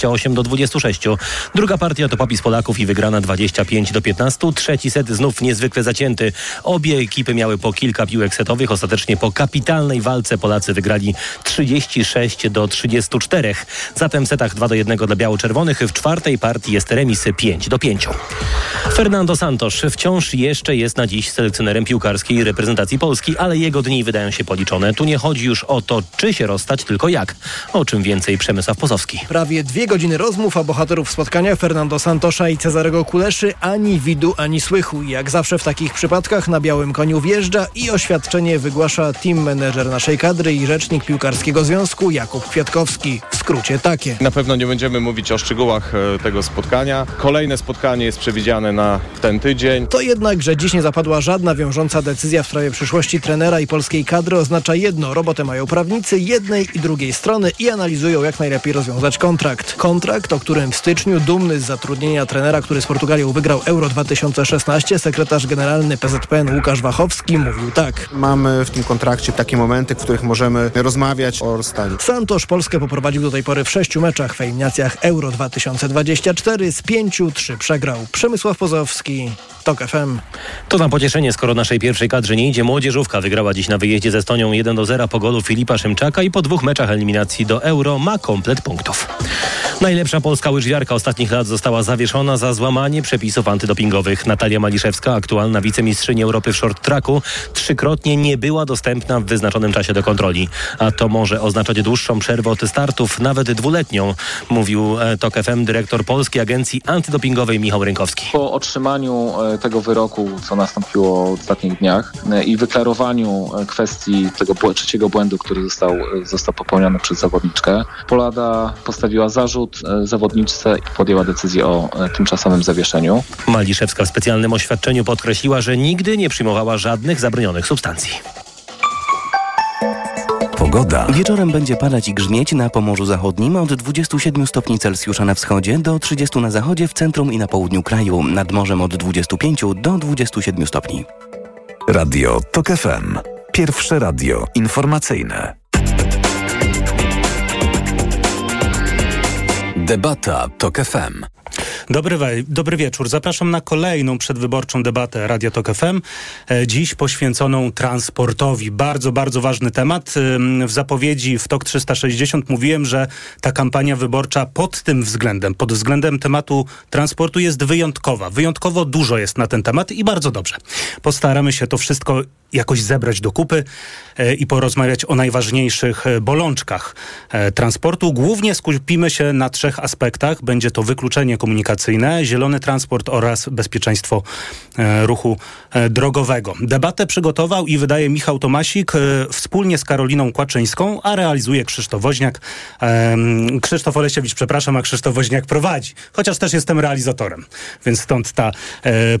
28 do 26. Druga partia to popis Polaków i wygrana 25 do 15. Trzeci set znów niezwykle zacięty. Obie ekipy miały po kilka piłek setowych. Ostatecznie po kapitalnej walce Polacy wygrali 36 do 34. Zatem w setach 2 do 1 dla biało-czerwonych. W czwartej partii jest remis 5 do 5. Fernando Santos wciąż jeszcze jest na dziś selekcjonerem piłkarskiej reprezentacji Polski, ale jego dni wydają się policzone. Tu nie chodzi już o to, czy się rozstać, tylko jak. O czym więcej Przemysław Pozowski. Prawie dwie godziny rozmów, a bohaterów spotkania Fernando Santosza i Cezarego Kuleszy ani widu, ani słychu. Jak zawsze w takich przypadkach na białym koniu wjeżdża i oświadczenie wygłasza team manager naszej kadry i rzecznik Piłkarskiego Związku Jakub Kwiatkowski. W skrócie takie. Na pewno nie będziemy mówić o szczegółach e, tego spotkania. Kolejne spotkanie jest przewidziane na ten tydzień. To jednak, że dziś nie zapadła żadna wiążąca decyzja w sprawie przyszłości trenera i polskiej kadry oznacza jedno. Robotę mają prawnicy jednej i drugiej strony i analizują jak najlepiej rozwiązać kontrakt. Kontrakt, o którym w styczniu dumny z zatrudnienia trenera, który z Portugalią wygrał Euro 2016, sekretarz generalny PZPN Łukasz Wachowski mówił tak. Mamy w tym kontrakcie takie momenty, w których możemy rozmawiać o rozstaniu. Santosz Polskę poprowadził do tej pory w sześciu meczach w eliminacjach Euro 2024. Z pięciu trzy przegrał. Przemysław Pozowski, TOK FM. To na pocieszenie, skoro naszej pierwszej kadrze nie idzie. Młodzieżówka wygrała dziś na wyjeździe ze Estonią 1 do 0 po golu Filipa Szymczaka i po dwóch meczach eliminacji do Euro ma komplet punktów. Najlepsza polska łyżwiarka ostatnich lat została zawieszona za złamanie przepisów antydopingowych. Natalia Maliszewska, aktualna wicemistrzyni Europy w short tracku, trzykrotnie nie była dostępna w wyznaczonym czasie do kontroli. A to może oznaczać dłuższą przerwę od startów, nawet dwuletnią, mówił e, TOK FM dyrektor Polskiej Agencji Antydopingowej Michał Rynkowski. Po otrzymaniu e, tego wyroku, co nastąpiło w ostatnich dniach e, i wyklarowaniu e, kwestii tego trzeciego błędu, który został, e, został popełniony przez zawodniczkę, Polada postawiła zarzut zawodniczce i podjęła decyzję o tymczasowym zawieszeniu. Maliszewska w specjalnym oświadczeniu podkreśliła, że nigdy nie przyjmowała żadnych zabronionych substancji. Pogoda. Wieczorem będzie padać i grzmieć na Pomorzu Zachodnim od 27 stopni Celsjusza na wschodzie do 30 na zachodzie, w centrum i na południu kraju. Nad morzem od 25 do 27 stopni. Radio TOK FM. Pierwsze radio informacyjne. Debata TOK FM. Dobry, dobry wieczór. Zapraszam na kolejną przedwyborczą debatę Radio Tok FM. E, Dziś poświęconą transportowi. Bardzo, bardzo ważny temat. W zapowiedzi w TOK 360 mówiłem, że ta kampania wyborcza pod tym względem, pod względem tematu transportu jest wyjątkowa. Wyjątkowo dużo jest na ten temat i bardzo dobrze. Postaramy się to wszystko jakoś zebrać do kupy e, i porozmawiać o najważniejszych e, bolączkach e, transportu. Głównie skupimy się na trzech aspektach. Będzie to wykluczenie komunikacyjne, zielony transport oraz bezpieczeństwo ruchu drogowego. Debatę przygotował i wydaje Michał Tomasik wspólnie z Karoliną Kłaczyńską, a realizuje Krzysztof Woźniak. Krzysztof Olesiewicz, przepraszam, a Krzysztof Woźniak prowadzi. Chociaż też jestem realizatorem, więc stąd ta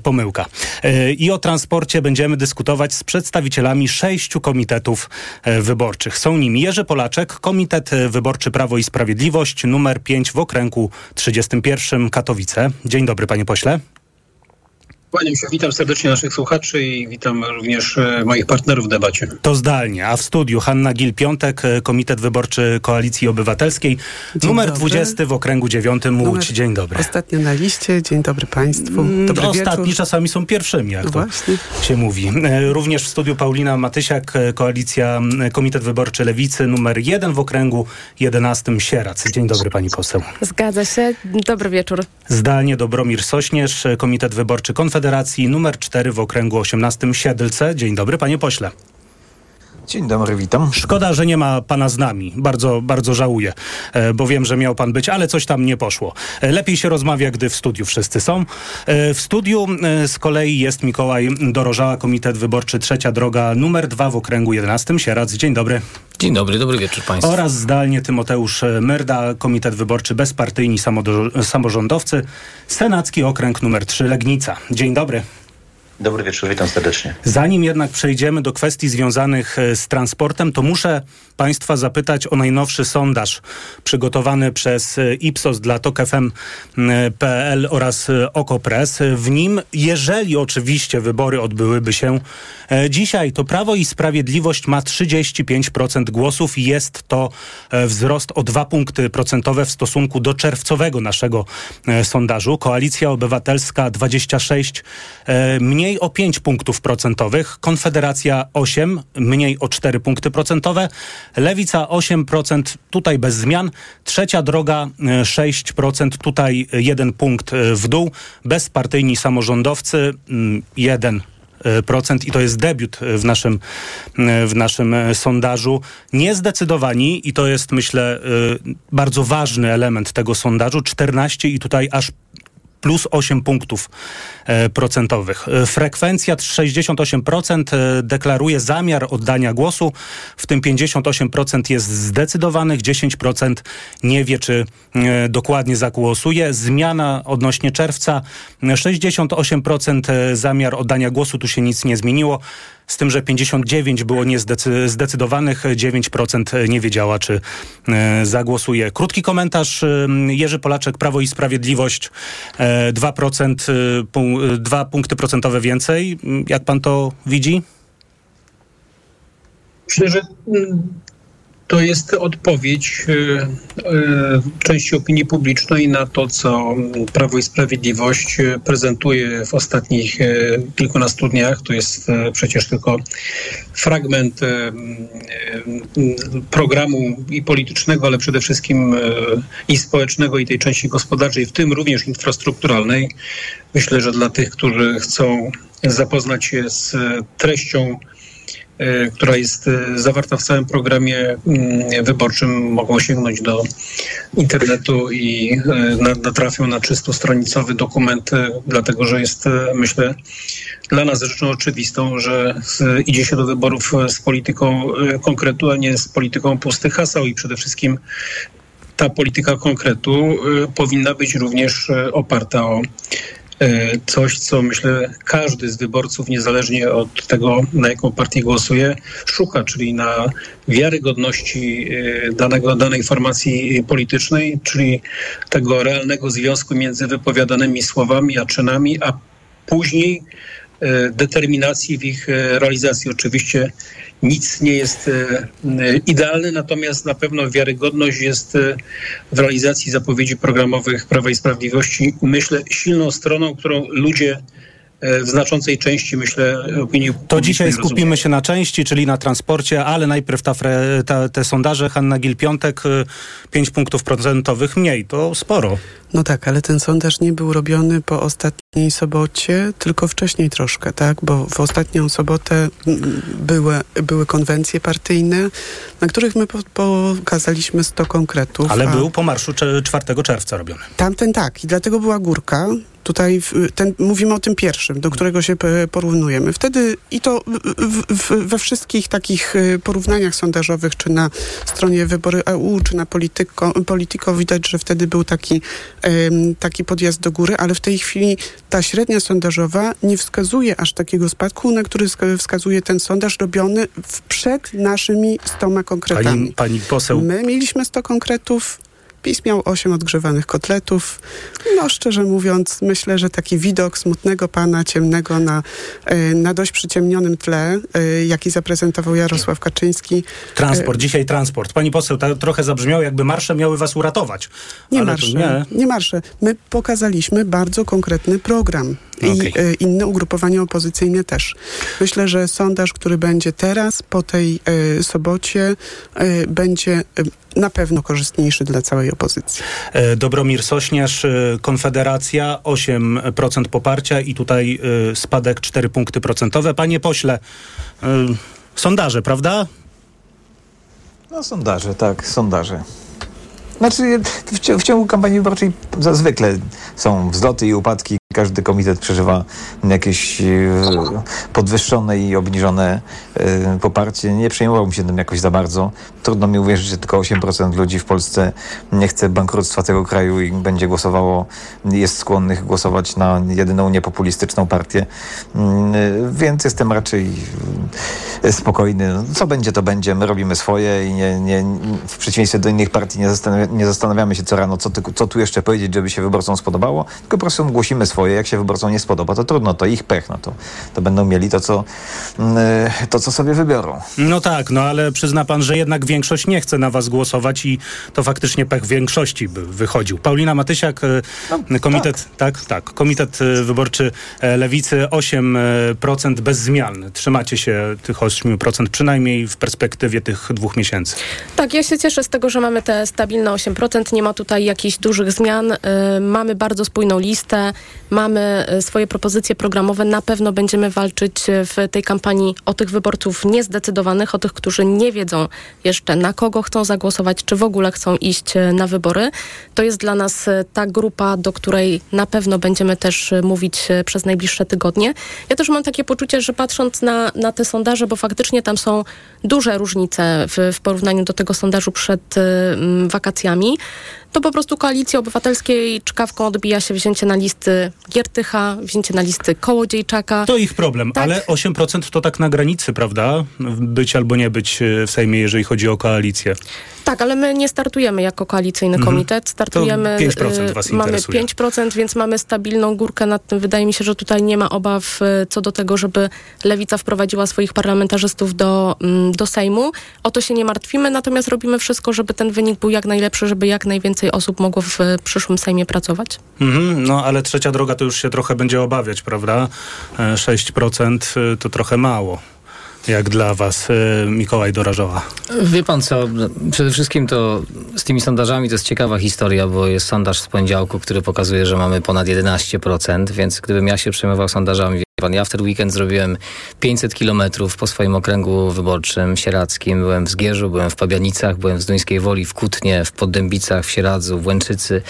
pomyłka. I o transporcie będziemy dyskutować z przedstawicielami sześciu komitetów e, wyborczych. Są nimi Jerzy Polaczek, Komitet e, Wyborczy Prawo i Sprawiedliwość, numer 5 w okręgu 31 Katowice. Dzień dobry, panie pośle. Kłaniam się, witam serdecznie naszych słuchaczy i witam również e, moich partnerów w debacie. To zdalnie, a w studiu Hanna Gil-Piątek, e, Komitet Wyborczy Koalicji Obywatelskiej, Dzień numer dobry. 20 w okręgu 9 Łódź. Numer Dzień dobry. Ostatnio na liście. Dzień dobry Państwu. Mm, Dobry Ostatni wieczór. czasami są pierwszymi, jak No to właśnie. się mówi. E, Również w studiu Paulina Matysiak, Koalicja Komitet Wyborczy Lewicy, numer 1 w okręgu 11 Sierac. Dzień dobry pani poseł. Zgadza się. Dobry wieczór. Zdalnie Dobromir Sośnierz, Komitet Wyborczy Konfederacji, numer 4 w okręgu 18 Siedlce. Dzień dobry panie pośle. Dzień dobry, witam. Szkoda, że nie ma pana z nami. Bardzo, bardzo żałuję, e, bo wiem, że miał pan być, ale coś tam nie poszło. E, Lepiej się rozmawia, gdy w studiu wszyscy są. E, W studiu z kolei jest Mikołaj Dorożała, Komitet Wyborczy Trzecia Droga, numer 2 w okręgu 11 Sierac. Dzień dobry. Dzień dobry, dobry wieczór Państwu. Oraz zdalnie Tymoteusz Myrda, Komitet Wyborczy Bezpartyjni Samorządowcy, Senacki Okręg numer 3 Legnica. Dzień dobry. Dobry wieczór, witam serdecznie. Zanim jednak przejdziemy do kwestii związanych e, z transportem, to muszę Państwa zapytać o najnowszy sondaż przygotowany przez e, Ipsos dla TokFM.pl oraz e, Okopres. W nim, jeżeli oczywiście wybory odbyłyby się dzisiaj, to Prawo i Sprawiedliwość ma 35% głosów i jest to wzrost o 2 punkty procentowe w stosunku do czerwcowego naszego sondażu. Koalicja Obywatelska 26, mniej o 5 punktów procentowych, Konfederacja 8, mniej o 4 punkty procentowe, Lewica 8%, tutaj bez zmian, Trzecia Droga 6%, tutaj 1 punkt w dół, bezpartyjni samorządowcy 1 procent i to jest debiut w naszym, w naszym sondażu. Niezdecydowani i to jest myślę bardzo ważny element tego sondażu, 14 i tutaj aż plus 8 punktów e, procentowych. E, frekwencja 68% e, deklaruje zamiar oddania głosu, w tym 58% jest zdecydowanych, 10% nie wie, czy dokładnie zagłosuje. Zmiana odnośnie czerwca, 68% zamiar oddania głosu, tu się nic nie zmieniło z tym, że 59 było niezdecydowanych, 9% nie wiedziała, czy e, zagłosuje. Krótki komentarz. E, Jerzy Polaczek, Prawo i Sprawiedliwość, 2%, e, 2 punkty procentowe więcej. Jak pan to widzi? Myślę, że mm, to jest odpowiedź y, y, części opinii publicznej na to, co Prawo i Sprawiedliwość y, prezentuje w ostatnich kilkunastu dniach. To jest przecież tylko fragment programu i politycznego, ale przede wszystkim i społecznego, i tej części gospodarczej, w tym również infrastrukturalnej. Myślę, że dla tych, którzy chcą zapoznać się z treścią E, która jest e, zawarta w całym programie mm, wyborczym, mogą sięgnąć do internetu i e, natrafią na 300-stronicowy dokument, dlatego że jest, myślę, dla nas rzeczą oczywistą, że idzie się do wyborów z polityką konkretu, a nie z polityką pustych haseł i przede wszystkim ta polityka konkretu powinna być również oparta o E, coś, co myślę każdy z wyborców, niezależnie od tego, na jaką partię głosuje, szuka, czyli na wiarygodności e, danego, danej formacji politycznej, czyli tego realnego związku między wypowiadanymi słowami a czynami, a później e, determinacji w ich realizacji. Oczywiście nic nie jest e, idealne, natomiast na pewno wiarygodność jest e, w realizacji zapowiedzi programowych Prawa i Sprawiedliwości, myślę, silną stroną, którą ludzie E, w znaczącej części, myślę, opinii To dzisiaj skupimy się na części, czyli na transporcie, ale najpierw ta, ta, te sondaże. Hanna Gil-Piątek, 5 e, punktów procentowych mniej, to sporo. No tak, ale ten sondaż nie był robiony po ostatniej sobocie, tylko wcześniej troszkę, tak? Bo w ostatnią sobotę były, były konwencje partyjne, na których my pokazaliśmy 100 konkretów. Ale był po marszu 4 czerwca robiony. Tamten tak i dlatego była górka. Tutaj ten, mówimy o tym pierwszym, do którego się porównujemy. Wtedy i to w, w, we wszystkich takich y, porównaniach sondażowych, czy na stronie Wybory EU, czy na Polityko, Polityko widać, że wtedy był taki, taki podjazd do góry, ale w tej chwili ta średnia sondażowa nie wskazuje aż takiego spadku, na który wskazuje ten sondaż robiony przed naszymi stoma konkretami. Pani, pani poseł. My mieliśmy 100 konkretów, PiS miał 8 odgrzewanych kotletów. No szczerze mówiąc, myślę, że taki widok smutnego pana, ciemnego na, e, na dość przyciemnionym tle, e, jaki zaprezentował Jarosław Kaczyński. Transport, e, dzisiaj transport. Pani poseł, to trochę zabrzmiało, jakby marsze miały was uratować. Nie marsze, nie. nie marsze. My pokazaliśmy bardzo konkretny program i okay. inne ugrupowania opozycyjne też. Myślę, że sondaż, który będzie teraz, po tej sobocie, będzie na pewno korzystniejszy dla całej opozycji. E, Dobromir Sośniarz, e, Konfederacja 8% poparcia i tutaj e, spadek 4 punkty procentowe. Panie pośle, sondaże, prawda? No sondaże, tak, sondaże. Znaczy w, w ciągu kampanii wyborczej zwykle są wzloty i upadki. Każdy komitet przeżywa jakieś podwyższone i obniżone poparcie. Nie przejmowałbym się tym jakoś za bardzo. Trudno mi uwierzyć, że tylko 8% ludzi w Polsce nie chce bankructwa tego kraju i będzie głosowało, jest skłonnych głosować na jedyną niepopulistyczną partię. Więc jestem raczej spokojny. No, co będzie, to będzie. My robimy swoje i nie, nie, w przeciwieństwie do innych partii nie zastanawiamy się co rano, co, ty, co tu jeszcze powiedzieć, żeby się wyborcom spodobało, tylko po prostu głosimy swoje. Jak się wyborcom nie spodoba, to trudno, to ich pech. No to, to będą mieli to co, to, co sobie wybiorą. No tak, no ale przyzna pan, że jednak większość nie chce na was głosować i to faktycznie pech większości by wychodził. Paulina Matysiak, no, komitet, tak. tak, tak, komitet wyborczy Lewicy 8% bez zmian. Trzymacie się tych 8% przynajmniej w perspektywie tych dwóch miesięcy. Tak, ja się cieszę z tego, że mamy te stabilne 8%. Nie ma tutaj jakichś dużych zmian. Mamy bardzo spójną listę, mamy swoje propozycje programowe. Na pewno będziemy walczyć w tej kampanii o tych wyborców niezdecydowanych, o tych, którzy nie wiedzą jeszcze na kogo chcą zagłosować, czy w ogóle chcą iść na wybory. To jest dla nas ta grupa, do której na pewno będziemy też mówić przez najbliższe tygodnie. Ja też mam takie poczucie, że patrząc na, na te sondaże, bo faktycznie tam są duże różnice w, w porównaniu do tego sondażu przed wakacjami, to po prostu Koalicji Obywatelskiej czkawką odbija się wzięcie na listy Giertycha, wzięcie na listy Kołodziejczaka. To ich problem, tak? ale 8% to tak na granicy, prawda? Być albo nie być w Sejmie, jeżeli chodzi o koalicję. Tak, ale my nie startujemy jako koalicyjny mhm. komitet. Startujemy. To 5% was mamy 5%, więc mamy stabilną górkę nad tym. Wydaje mi się, że tutaj nie ma obaw co do tego, żeby lewica wprowadziła swoich parlamentarzystów do, do Sejmu. O to się nie martwimy, natomiast robimy wszystko, żeby ten wynik był jak najlepszy, żeby jak najwięcej osób mogło w przyszłym Sejmie pracować. Mhm, no ale trzecia droga to już się trochę będzie obawiać, prawda? 6% to trochę mało jak dla was, Mikołaj Dorażowa? Wie pan co, przede wszystkim to z tymi sondażami to jest ciekawa historia, bo jest sondaż z poniedziałku, który pokazuje, że mamy ponad 11%, więc gdybym ja się przejmował sondażami, ja w ten weekend zrobiłem 500 kilometrów po swoim okręgu wyborczym sieradzkim. Byłem w Zgierzu, byłem w Pabianicach, byłem w Zduńskiej Woli, w Kutnie, w Poddębicach, w Sieradzu, w Łęczycy.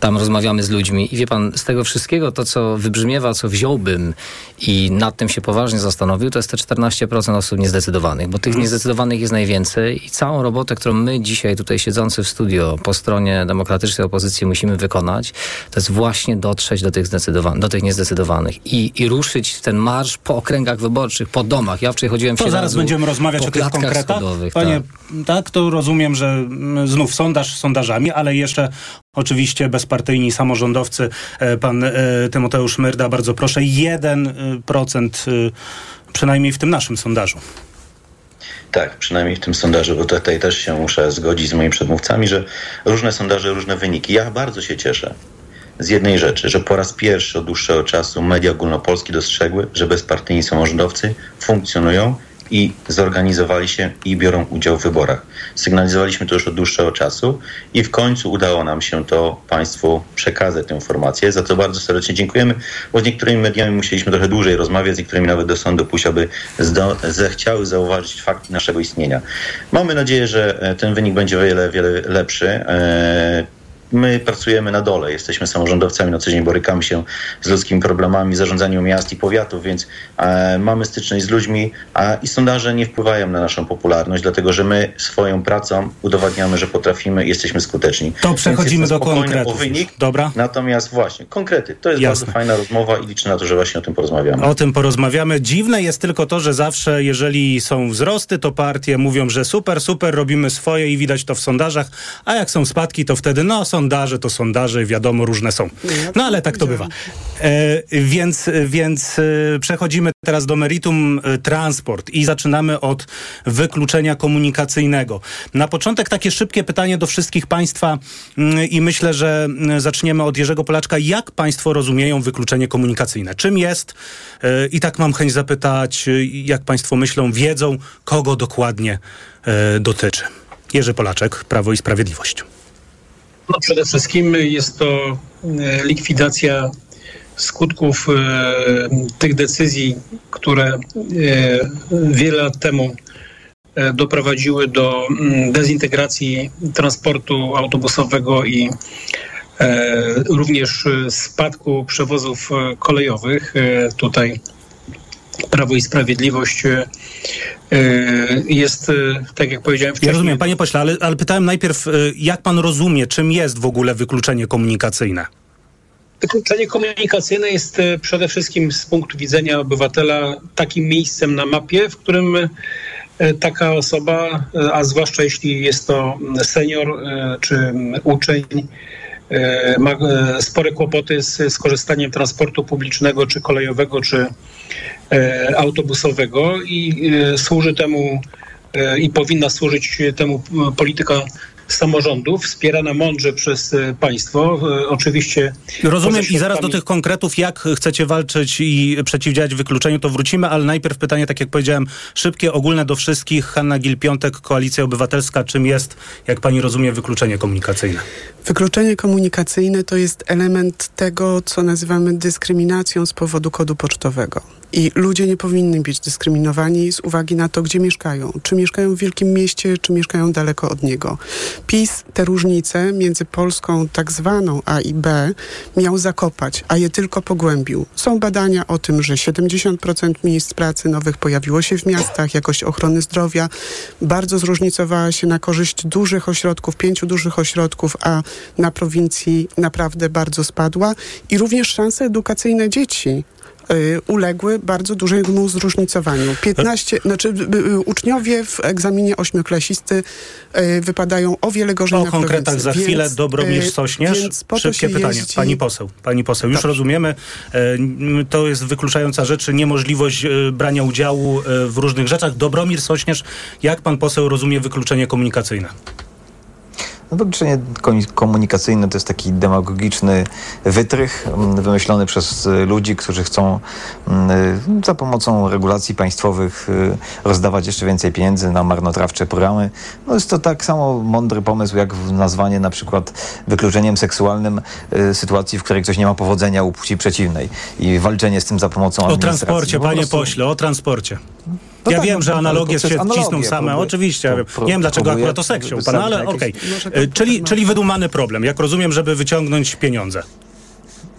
Tam rozmawiamy z ludźmi i wie pan, z tego wszystkiego to, co wybrzmiewa, co wziąłbym i nad tym się poważnie zastanowił, to jest te 14% osób niezdecydowanych, bo tych niezdecydowanych jest najwięcej i całą robotę, którą my dzisiaj tutaj siedzący w studio po stronie demokratycznej opozycji musimy wykonać, to jest właśnie dotrzeć do tych, do tych niezdecydowanych i, i ruszyć ten marsz po okręgach wyborczych, po domach. Ja wczoraj chodziłem w To zaraz będziemy rozmawiać o tych konkretach. Schodowych, Panie, tak. tak, to rozumiem, że mm, znów sondaż sondażami, ale jeszcze oczywiście bezpartyjni samorządowcy, e, pan e, Tymoteusz Myrda, bardzo proszę, 1% e, przynajmniej w tym naszym sondażu. Tak, przynajmniej w tym sondażu, bo tutaj też się muszę zgodzić z moimi przedmówcami, że różne sondaże, różne wyniki. Ja bardzo się cieszę, z jednej rzeczy, że po raz pierwszy od dłuższego czasu media ogólnopolskie dostrzegły, że bezpartyjni samorządowcy funkcjonują i zorganizowali się i biorą udział w wyborach. Sygnalizowaliśmy to już od dłuższego czasu i w końcu udało nam się to Państwu przekazać tę informację, za co bardzo serdecznie dziękujemy, bo z niektórymi mediami musieliśmy trochę dłużej rozmawiać, z niektórymi nawet do sądu pójść, aby zechciały zauważyć fakt naszego istnienia. Mamy nadzieję, że e, ten wynik będzie wiele, wiele lepszy. Eee, My pracujemy na dole, jesteśmy samorządowcami, na co dzień borykamy się z ludzkimi problemami, zarządzaniem miast i powiatów, więc e, mamy styczność z ludźmi a, i sondaże nie wpływają na naszą popularność, dlatego że my swoją pracą udowadniamy, że potrafimy i jesteśmy skuteczni. To przechodzimy do konkretów. Wynik, Dobra. Natomiast właśnie, konkrety. To jest Jasne. bardzo fajna rozmowa i liczę na to, że właśnie o tym porozmawiamy. O tym porozmawiamy. Dziwne jest tylko to, że zawsze, jeżeli są wzrosty, to partie mówią, że super, super, robimy swoje i widać to w sondażach, a jak są spadki, to wtedy no są sondaże to sondaże, wiadomo, różne są. No ale tak to bywa. E, więc więc e, przechodzimy teraz do meritum e, transport i zaczynamy od wykluczenia komunikacyjnego. Na początek takie szybkie pytanie do wszystkich Państwa mm, i myślę, że mm, zaczniemy od Jerzego Polaczka. Jak Państwo rozumieją wykluczenie komunikacyjne? Czym jest? E, I tak mam chęć zapytać, jak Państwo myślą, wiedzą, kogo dokładnie dotyczy. Jerzy Polaczek, Prawo i Sprawiedliwość. No przede wszystkim jest to e, likwidacja skutków e, tych decyzji, które e, wiele lat temu doprowadziły do mm, dezintegracji transportu autobusowego i również spadku przewozów kolejowych. Tutaj Prawo i Sprawiedliwość jest, tak jak powiedziałem wcześniej... Ja rozumiem, panie pośle, ale, ale pytałem najpierw, jak pan rozumie, czym jest w ogóle wykluczenie komunikacyjne? Wykluczenie komunikacyjne jest przede wszystkim z punktu widzenia obywatela takim miejscem na mapie, w którym taka osoba, a zwłaszcza jeśli jest to senior czy uczeń, ma spore kłopoty z skorzystaniem transportu publicznego, czy kolejowego, czy autobusowego i służy temu i powinna służyć temu polityka samorządów, wspierana mądrze przez państwo. Oczywiście. Rozumiem i zaraz do tych konkretów, jak chcecie walczyć i przeciwdziałać wykluczeniu, to wrócimy, ale najpierw pytanie, tak jak powiedziałem, szybkie, ogólne do wszystkich. Hanna Gil-Piątek, Koalicja Obywatelska. Czym jest, jak pani rozumie, wykluczenie komunikacyjne? Wykluczenie komunikacyjne to jest element tego, co nazywamy dyskryminacją z powodu kodu pocztowego. I ludzie nie powinni być dyskryminowani z uwagi na to, gdzie mieszkają. Czy mieszkają w wielkim mieście, czy mieszkają daleko od niego. PiS te różnice między Polską tak zwaną A i B miał zakopać, a je tylko pogłębił. Są badania o tym, że 70% miejsc pracy nowych pojawiło się w miastach, jakość ochrony zdrowia bardzo zróżnicowała się na korzyść dużych ośrodków, pięciu dużych ośrodków, a na prowincji naprawdę bardzo spadła. I również szanse edukacyjne dzieci uległy bardzo dużemu zróżnicowaniu. 15, znaczy uczniowie w egzaminie ośmioklasisty wypadają o wiele gorzej o na konkretach za więc, chwilę. Dobromir Sośnierz. Szybkie pytanie. Jeździ... Pani poseł, pani poseł, już Dobrze. rozumiemy. To jest wykluczająca rzecz, niemożliwość brania udziału w różnych rzeczach. Dobromir Sośnierz, jak pan poseł rozumie wykluczenie komunikacyjne? No wykluczenie komunikacyjne to jest taki demagogiczny wytrych wymyślony przez ludzi, którzy chcą za pomocą regulacji państwowych rozdawać jeszcze więcej pieniędzy na marnotrawcze programy. No jest to tak samo mądry pomysł, jak nazwanie na przykład wykluczeniem seksualnym sytuacji, w której ktoś nie ma powodzenia u płci przeciwnej i walczenie z tym za pomocą O transporcie, no, panie prostu... pośle, o transporcie. No ja tak, wiem, że analogie się wcisną same, próbuję, oczywiście. Pro, nie wiem, dlaczego akurat to sek pan, ale okej. Okay. Czyli, czyli wydumany problem, jak rozumiem, żeby wyciągnąć pieniądze.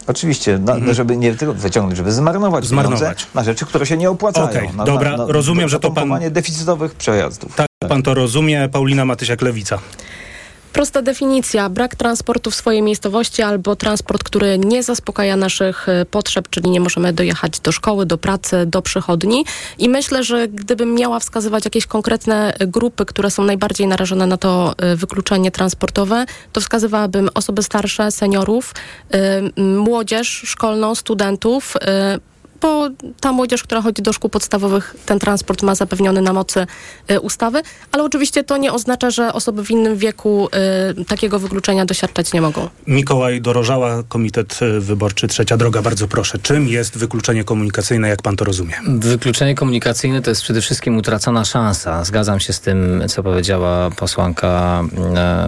Oczywiście, na, mhm. żeby nie tylko wyciągnąć, żeby zmarnować, zmarnować. na rzeczy, które się nie opłacają. Okay, na, dobra, na, rozumiem, że to pan... deficytowych przejazdów. Tak, pan to rozumie. Paulina Matysiak-Lewica. Prosta definicja. Brak transportu w swojej miejscowości albo transport, który nie zaspokaja naszych e, potrzeb, czyli nie możemy dojechać do szkoły, do pracy, do przychodni. I myślę, że gdybym miała wskazywać jakieś konkretne grupy, które są najbardziej narażone na to e, wykluczenie transportowe, to wskazywałabym osoby starsze, seniorów, e, młodzież szkolną, studentów, bo ta młodzież, która chodzi do szkół podstawowych, ten transport ma zapewniony na mocy y, ustawy, ale oczywiście to nie oznacza, że osoby w innym wieku y, takiego wykluczenia doświadczać nie mogą. Mikołaj Dorożała, Komitet Wyborczy Trzecia Droga, bardzo proszę. Czym jest wykluczenie komunikacyjne, jak pan to rozumie? Wykluczenie komunikacyjne to jest przede wszystkim utracona szansa. Zgadzam się z tym, co powiedziała posłanka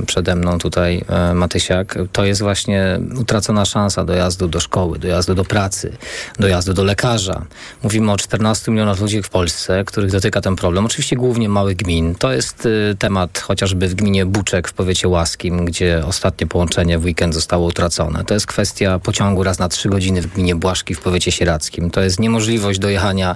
przede mną tutaj, Matysiak. To jest właśnie utracona szansa dojazdu do szkoły, dojazdu do pracy, dojazdu do lekarza lekarza. Mówimy o 14 milionach ludzi w Polsce, których dotyka ten problem. Oczywiście głównie małych gmin. To jest y, temat chociażby w gminie Buczek w powiecie łaskim, gdzie ostatnie połączenie w weekend zostało utracone. To jest kwestia pociągu raz na trzy godziny w gminie Błaszki w powiecie sieradzkim. To jest niemożliwość dojechania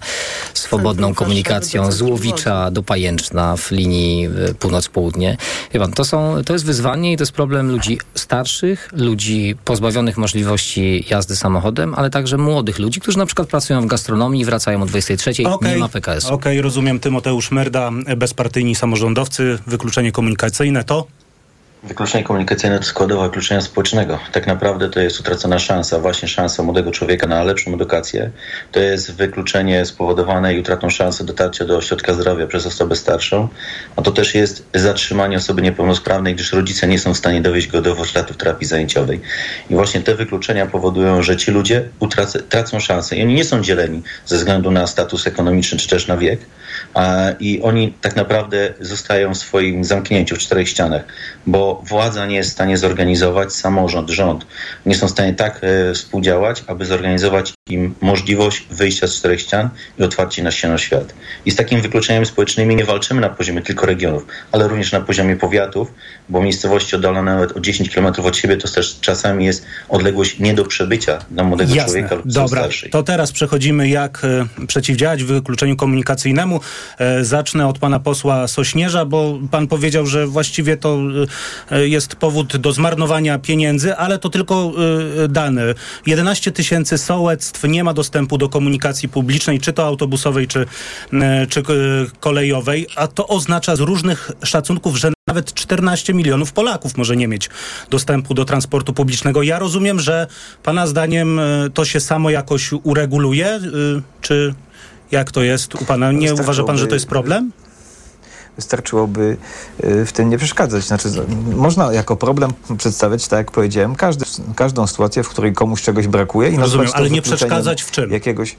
swobodną komunikacją z Łowicza do Pajęczna w linii y, północ-południe. Wie pan, to, są, to jest wyzwanie i to jest problem ludzi starszych, ludzi pozbawionych możliwości jazdy samochodem, ale także młodych ludzi, którzy na przykład pracują w gastronomii, wracają o 23, okay. nie ma PKS. Okej, okay, rozumiem. Tymoteusz Merda, bezpartyjni samorządowcy, wykluczenie komunikacyjne to? Wykluczenie komunikacyjne to składowa wykluczenia społecznego. Tak naprawdę to jest utracona szansa, właśnie szansa młodego człowieka na lepszą edukację. To jest wykluczenie spowodowane i utratą szansy dotarcia do ośrodka zdrowia przez osobę starszą. A to też jest zatrzymanie osoby niepełnosprawnej, gdyż rodzice nie są w stanie dowieść go do warsztatów terapii zajęciowej. I właśnie te wykluczenia powodują, że ci ludzie utracą, tracą szansę. I oni nie są dzieleni ze względu na status ekonomiczny czy też na wiek. I oni tak naprawdę zostają w swoim zamknięciu w czterech ścianach, bo władza nie jest w stanie zorganizować, samorząd, rząd nie są w stanie tak e, współdziałać, aby zorganizować im możliwość wyjścia z czterech ścian i otwarcie na się na świat. I z takimi wykluczeniami społecznymi nie walczymy na poziomie tylko regionów, ale również na poziomie powiatów, bo miejscowości oddalone nawet o 10 km od siebie to też czasami jest odległość nie do przebycia dla młodego Jasne. człowieka lub Dobra, starszej. to teraz przechodzimy jak e, przeciwdziałać wykluczeniu komunikacyjnemu. E, zacznę od pana posła Sośnierza, bo pan powiedział, że właściwie to e, jest powód do zmarnowania pieniędzy, ale to tylko e, dane. 11 tysięcy sołectw nie ma dostępu do komunikacji publicznej, czy to autobusowej, czy, czy kolejowej, a to oznacza z różnych szacunków, że nawet 14 milionów Polaków może nie mieć dostępu do transportu publicznego. Ja rozumiem, że Pana zdaniem to się samo jakoś ureguluje, czy jak to jest u Pana? Nie uważa Pan, że to jest problem? Wystarczyłoby y, w tym nie przeszkadzać. Znaczy, można jako problem przedstawiać, tak jak powiedziałem, każdy, każdą sytuację, w której komuś czegoś brakuje. I Rozumiem, ale nie przeszkadzać w czym? Jakiegoś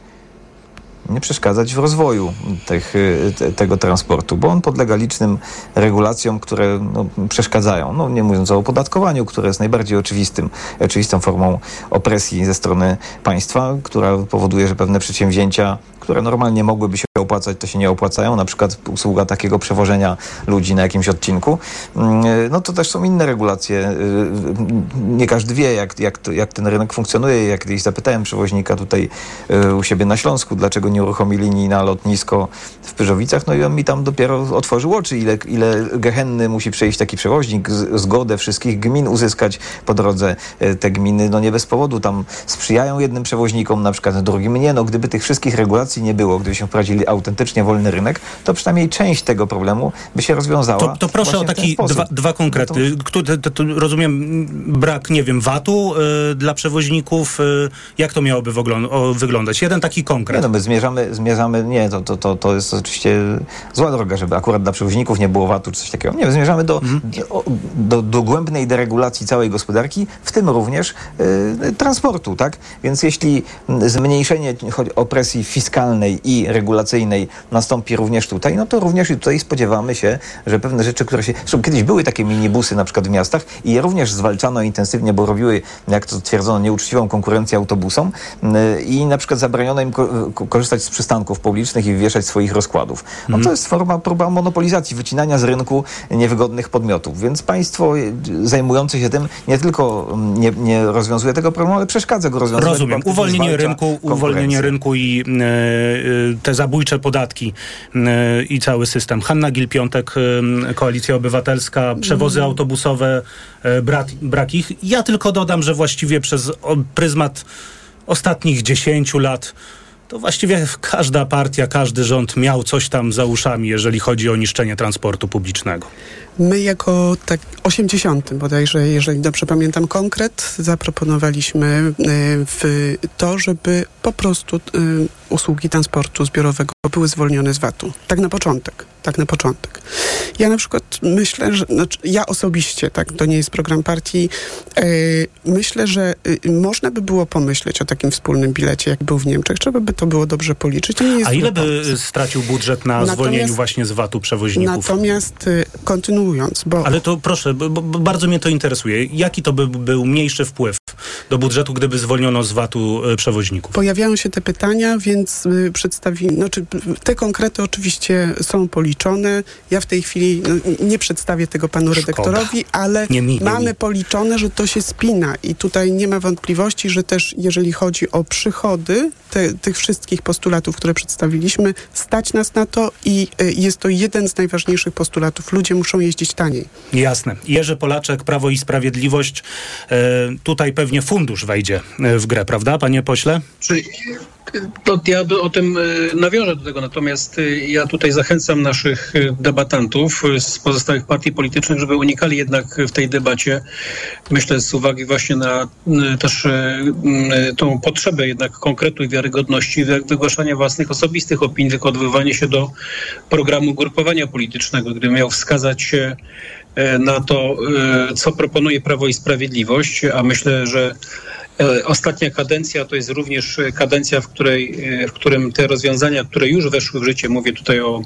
nie przeszkadzać w rozwoju tych, y, te, tego transportu, bo on podlega licznym regulacjom, które no, przeszkadzają. No, nie mówiąc o opodatkowaniu, które jest najbardziej oczywistym, oczywistą formą opresji ze strony państwa, która powoduje, że pewne przedsięwzięcia, które normalnie mogłyby się opłacać, to się nie opłacają, na przykład usługa takiego przewożenia ludzi na jakimś odcinku, Mm, no to też są inne regulacje. Y, Nie każdy wie, jak, jak, jak ten rynek funkcjonuje. Jak kiedyś zapytałem przewoźnika tutaj u siebie na Śląsku, dlaczego nie uruchomi linii na lotnisko w Pyrzowicach, no i on mi tam dopiero otworzył oczy, ile, ile gehenny musi przejść taki przewoźnik, zgodę wszystkich gmin uzyskać po drodze. Te gminy, no nie bez powodu tam sprzyjają jednym przewoźnikom, na przykład drugim nie. No gdyby tych wszystkich regulacji nie było, gdybyśmy wprowadzili autentycznie wolny rynek, to przynajmniej część tego problemu by się rozwiązała. To, to proszę o taki dwa, dwa konkrety. Który, to, to, rozumiem brak, nie wiem, VAT-u y, dla przewoźników. Y, jak to miałoby o, wyglądać? Jeden taki Nie, konkret. no my zmierzamy, zmierzamy nie, to, to, to, to jest oczywiście zła droga, żeby akurat dla przewoźników nie było VAT-u czy coś takiego. Nie, my zmierzamy do, do, do dogłębnej deregulacji całej gospodarki, w tym również y, transportu, tak? Więc jeśli zmniejszenie opresji fiskalnej i regulacyjnej nastąpi również tutaj, no to również i tutaj spodziewamy się, że pewne rzeczy, które się... Zresztą kiedyś były takie minibusy na przykład w miastach i je również zwalczano intensywnie, bo robiły, jak to twierdzono, nieuczciwą konkurencję autobusom y, i na przykład zabraniono im ko- ko- korzystać z przystanków publicznych i wieszać swoich rozkładów. No to jest forma, próba monopolizacji, wycinania z rynku niewygodnych podmiotów. Więc państwo y, zajmujące się tym nie tylko mm, nie, nie rozwiązuje tego problemu, ale przeszkadza go rozwiązać. Rozumiem. Uwolnienie rynku, uwolnienie rynku i e, te zabójcze podatki e, i cały system. Hanna Gil-Piątek, e, Koalicja Obywatelska, przewozy autobusowe, e, brak, brak ich. Ja tylko dodam, że właściwie przez pryzmat ostatnich 10 lat to właściwie każda partia, każdy rząd miał coś tam za uszami, jeżeli chodzi o niszczenie transportu publicznego. My jako tak 80 bodajże, jeżeli dobrze pamiętam konkret, zaproponowaliśmy y, w to, żeby po prostu y, usługi transportu zbiorowego były zwolnione z VAT-u. Tak na początek. Tak na początek. Ja na przykład myślę, że znaczy ja osobiście, tak, to nie jest program partii, y, myślę, że y, można by było pomyśleć o takim wspólnym bilecie, jak był w Niemczech. Trzeba by to było dobrze policzyć. A ile by pomysł. stracił budżet na Natomiast- zwolnieniu właśnie z VAT-u przewoźników? Natomiast y, kontynuując, bo Ale to proszę, bo, bo bardzo mnie to interesuje. Jaki to by był mniejszy wpływ do budżetu, gdyby zwolniono z VAT-u e, przewoźników? Pojawiają się te pytania, więc y, przedstawi, znaczy te konkrety oczywiście są policzone. Ja w tej chwili no, nie przedstawię tego panu Szkoda. redaktorowi, ale Nie mi, nie mamy mi. policzone, że to się spina i tutaj nie ma wątpliwości, że też jeżeli chodzi o przychody te, tych wszystkich postulatów, które przedstawiliśmy, stać nas na to i y, jest to jeden z najważniejszych postulatów. Ludzie muszą jeździć taniej. Jasne. Jerzy Polaczek, Prawo i Sprawiedliwość. E, tutaj pewnie fundusz wejdzie e, w grę, prawda, panie pośle? Czy, to ja do, o tym e, nawiążę do tego, natomiast e, ja tutaj zachęcam naszych debatantów z pozostałych partii politycznych, żeby unikali jednak w tej debacie, myślę z uwagi właśnie na też tą potrzebę jednak konkretu i wiarygodności, wy- wygłaszania własnych osobistych opinii, tylko odwoływanie się do programu grupowania politycznego, gdy miał wskazać na to, e, co proponuje Prawo i Sprawiedliwość, a myślę, że E, Ostatnia kadencja to jest również e, kadencja, w, której, e, w którym te rozwiązania, które już weszły w życie, mówię tutaj o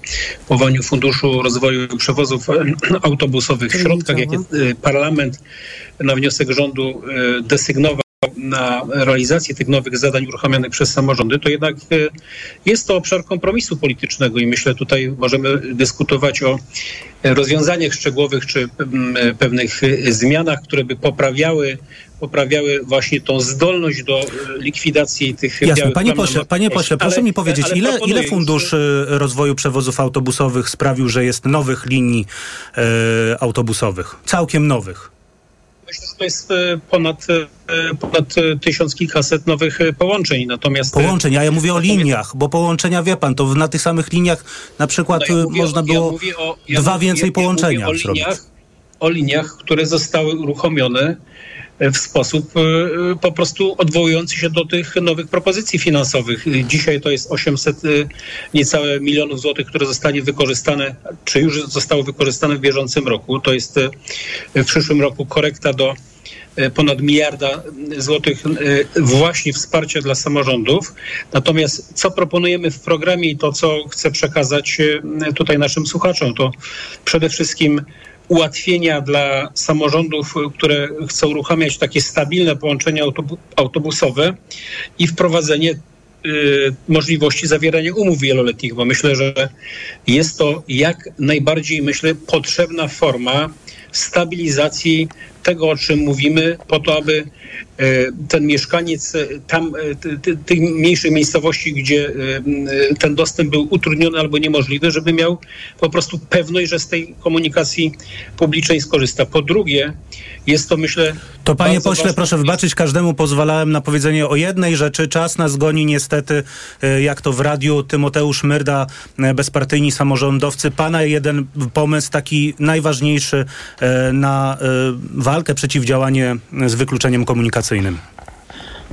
powołaniu Funduszu Rozwoju Przewozów e, Autobusowych w środkach, jakie e, parlament na wniosek rządu e, desygnował na realizację tych nowych zadań uruchamianych przez samorządy, to jednak e, jest to obszar kompromisu politycznego i myślę tutaj możemy dyskutować o rozwiązaniach szczegółowych czy mm, pewnych zmianach, które by poprawiały poprawiały właśnie tą zdolność do e, likwidacji tych Jasne. Panie pośle, panie pośle, proszę ale- mi powiedzieć, ile, ile fundusz rozwoju przewozów autobusowych sprawił, że jest nowych linii e, autobusowych? Całkiem nowych. Myślę, że to jest e, ponad, e, ponad e, tysiąc kilkaset nowych połączeń. Natomiast Połączeń, a ja mówię o liniach, bo połączenia, wie pan, to na tych samych liniach na przykład No ja mówię można było ja o- ja dwa mówię- więcej ja połączenia mówię o zrobić. liniach, o liniach, które zostały uruchomione w sposób e, e, po prostu odwołujący się do tych nowych propozycji finansowych. Dzisiaj to jest 800 e, niecałe milionów złotych, które zostanie wykorzystane, czy już zostało wykorzystane w bieżącym roku. To jest w przyszłym roku korekta do ponad miliarda złotych właśnie wsparcia dla samorządów. Natomiast co proponujemy w programie i to, co chcę przekazać tutaj naszym słuchaczom, to przede wszystkim ułatwienia dla samorządów, które chcą uruchamiać takie stabilne połączenia autobu- autobusowe i wprowadzenie e, możliwości zawierania umów wieloletnich, bo myślę, że jest to jak najbardziej, myślę, potrzebna forma stabilizacji tego, o czym mówimy, po to, aby e, ten mieszkaniec e, tam, e, ty- ty- tych mniejszych miejscowości, gdzie ten dostęp był utrudniony albo niemożliwy, żeby miał po prostu pewność, że z tej komunikacji publicznej skorzysta. Po drugie, jest to myślę. To panie pośle, proszę wybaczyć, każdemu pozwalałem na powiedzenie o jednej rzeczy. Czas nas goni niestety, e, jak to w radiu Tymoteusz Myrda, e, bezpartyjni samorządowcy. Pana jeden pomysł taki najważniejszy e, na walkę, przeciwdziałanie z wykluczeniem komunikacyjnym.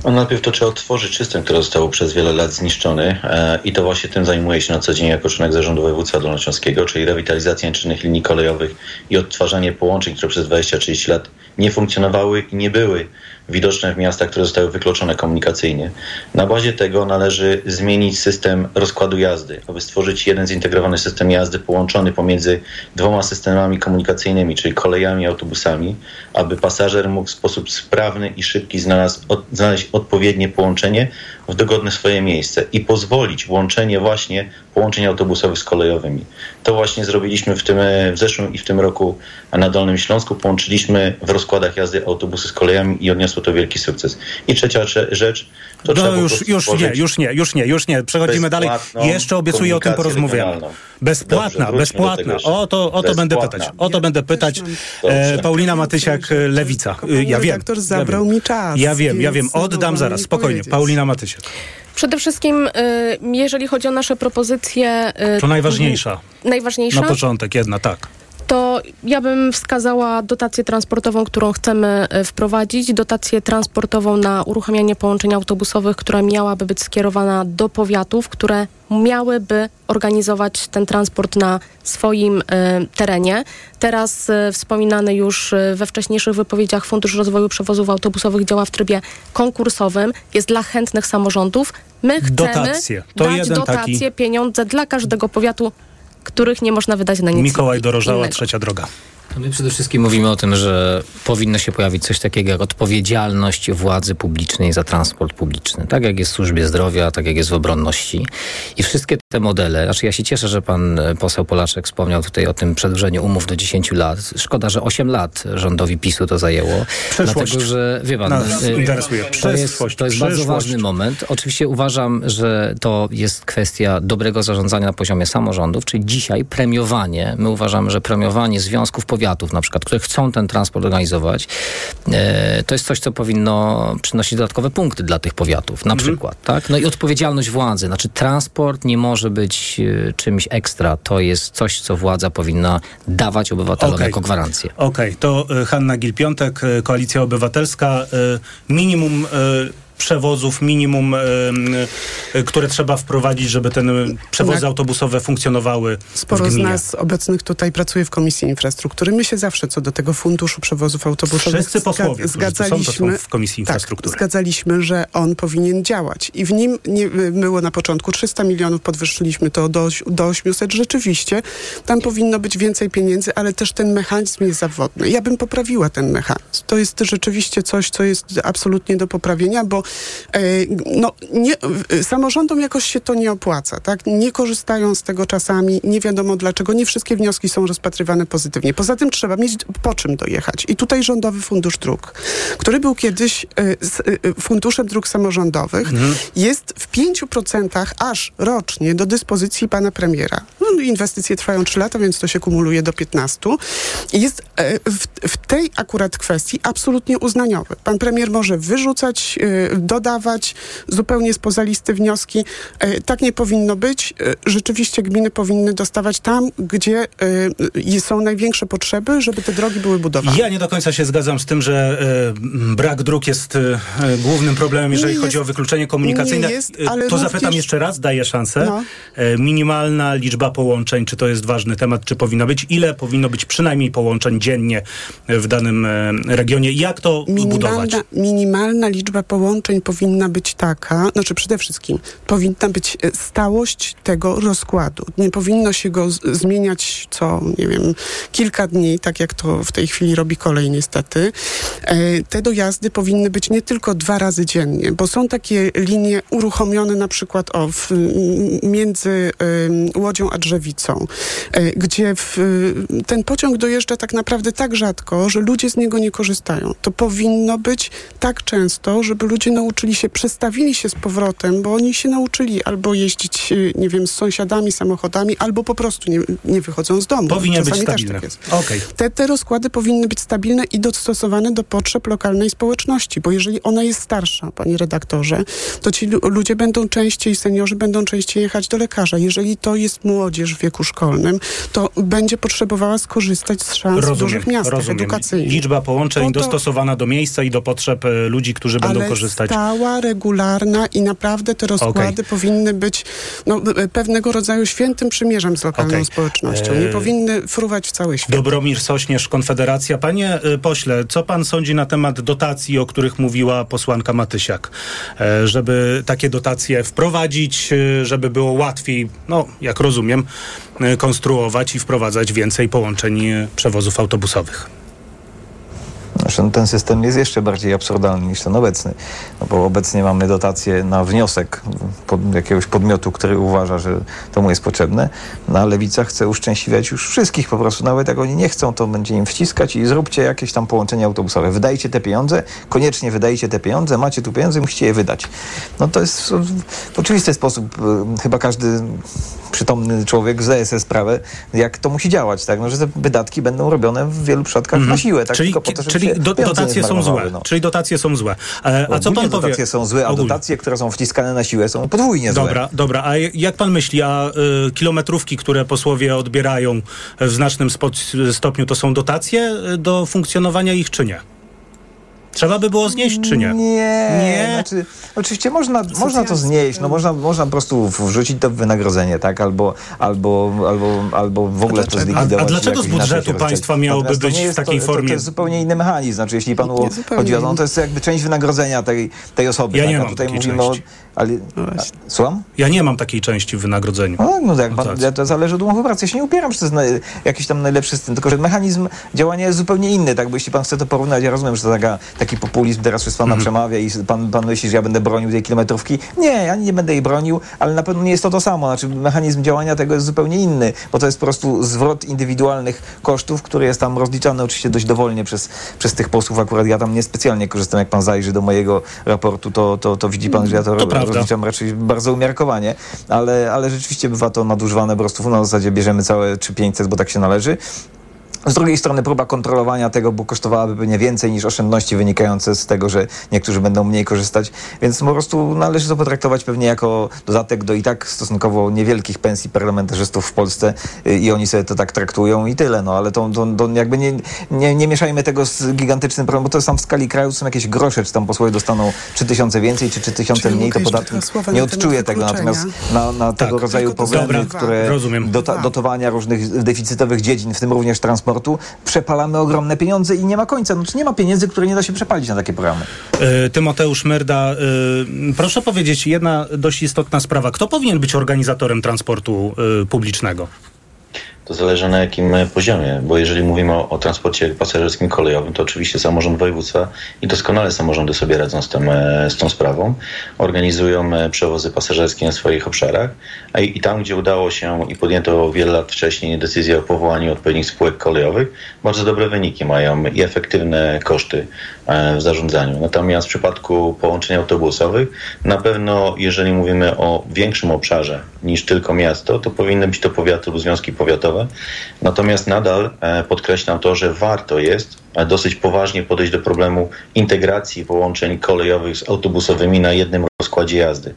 No najpierw to trzeba odtworzyć system, który został przez wiele lat zniszczony e, i to właśnie tym zajmuję się na co dzień jako członek zarządu województwa dolnośląskiego, czyli rewitalizacja czynnych linii kolejowych i odtwarzanie połączeń, które przez 20-30 lat nie funkcjonowały i nie były widoczne w miastach, które zostały wykluczone komunikacyjnie. Na bazie tego należy zmienić system rozkładu jazdy, aby stworzyć jeden zintegrowany system jazdy połączony pomiędzy dwoma systemami komunikacyjnymi, czyli kolejami i autobusami, aby pasażer mógł w sposób sprawny i szybki znalazł, od, znaleźć odpowiednie połączenie w dogodne swoje miejsce i pozwolić łączenie właśnie połączeń autobusowych z kolejowymi. To właśnie zrobiliśmy w, tym, w zeszłym i w tym roku na Dolnym Śląsku. Połączyliśmy w rozkładach jazdy autobusy z kolejami i odniosło to wielki sukces. I trzecia rze- rzecz, No już, już nie, już nie, już nie, już nie. Przechodzimy dalej. Jeszcze obiecuję o tym porozmawiamy. Bezpłatna, Dobrze, bezpłatna. O to, o to będę pytać. O to będę pytać. Dobrze. E, Paulina Matysiak, Lewica. Ja wiem. redaktor ja zabrał wiem. mi czas, Ja wiem, ja wiem. Oddam zaraz, spokojnie. Paulina Matysiak. Przede wszystkim, y, jeżeli chodzi o nasze propozycje... y, To najważniejsza. Najważniejsza? Na początek jedna, tak. To ja bym wskazała dotację transportową, którą chcemy e, wprowadzić. Dotację transportową na uruchamianie połączeń autobusowych, która miałaby być skierowana do powiatów, które miałyby organizować ten transport na swoim e, terenie. Teraz e, wspominany już we wcześniejszych wypowiedziach Fundusz Rozwoju Przewozów Autobusowych działa w trybie konkursowym, jest dla chętnych samorządów. My chcemy Dotacje. To dać jeden taki- dotacje, pieniądze dla każdego powiatu, których nie można wydać na nic Mikołaj Dorożała, innego. trzecia droga. My przede wszystkim mówimy o tym, że powinno się pojawić coś takiego jak odpowiedzialność władzy publicznej za transport publiczny. Tak jak jest w służbie zdrowia, tak jak jest w obronności. I wszystkie te modele, znaczy ja się cieszę, że pan e, poseł Polaczek wspomniał tutaj o tym przedłużeniu umów do 10 lat. Szkoda, że 8 lat rządowi PiSu to zajęło. Przyszłość. Dlatego, że wie pan, Nas e, interesuje. to jest, to jest bardzo ważny moment. Oczywiście uważam, że to jest kwestia dobrego zarządzania na poziomie samorządów, czyli dzisiaj premiowanie, my uważamy, że premiowanie związków powiatów na przykład, które chcą ten transport organizować, e, to jest coś, co powinno przynosić dodatkowe punkty dla tych powiatów, na przykład. Tak? No i odpowiedzialność władzy, znaczy transport nie może być e, czymś ekstra, to jest coś, co władza powinna dawać obywatelom Okej. jako gwarancję. Okej, to e, Hanna Gil-Piątek, Koalicja Obywatelska. Minimum przewozów minimum, e, e, które trzeba wprowadzić, żeby te przewozy Tak. autobusowe funkcjonowały Sporo z nas obecnych tutaj pracuje w Komisji Infrastruktury. My się zawsze co do tego funduszu przewozów autobusowych Wszyscy posłowie, zgadzaliśmy, w Komisji tak, Infrastruktury. zgadzaliśmy, że on powinien działać. I w nim nie było na początku 300 milionów, podwyższyliśmy to do, do 800. Rzeczywiście tam powinno być więcej pieniędzy, ale też ten mechanizm jest zawodny. Ja bym poprawiła ten mechanizm. To jest rzeczywiście coś, co jest absolutnie do poprawienia, bo e, no, nie, e, samorządom jakoś się to nie opłaca. Tak? Nie korzystają z tego czasami, nie wiadomo dlaczego. Nie wszystkie wnioski są rozpatrywane pozytywnie. Poza tym trzeba mieć po czym dojechać. I tutaj Rządowy Fundusz Dróg, który był kiedyś e, e, Funduszem Dróg Samorządowych, jest w 5% aż rocznie do dyspozycji pana premiera. No, inwestycje trwają 3 lata, więc to się kumuluje do 15. I jest e, w, w tej akurat kwestii absolutnie uznaniowy. Pan premier może wyrzucać, e, dodawać zupełnie spoza listy wnioski. E, Tak nie powinno być. Rzeczywiście gminy powinny dostawać tam, gdzie są największe potrzeby, żeby te drogi były budowane. Ja nie do końca się zgadzam z tym, że brak dróg jest głównym problemem, jeżeli Nie chodzi jest- o wykluczenie komunikacyjne. jest, to zapytam jeszcze raz, daję szansę. No. Minimalna liczba połączeń, czy to jest ważny temat, czy powinno być? Ile powinno być przynajmniej połączeń dziennie w danym e, regionie? Jak to budować? Minimalna, minimalna liczba połączeń powinna być taka, znaczy przede wszystkim powinna być e, stałość tego rozkładu. Nie powinno się go zmieniać co, nie wiem, kilka dni, tak jak to w tej chwili robi kolej niestety. E, Te dojazdy powinny być nie tylko dwa razy dziennie, bo są takie linie uruchomione na przykład o, w, między em, Łodzią a Drzewicą, e, gdzie w, ten pociąg dojeżdża tak naprawdę tak rzadko, że ludzie z niego nie korzystają. To powinno być tak często, żeby ludzie nauczyli się, przestawili się z powrotem, bo oni się nauczyli albo jeździć, y, nie wiem, z sąsiadami, samochodami, albo po prostu nie, nie wychodzą z domu. Powinien być Czasami też stabilny. tak jest. Okej. Te, te rozkłady powinny być stabilne i dostosowane do potrzeb lokalnej społeczności, bo jeżeli ona jest starsza, panie redaktorze, to ci lu- ludzie będą częściej, seniorzy będą częściej jechać do lekarza. Jeżeli to jest młodzież w wieku szkolnym, to będzie potrzebowała skorzystać z szans w dużych rozumiem. edukacyjnych. Liczba połączeń Po to- dostosowana do miejsca i do potrzeb e, ludzi, którzy będą ale korzystać. stała, regularna i naprawdę te rozkłady powinny być no, e, pewnego rodzaju świętym przymierzem z lokalną Okej. społecznością. Nie E, powinny fruwać w cały świat. Dobromir Sośnierz, Konfederacja. Panie pośle, co pan sądzi na temat dotacji, o których mówiła posłanka Matysiak? E, Żeby takie dotacje wprowadzić, żeby było łatwiej, no jak rozumiem, konstruować i wprowadzać więcej połączeń y, przewozów autobusowych. Ten system jest jeszcze bardziej absurdalny niż ten obecny, no bo obecnie mamy dotacje na wniosek pod jakiegoś podmiotu, który uważa, że to mu jest potrzebne, no a Lewica chce uszczęśliwiać już wszystkich po prostu, nawet jak oni nie chcą, to będzie im wciskać i zróbcie jakieś tam połączenia autobusowe. Wydajcie te pieniądze, koniecznie wydajcie te pieniądze, macie tu pieniądze, musicie je wydać. No to jest w, w oczywisty sposób, y, chyba każdy przytomny człowiek zdaje sobie sprawę, jak to musi działać, tak? No, że te wydatki będą robione w wielu przypadkach na siłę, tak? Czyli, to, czyli do, dotacje są złe. no. Czyli dotacje są złe. E, a co pan powie? dotacje są złe, a Ogólnie. dotacje, które są wciskane na siłę są podwójnie złe. Dobra, dobra. A jak pan myśli, a y, kilometrówki, które posłowie odbierają w znacznym stopniu, to są dotacje y, do funkcjonowania ich, czy nie? Trzeba by było znieść, czy nie? Nie, Nie? Znaczy, oczywiście można, można to znieść, no można, można po prostu wrzucić to w wynagrodzenie, tak? Albo, albo, albo, albo w ogóle to zlikwidować. A- a dlaczego z budżetu państwa miałoby być w takiej to, To, formie? to jest zupełnie inny mechanizm. Znaczy, jeśli panu Nie, chodzi o to, no to jest jakby część wynagrodzenia tej, tej osoby. Ja tak? nie a mam tutaj mówimy części. o... Ale, a, słucham? Ja nie mam takiej części w wynagrodzeniu. No, no jak pan, ja to zależy od umowy pracy. Ja się nie upieram, że to jest na, jakiś tam najlepszy system, tylko że mechanizm działania jest zupełnie inny, tak? Bo jeśli pan chce to porównać, ja rozumiem, że to taka, taki populizm teraz przez pana przemawia i pan, pan myśli, że ja będę bronił tej kilometrówki. Nie, ja nie będę jej bronił, ale na pewno nie jest to to samo. Znaczy mechanizm działania tego jest zupełnie inny, bo to jest po prostu zwrot indywidualnych kosztów, który jest tam rozliczany oczywiście dość dowolnie przez, przez tych posłów. Akurat ja tam niespecjalnie korzystam, jak pan zajrzy do mojego raportu, to, to, to widzi pan, że ja to, To prawda. Rozliczam raczej bardzo umiarkowanie, ale, ale rzeczywiście bywa to nadużywane po prostu na zasadzie bierzemy całe 3500, bo tak się należy. Z drugiej strony próba kontrolowania tego, bo kosztowałaby pewnie więcej niż oszczędności wynikające z tego, że niektórzy będą mniej korzystać, więc po prostu należy to potraktować pewnie jako dodatek do i tak stosunkowo niewielkich pensji parlamentarzystów w Polsce y, i oni sobie to tak traktują i tyle, no ale to, to, to jakby nie, nie, nie mieszajmy tego z gigantycznym problemem, bo to sam w skali kraju są jakieś grosze, czy tam posłowie dostaną 3 tysiące więcej, czy 3 tysiące Czyli mniej, to podatnik nie odczuje tego, natomiast na, na tego Tak. rodzaju Tylko to problemy, dobra. które Rozumiem. dota, dotowania różnych deficytowych dziedzin, w tym również transportu, przepalamy ogromne pieniądze i nie ma końca. Znaczy nie ma pieniędzy, które nie da się przepalić na takie programy. Y, Tymoteusz Myrda, y, proszę powiedzieć, jedna dość istotna sprawa. Kto powinien być organizatorem transportu y, publicznego? To zależy na jakim e, poziomie, bo jeżeli mówimy o, o transporcie pasażerskim kolejowym, to oczywiście samorząd województwa i doskonale samorządy sobie radzą z, tym, e, z tą sprawą. Organizują e, przewozy pasażerskie na swoich obszarach a i, i tam, gdzie udało się i podjęto wiele lat wcześniej decyzję o powołaniu odpowiednich spółek kolejowych, bardzo dobre wyniki mają i efektywne koszty w zarządzaniu. Natomiast w przypadku połączeń autobusowych, na pewno jeżeli mówimy o większym obszarze niż tylko miasto, to powinny być to powiaty lub związki powiatowe. Natomiast nadal e, podkreślam to, że warto jest e, dosyć poważnie podejść do problemu integracji połączeń kolejowych z autobusowymi na jednym rozkładzie jazdy,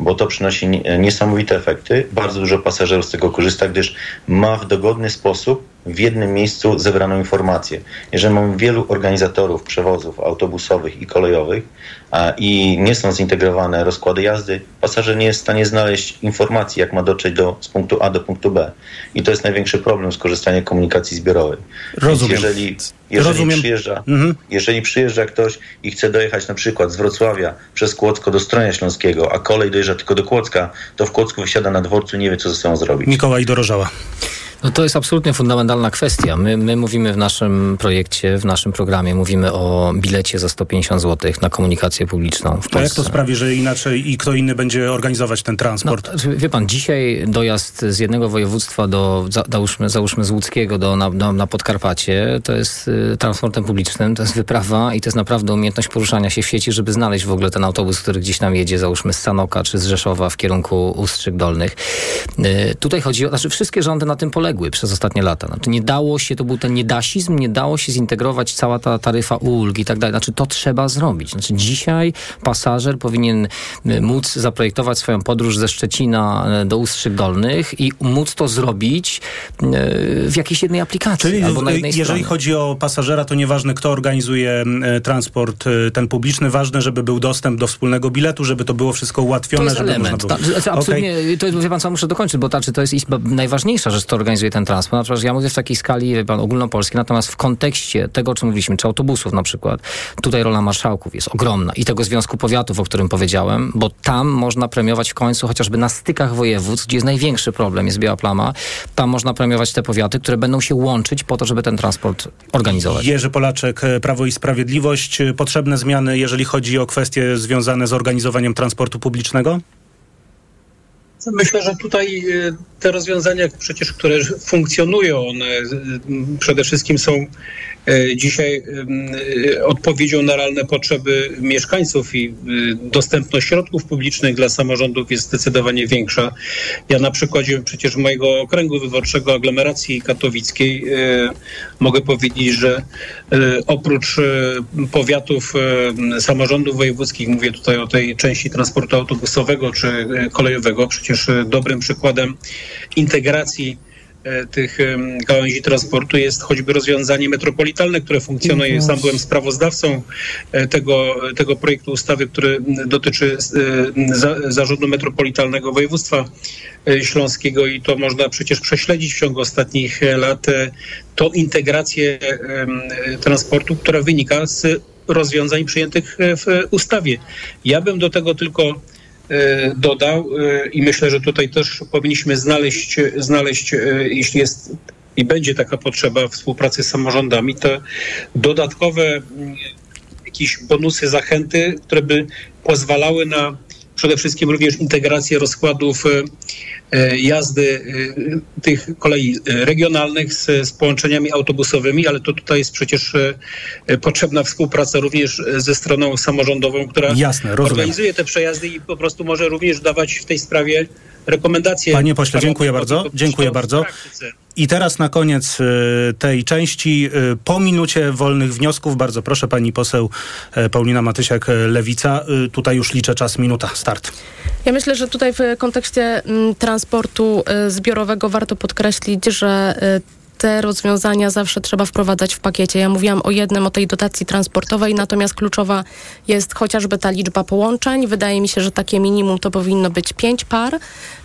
bo to przynosi nie- niesamowite efekty. Bardzo dużo pasażerów z tego korzysta, gdyż ma w dogodny sposób w jednym miejscu zebraną informację. Jeżeli mamy wielu organizatorów przewozów autobusowych i kolejowych a, i nie są zintegrowane rozkłady jazdy, pasażer nie jest w stanie znaleźć informacji, jak ma dotrzeć do, z punktu A do punktu B. I to jest największy problem z korzystaniem komunikacji zbiorowej. Więc Rozumiem. Jeżeli, jeżeli, Rozumiem. Przyjeżdża, Mhm. jeżeli przyjeżdża ktoś i chce dojechać na przykład z Wrocławia przez Kłodzko do Stronia Śląskiego, a kolej dojeżdża tylko do Kłodzka, to w Kłodzku wysiada na dworcu i nie wie, co ze sobą zrobić. Mikołaj Dorożała. No to jest absolutnie fundamentalna kwestia. My, my mówimy w naszym projekcie, w naszym programie, mówimy o bilecie za 150 zł na komunikację publiczną w To jak to sprawi, że inaczej i kto inny będzie organizować ten No, transport? znaczy, wie pan, dzisiaj dojazd z jednego województwa do, za- załóżmy, załóżmy z łódzkiego do, na, na, na Podkarpacie, to jest y, transportem publicznym, to jest wyprawa i to jest naprawdę umiejętność poruszania się w sieci, żeby znaleźć w ogóle ten autobus, który gdzieś nam jedzie, załóżmy z Sanoka czy z Rzeszowa w kierunku Ustrzyk Dolnych. Y, tutaj chodzi o, znaczy wszystkie rządy na tym poległy przez ostatnie lata. Znaczy nie dało się, to był ten niedasizm, nie dało się zintegrować cała ta taryfa ulg i tak dalej. Znaczy to trzeba zrobić. Znaczy dzisiaj pasażer powinien y, móc zaprojektować swoją podróż ze Szczecina y, do Ustrzyk Dolnych i móc to zrobić y, w jakiejś jednej aplikacji Czyli albo na jednej jeżeli stronie. chodzi o pasażera, to nieważne kto organizuje y, transport y, ten publiczny, ważne, żeby był dostęp do wspólnego biletu, żeby to było wszystko To ułatwione, jest żeby element. można Ta, było... znaczy, absolutnie, to jest, wie pan co, muszę dokończyć, bo znaczy, to jest najważniejsza rzecz, kto organizuje ten transport. Natomiast ja mówię w takiej skali, wie pan, ogólnopolskiej, natomiast w kontekście tego, o czym mówiliśmy, czy autobusów na przykład, tutaj rola marszałków jest ogromna i tego Związku Powiatów, o którym powiedziałem, bo tam można premiować w końcu chociażby na stykach województw, gdzie jest największy problem, jest biała plama, tam można premiować te powiaty, które będą się łączyć po to, żeby ten transport organizować. Jerzy Polaczek, Prawo i Sprawiedliwość. Potrzebne zmiany, jeżeli chodzi o kwestie związane z organizowaniem transportu publicznego? Myślę, że tutaj e, te rozwiązania przecież, które funkcjonują, one przede wszystkim są e, dzisiaj e, odpowiedzią na realne potrzeby mieszkańców i e, dostępność środków publicznych dla samorządów jest zdecydowanie większa. Ja na przykładzie przecież mojego okręgu wyborczego aglomeracji katowickiej mogę powiedzieć, że oprócz powiatów samorządów wojewódzkich, mówię tutaj o tej części transportu autobusowego czy kolejowego, przecież dobrym przykładem integracji e, tych gałęzi transportu jest choćby rozwiązanie metropolitalne, które funkcjonuje. Sam byłem sprawozdawcą e, tego, tego projektu ustawy, który dotyczy e, za, zarządu metropolitalnego województwa śląskiego i to można przecież prześledzić w ciągu ostatnich lat tą integrację transportu, która wynika z rozwiązań przyjętych w ustawie. Ja bym do tego tylko dodał e, i myślę, że tutaj też powinniśmy znaleźć, znaleźć e, jeśli jest i będzie taka potrzeba współpracy z samorządami, to dodatkowe mm, jakieś bonusy, zachęty, które by pozwalały na przede wszystkim również integrację rozkładów e, e, jazdy e, tych kolei regionalnych z, z połączeniami autobusowymi, ale to tutaj jest przecież potrzebna współpraca również ze stroną samorządową, która Jasne, organizuje te przejazdy i po prostu może również dawać w tej sprawie rekomendacje... Panie pośle, dziękuję bardzo. Dziękuję bardzo. I teraz na koniec y, tej części, y, po minucie wolnych wniosków, bardzo proszę pani poseł y, Paulina Matysiak-Lewica. Y, tutaj już liczę czas, minuta, start. Ja myślę, że tutaj w kontekście mm, transportu zbiorowego warto podkreślić, że te rozwiązania zawsze trzeba wprowadzać w pakiecie. Ja mówiłam o jednym, o tej dotacji transportowej, natomiast kluczowa jest chociażby ta liczba połączeń. Wydaje mi się, że takie minimum to powinno być pięć par.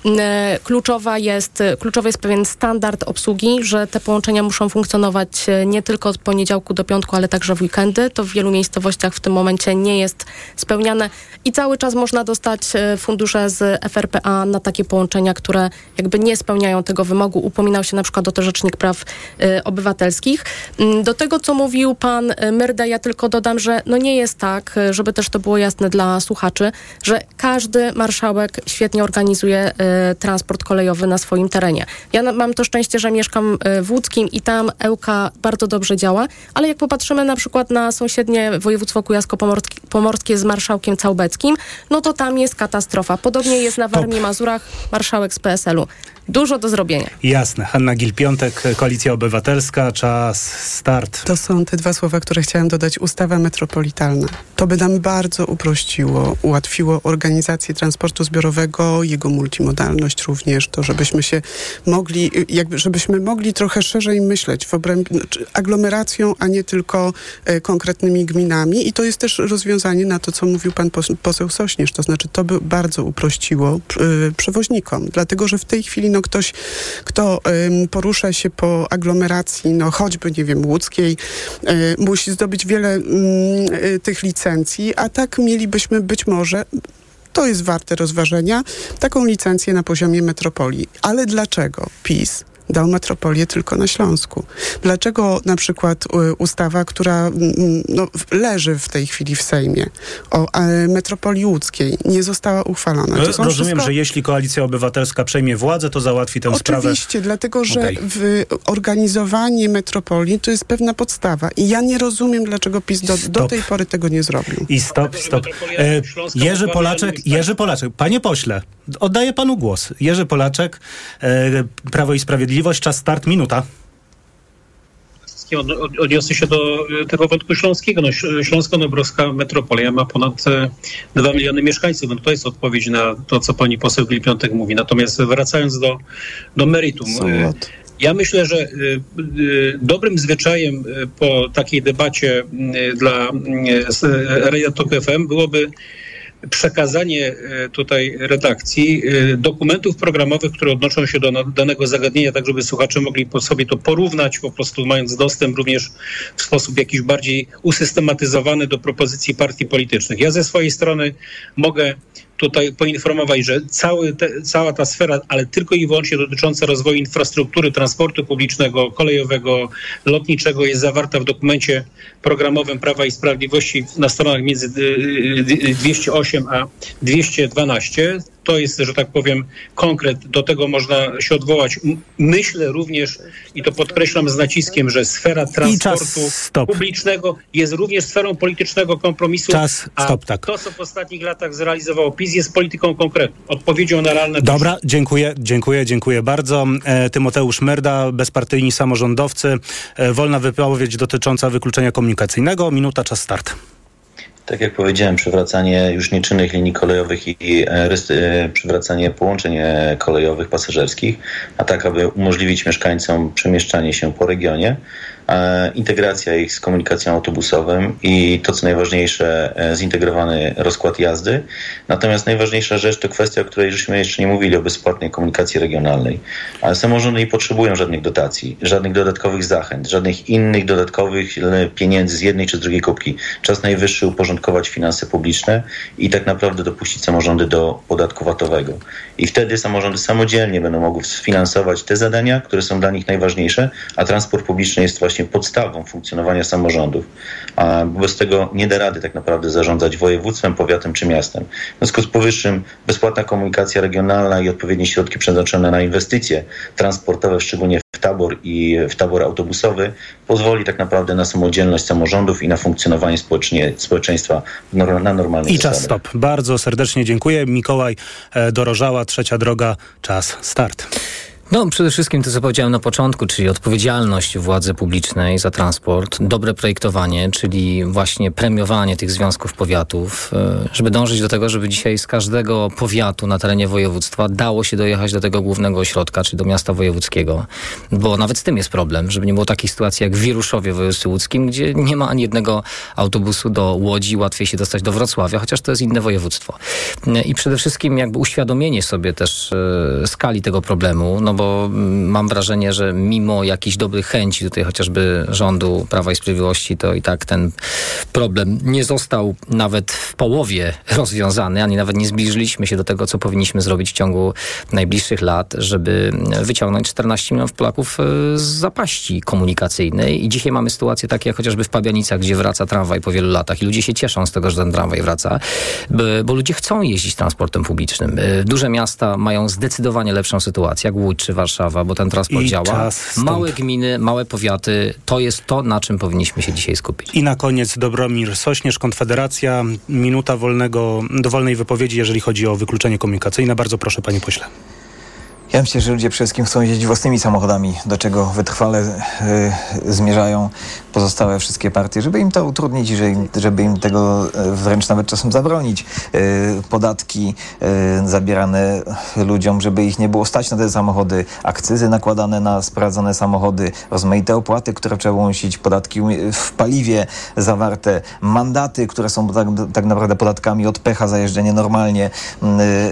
E, Kluczowa jest, kluczowy jest pewien standard obsługi, że te połączenia muszą funkcjonować e, nie tylko od poniedziałku do piątku, ale także w weekendy. To w wielu miejscowościach w tym momencie nie jest spełniane i cały czas można dostać e, fundusze z FRPA na takie połączenia, które jakby nie spełniają tego wymogu. Upominał się na przykład o to Rzecznik Praw e, Obywatelskich. Mm, Do tego, co mówił pan e, Myrda, ja tylko dodam, że no nie jest tak, e, żeby też to było jasne dla słuchaczy, że każdy marszałek świetnie organizuje transport kolejowy na swoim terenie. Ja mam to szczęście, że mieszkam w Łódzkim i tam Ełka bardzo dobrze działa, ale jak popatrzymy na przykład na sąsiednie województwo kujawsko-pomorskie z marszałkiem Całbeckim, no to tam jest katastrofa. Podobnie jest na Warmii Mazurach marszałek z PSL-u. Dużo do zrobienia. Jasne. Hanna Gil-Piątek, Koalicja Obywatelska, czas, start. To są te dwa słowa, które chciałam dodać. Ustawa metropolitalna. To by nam bardzo uprościło, ułatwiło organizację transportu zbiorowego, jego multimodalność również, to żebyśmy się mogli, jakby, żebyśmy mogli trochę szerzej myśleć w obrębie znaczy aglomeracją, a nie tylko e, konkretnymi gminami. I to jest też rozwiązanie na to, co mówił pan pos- poseł Sośnierz. To znaczy, to by bardzo uprościło y, przewoźnikom, dlatego że w tej chwili no, ktoś, kto porusza się po aglomeracji, no choćby, nie wiem, łódzkiej, y, musi zdobyć wiele ym, y, tych licencji, a tak mielibyśmy być może to jest warte rozważenia, taką licencję na poziomie metropolii. Ale dlaczego PiS dał metropolię tylko na Śląsku? Dlaczego na przykład y, ustawa, która mm, no, w- leży w tej chwili w Sejmie o e, metropolii łódzkiej nie została uchwalona? To są Rozumiem, wszystko- że jeśli Koalicja Obywatelska przejmie władzę, to załatwi tę sprawę. Oczywiście, dlatego że w organizowanie metropolii to jest pewna podstawa. I ja nie rozumiem, dlaczego PiS do, do tej pory tego nie zrobił. I stop, stop. E, Jerzy Polaczek, Jerzy Polaczek, panie pośle, oddaję panu głos. Jerzy Polaczek, e, Prawo i Sprawiedliwość, czas start, minuta. Odniosę się do e, tego wątku śląskiego. No, Śląsko-Nobrowska metropolia ma ponad e, 2 miliony mieszkańców. No, to jest odpowiedź na to, co pani poseł Gil-Piątek mówi. Natomiast wracając do, do meritum. e, Ja myślę, że e, e, dobrym zwyczajem e, po takiej debacie e, dla e, e, Tok FM byłoby przekazanie e, tutaj redakcji e, dokumentów programowych, które odnoszą się do danego zagadnienia, tak żeby słuchacze mogli sobie to porównać, po prostu mając dostęp również w sposób jakiś bardziej usystematyzowany do propozycji partii politycznych. Ja ze swojej strony mogę tutaj poinformować, że te, cała ta sfera, ale tylko i wyłącznie dotycząca rozwoju infrastruktury transportu publicznego, kolejowego, lotniczego jest zawarta w dokumencie programowym Prawa i Sprawiedliwości na stronach między y, y, 208 a 212. To jest, że tak powiem, konkret, do tego można się odwołać. Myślę również, i to podkreślam z naciskiem, że sfera transportu publicznego jest również sferą politycznego kompromisu. Czas, stop, tak. to, co w ostatnich latach zrealizował PiS, jest polityką konkretną, odpowiedzią na realne Dobra, dziękuję, dziękuję, dziękuję bardzo. E, Tymoteusz Merda, bezpartyjni samorządowcy, e, wolna wypowiedź dotycząca wykluczenia komunikacyjnego. Minuta, czas start. Tak jak powiedziałem, przywracanie już nieczynnych linii kolejowych i e, e, przywracanie połączeń e, kolejowych pasażerskich, a tak, aby umożliwić mieszkańcom przemieszczanie się po regionie, integracja ich z komunikacją autobusową i to, co najważniejsze, e, zintegrowany rozkład jazdy. Natomiast najważniejsza rzecz to kwestia, o której żeśmy jeszcze nie mówili, o bezpłatnej komunikacji regionalnej. Ale samorządy nie potrzebują żadnych dotacji, żadnych dodatkowych zachęt, żadnych innych dodatkowych pieniędzy z jednej czy z drugiej kubki. Czas najwyższy uporządkować finanse publiczne i tak naprawdę dopuścić samorządy do podatku VAT-owego. I wtedy samorządy samodzielnie będą mogły sfinansować te zadania, które są dla nich najważniejsze, a transport publiczny jest właśnie podstawą funkcjonowania samorządów. A bez tego nie da rady tak naprawdę zarządzać województwem, powiatem czy miastem. W związku z powyższym bezpłatna komunikacja regionalna i odpowiednie środki przeznaczone na inwestycje transportowe, szczególnie w tabor i w tabor autobusowy pozwoli tak naprawdę na samodzielność samorządów i na funkcjonowanie społecznie, społeczeństwa na normalnych I czas zasadach. stop. Bardzo serdecznie dziękuję. Mikołaj e, Dorożała, Trzecia Droga, czas start. No, przede wszystkim to, co powiedziałem na początku, czyli odpowiedzialność władzy publicznej za transport, dobre projektowanie, czyli właśnie premiowanie tych związków powiatów, e, żeby dążyć do tego, żeby dzisiaj z każdego powiatu na terenie województwa dało się dojechać do tego głównego ośrodka, czyli do miasta wojewódzkiego. Bo nawet z tym jest problem, żeby nie było takiej sytuacji jak w Wieruszowie w województwie łódzkim, gdzie nie ma ani jednego autobusu do Łodzi, łatwiej się dostać do Wrocławia, chociaż to jest inne województwo. E, I przede wszystkim jakby uświadomienie sobie też e, skali tego problemu, no bo bo mam wrażenie, że mimo jakichś dobrych chęci tutaj chociażby rządu Prawa i Sprawiedliwości, to i tak ten problem nie został nawet w połowie rozwiązany, ani nawet nie zbliżyliśmy się do tego, co powinniśmy zrobić w ciągu najbliższych lat, żeby wyciągnąć 14 milionów Polaków e, z zapaści komunikacyjnej. I dzisiaj mamy sytuację takie jak chociażby w Pabianicach, gdzie wraca tramwaj po wielu latach i ludzie się cieszą z tego, że ten tramwaj wraca, bo, ludzie chcą jeździć transportem publicznym. E, Duże miasta mają zdecydowanie lepszą sytuację, jak Łódź czy Warszawa, bo ten transport I działa. Małe gminy, małe powiaty, to jest to, na czym powinniśmy się dzisiaj skupić. I na koniec Dobromir Sośnierz, Konfederacja. Minuta wolnego, dowolnej wypowiedzi, jeżeli chodzi o wykluczenie komunikacyjne. Bardzo proszę, panie pośle. Ja myślę, że ludzie przede wszystkim chcą jeździć własnymi samochodami, do czego wytrwale y, zmierzają pozostałe wszystkie partie, żeby im to utrudnić i żeby im tego y, wręcz nawet czasem zabronić. Y, podatki y, zabierane ludziom, żeby ich nie było stać na te samochody, akcyzy nakładane na sprawdzone samochody, rozmaite opłaty, które trzeba unosić, podatki w paliwie zawarte, mandaty, które są tak, tak naprawdę podatkami od pecha za jeżdżenie normalnie,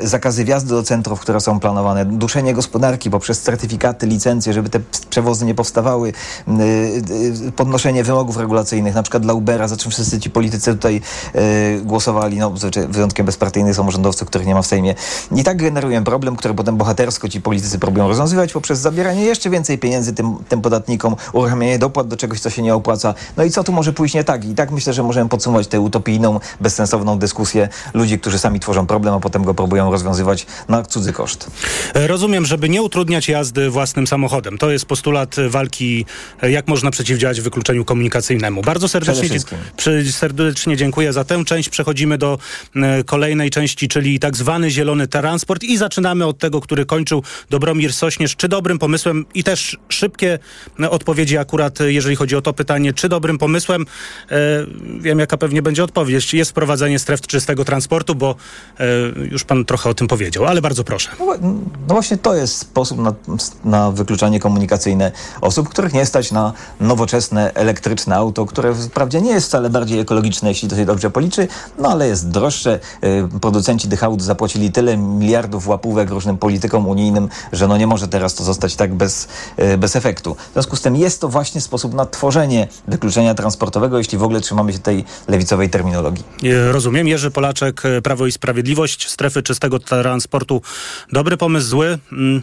zakazy wjazdu do centrów, które są planowane, duszenie gospodarki poprzez certyfikaty, licencje, żeby te przewozy nie powstawały, y, podnoszenie wymogów regulacyjnych, na przykład dla Ubera, za czym wszyscy ci politycy tutaj y, głosowali, no wyjątkiem bezpartyjnych samorządowców, których nie ma w Sejmie. I tak generują problem, który potem bohatersko ci politycy próbują rozwiązywać poprzez zabieranie jeszcze więcej pieniędzy tym, tym podatnikom, uruchamianie dopłat do czegoś, co się nie opłaca. No i co tu może pójść nie tak? I tak myślę, że możemy podsumować tę utopijną, bezsensowną dyskusję ludzi, którzy sami tworzą problem, a potem go próbują rozwiązywać na cudzy koszt. E, Rozumiem, żeby nie utrudniać jazdy własnym samochodem. To jest postulat walki, e, jak można przeciwdziałać wykluczeniu komunikacyjnemu. Bardzo serdecznie, serdecznie dziękuję za tę część. Przechodzimy do kolejnej części, czyli tak zwany zielony transport i zaczynamy od tego, który kończył Dobromir Sośnierz. Czy dobrym pomysłem i też szybkie odpowiedzi akurat, jeżeli chodzi o to pytanie, czy dobrym pomysłem, e, wiem jaka pewnie będzie odpowiedź, jest wprowadzenie stref czystego transportu, bo e, już pan trochę o tym powiedział, ale bardzo proszę. No, no właśnie to jest sposób na, na wykluczanie komunikacyjne osób, których nie stać na nowoczesne elektryczne auto, które wprawdzie nie jest wcale bardziej ekologiczne, jeśli to się dobrze policzy, no ale jest droższe. Y, Producenci tych aut zapłacili tyle miliardów łapówek różnym politykom unijnym, że no nie może teraz to zostać tak bez, y, bez efektu. W związku z tym jest to właśnie sposób na tworzenie wykluczenia transportowego, jeśli w ogóle trzymamy się tej lewicowej terminologii. E, Rozumiem. Jerzy Polaczek, Prawo i Sprawiedliwość, strefy czystego transportu. Dobry pomysł, zły. Mm,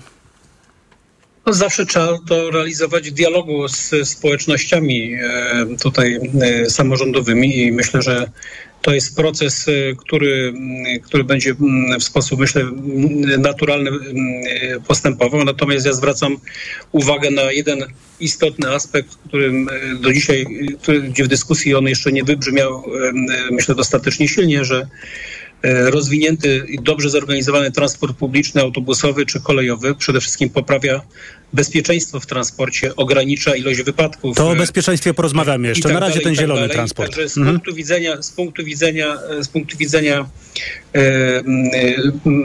No zawsze trzeba to realizować w dialogu z społecznościami e, tutaj e, samorządowymi i myślę, że to jest proces, e, który, który będzie w sposób, myślę, naturalny postępował. Natomiast ja zwracam uwagę na jeden istotny aspekt, którym do dzisiaj, gdzie w dyskusji on jeszcze nie wybrzmiał, myślę, dostatecznie silnie, że rozwinięty i dobrze zorganizowany transport publiczny, autobusowy czy kolejowy przede wszystkim poprawia bezpieczeństwo w transporcie, ogranicza ilość wypadków. To o e, bezpieczeństwie porozmawiamy jeszcze. tak Na razie dalej, ten tak zielony dalej. transport. Także z Mhm. punktu widzenia, z punktu widzenia, e, z punktu widzenia e, e,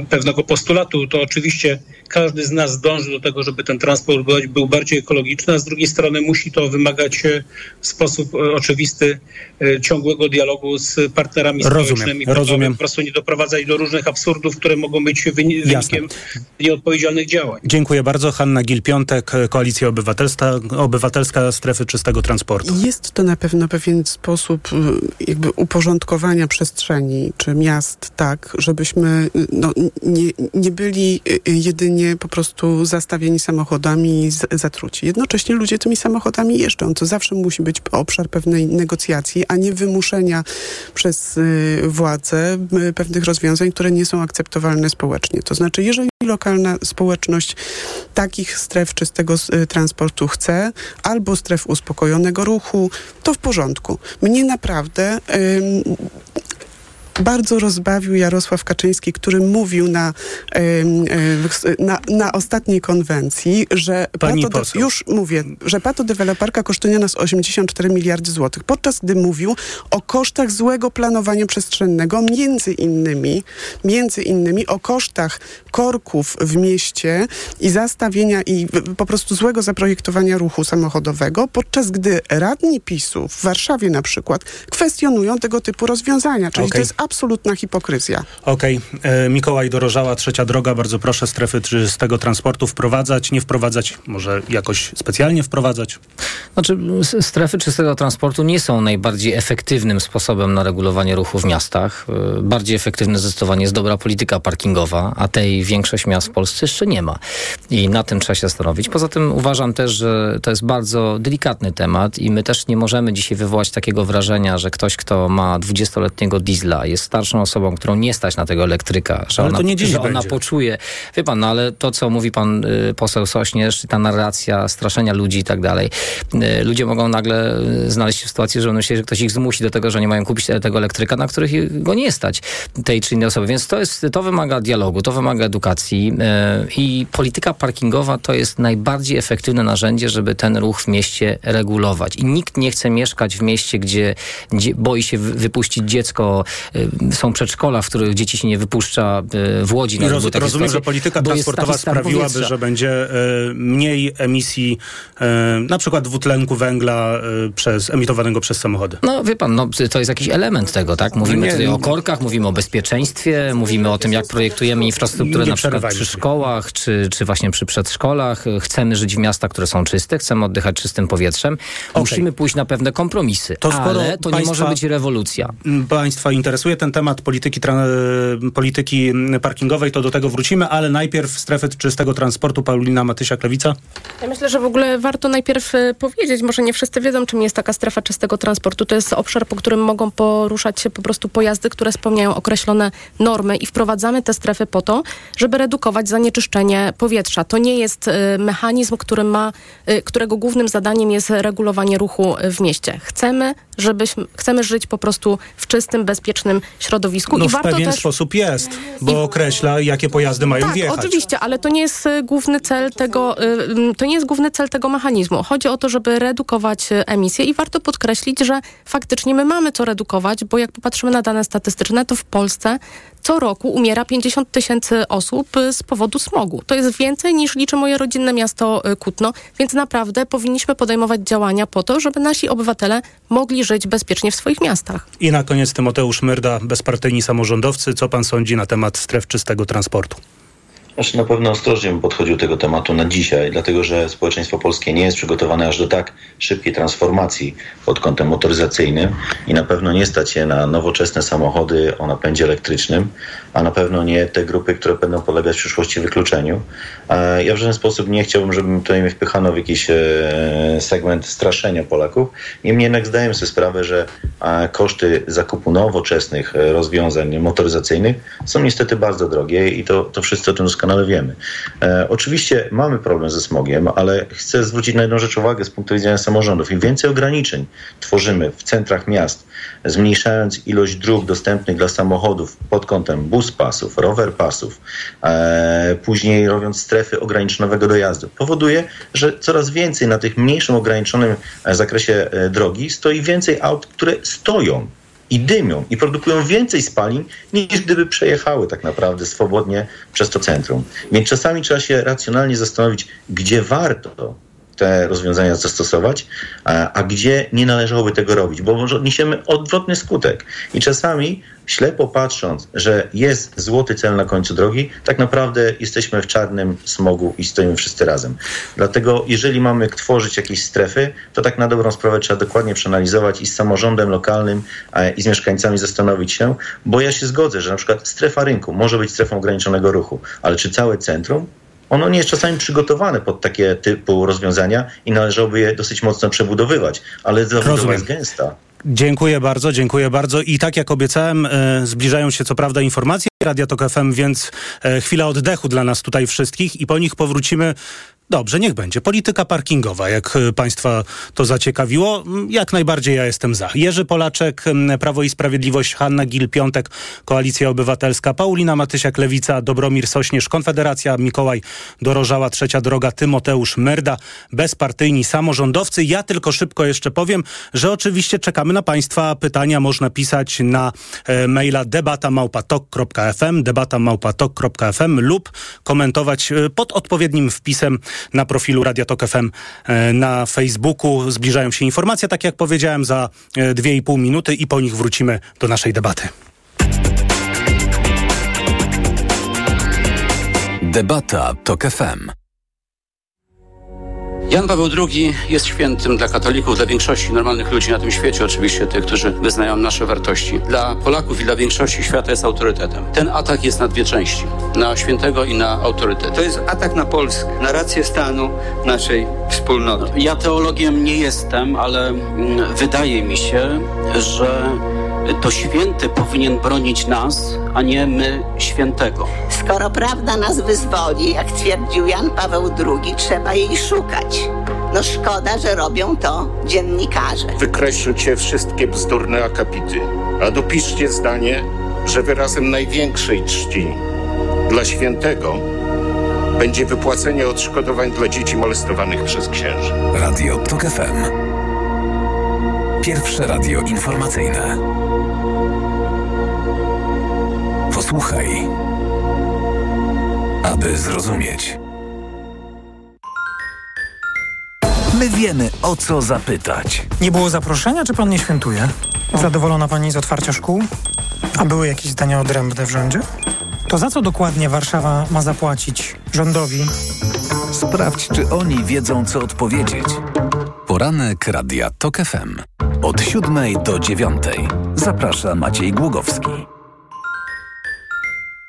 pewnego postulatu, to oczywiście każdy z nas dąży do tego, żeby ten transport był, bardziej ekologiczny, a z drugiej strony musi to wymagać e, w sposób e, oczywisty e, ciągłego dialogu z partnerami Rozumiem, społecznymi, rozumiem. po prostu nie doprowadzać do różnych absurdów, które mogą być wyni- wynikiem nieodpowiedzialnych działań. Dziękuję bardzo. Hanna Gil-Piątek, Koalicja Obywatelska, Obywatelska Strefy Czystego Transportu. Jest to na pewno pewien sposób jakby uporządkowania przestrzeni czy miast tak, żebyśmy no, nie, nie byli y, jedynie po prostu zastawieni samochodami zatruci. Jednocześnie ludzie tymi samochodami jeżdżą. To zawsze musi być obszar pewnej negocjacji, a nie wymuszenia przez y, władze y, pewnych rozwiązań, które nie są akceptowalne społecznie. To znaczy, jeżeli lokalna społeczność takich stref czystego y, transportu chce, albo stref uspokojonego ruchu, to w porządku. Mnie naprawdę bardzo rozbawił Jarosław Kaczyński, który mówił na, na, na ostatniej konwencji, że Pani pato, poseł. już mówię, że patodeweloperka kosztuje nas 84 miliardy złotych, podczas gdy mówił o kosztach złego planowania przestrzennego, między innymi, między innymi o kosztach korków w mieście i zastawienia i po prostu złego zaprojektowania ruchu samochodowego, podczas gdy radni PiSu w Warszawie na przykład kwestionują tego typu rozwiązania, czyli Okej. to jest absolutna hipokryzja. Okej, e, Mikołaj Dorożała, trzecia droga, bardzo proszę strefy czystego transportu wprowadzać, nie wprowadzać, może jakoś specjalnie wprowadzać? Znaczy, strefy czystego transportu nie są najbardziej efektywnym sposobem na regulowanie ruchu w miastach. Y, Bardziej efektywna zdecydowanie jest dobra polityka parkingowa, a tej większość miast w Polsce jeszcze nie ma. I na tym trzeba się zastanowić. Poza tym uważam też, że to jest bardzo delikatny temat i my też nie możemy dzisiaj wywołać takiego wrażenia, że ktoś, kto ma 20-letniego diesla, jest starszą osobą, którą nie stać na tego elektryka, że, Ale ona, to nie dziś że ona będzie. poczuje. Wie pan, no ale to, co mówi pan y, poseł Sośnierz, ta narracja straszenia ludzi i tak dalej. Y, ludzie mogą nagle y, znaleźć się w sytuacji, że będą myśleć, że ktoś ich zmusi do tego, że nie mają kupić te- tego elektryka, na których go nie stać, tej czy innej osoby. Więc to, jest, to wymaga dialogu, to wymaga edukacji y, i polityka parkingowa to jest najbardziej efektywne narzędzie, żeby ten ruch w mieście regulować. I nikt nie chce mieszkać w mieście, gdzie, gdzie boi się wy- wypuścić dziecko. Y, Są przedszkola, w których dzieci się nie wypuszcza y, w Łodzi. I roz, rozumiem, sytuacje, że polityka transportowa sprawiłaby, powietrza. że będzie e, mniej emisji na przykład dwutlenku węgla przez, emitowanego przez samochody. No wie pan, no, to jest jakiś element tego, tak? Mówimy Nie, tutaj o korkach, mówimy o bezpieczeństwie, mówimy o tym, jak projektujemy infrastrukturę na przykład przy szkołach, czy, czy właśnie przy przedszkolach. Chcemy żyć w miastach, które są czyste, chcemy oddychać czystym powietrzem. Musimy pójść na pewne kompromisy, To ale to nie państwa- może być rewolucja. M, Państwa interesuje ten temat polityki, e, polityki parkingowej, to do tego wrócimy, ale najpierw strefy czystego transportu. Paulina Matysiak-Lewica. Ja myślę, że w ogóle warto najpierw e, powiedzieć, może nie wszyscy wiedzą, czym jest taka strefa czystego transportu. To jest obszar, po którym mogą poruszać się po prostu pojazdy, które spełniają określone normy i wprowadzamy te strefy po to, żeby redukować zanieczyszczenie powietrza. To nie jest e, mechanizm, który ma, którego głównym zadaniem jest regulowanie ruchu w mieście. Chcemy, żebyśmy, chcemy żyć po prostu w czystym, bezpiecznym środowisku No i w warto pewien też... sposób jest, bo określa, jakie pojazdy mają Tak, wjechać. oczywiście, ale to nie jest y, główny cel tego, y, to nie jest główny cel tego mechanizmu. Chodzi o to, żeby redukować y, emisje i warto podkreślić, że faktycznie my mamy co redukować, bo jak popatrzymy na dane statystyczne, to w Polsce co roku umiera 50 tysięcy osób z powodu smogu. To jest więcej niż liczy moje rodzinne miasto y, Kutno, więc naprawdę powinniśmy podejmować działania po to, żeby nasi obywatele mogli żyć bezpiecznie w swoich miastach. I na koniec Tymoteusz Myrda, bezpartyjni samorządowcy. Co pan sądzi na temat stref czystego transportu? Znaczy na pewno ostrożnie bym podchodził tego tematu na dzisiaj, dlatego że społeczeństwo polskie nie jest przygotowane aż do tak szybkiej transformacji pod kątem motoryzacyjnym i na pewno nie stać się na nowoczesne samochody o napędzie elektrycznym, a na pewno nie te grupy, które będą polegać w przyszłości wykluczeniu. Ja w żaden sposób nie chciałbym, żeby tutaj mnie wpychano w jakiś e, segment straszenia Polaków. Niemniej jednak zdaję sobie sprawę, że koszty zakupu nowoczesnych e, rozwiązań motoryzacyjnych są niestety bardzo drogie i to, to wszyscy o tym wiemy. E, oczywiście mamy problem ze smogiem, ale chcę zwrócić na jedną rzecz uwagę z punktu widzenia samorządów. Im więcej ograniczeń tworzymy w centrach miast, zmniejszając ilość dróg dostępnych dla samochodów pod kątem bus pasów, rower pasów, e, później robiąc strefy ograniczonego dojazdu, powoduje, że coraz więcej na tych mniejszym ograniczonym e, zakresie e, drogi stoi więcej aut, które stoją i dymią i produkują więcej spalin niż gdyby przejechały tak naprawdę swobodnie przez to centrum. Więc czasami trzeba się racjonalnie zastanowić, gdzie warto te rozwiązania zastosować, a, a gdzie nie należałoby tego robić, bo może odniesiemy odwrotny skutek. I czasami ślepo patrząc, że jest złoty cel na końcu drogi, tak naprawdę jesteśmy w czarnym smogu i stoimy wszyscy razem. Dlatego jeżeli mamy tworzyć jakieś strefy, to tak na dobrą sprawę trzeba dokładnie przeanalizować i z samorządem lokalnym i z mieszkańcami zastanowić się, bo ja się zgodzę, że na przykład strefa rynku może być strefą ograniczonego ruchu, ale czy całe centrum? Ono nie jest czasami przygotowane pod takie typu rozwiązania i należałoby je dosyć mocno przebudowywać, ale zabudowa jest gęsta. Dziękuję bardzo, dziękuję bardzo. I tak jak obiecałem, e, zbliżają się co prawda informacje Radia Tok FM, więc e, chwila oddechu dla nas tutaj wszystkich i po nich powrócimy Dobrze, niech będzie. Polityka parkingowa, jak y, Państwa to zaciekawiło, mm, jak najbardziej ja jestem za. Jerzy Polaczek, mm, Prawo i Sprawiedliwość, Hanna Gil-Piątek, Koalicja Obywatelska, Paulina Matysiak, Lewica, Dobromir Sośnierz, Konfederacja, Mikołaj Dorożała, Trzecia Droga, Tymoteusz Merda, bezpartyjni samorządowcy. Ja tylko szybko jeszcze powiem, że oczywiście czekamy na Państwa pytania. Można pisać na e, maila debatamałpatok.fm, debatamałpatok.fm lub komentować e, pod odpowiednim wpisem na profilu Radia Tok FM e, na Facebooku. Zbliżają się informacje, tak jak powiedziałem, za e, dwie i pół minuty i po nich wrócimy do naszej debaty. Debata TOK FM. Jan Paweł II jest świętym dla katolików, dla większości normalnych ludzi na tym świecie, oczywiście tych, którzy wyznają nasze wartości. Dla Polaków i dla większości świata jest autorytetem. Ten atak jest na dwie części. Na świętego i na autorytet. To jest atak na Polskę, na rację stanu naszej wspólnoty. Ja teologiem nie jestem, ale mm, wydaje mi się, że to święty powinien bronić nas, a nie my świętego. Skoro prawda nas wyzwoli, jak twierdził Jan Paweł II, trzeba jej szukać. No szkoda, że robią to dziennikarze. Wykreślcie wszystkie bzdurne akapity, a dopiszcie zdanie, że wyrazem największej czci dla świętego będzie wypłacenie odszkodowań dla dzieci molestowanych przez księży. Radio TOK FM. Pierwsze radio informacyjne. Posłuchaj, aby zrozumieć. My wiemy, o co zapytać. Nie było zaproszenia, czy pan nie świętuje? Zadowolona pani z otwarcia szkół? A były jakieś zdania odrębne w rządzie? To za co dokładnie Warszawa ma zapłacić rządowi? Sprawdź, czy oni wiedzą, co odpowiedzieć. Poranek Radia TOK FM. Od siódmej do dziewiątej. Zaprasza Maciej Głogowski.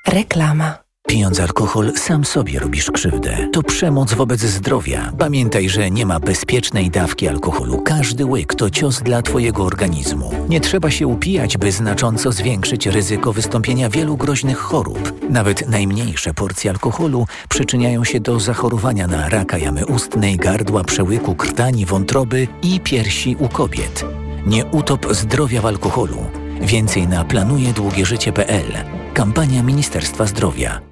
Reklama. Pijąc alkohol, sam sobie robisz krzywdę. To przemoc wobec zdrowia. Pamiętaj, że nie ma bezpiecznej dawki alkoholu. Każdy łyk to cios dla Twojego organizmu. Nie trzeba się upijać, by znacząco zwiększyć ryzyko wystąpienia wielu groźnych chorób. Nawet najmniejsze porcje alkoholu przyczyniają się do zachorowania na raka jamy ustnej, gardła, przełyku, krtani, wątroby i piersi u kobiet. Nie utop zdrowia w alkoholu. Więcej na planujedługieżycie.pl. Kampania Ministerstwa Zdrowia.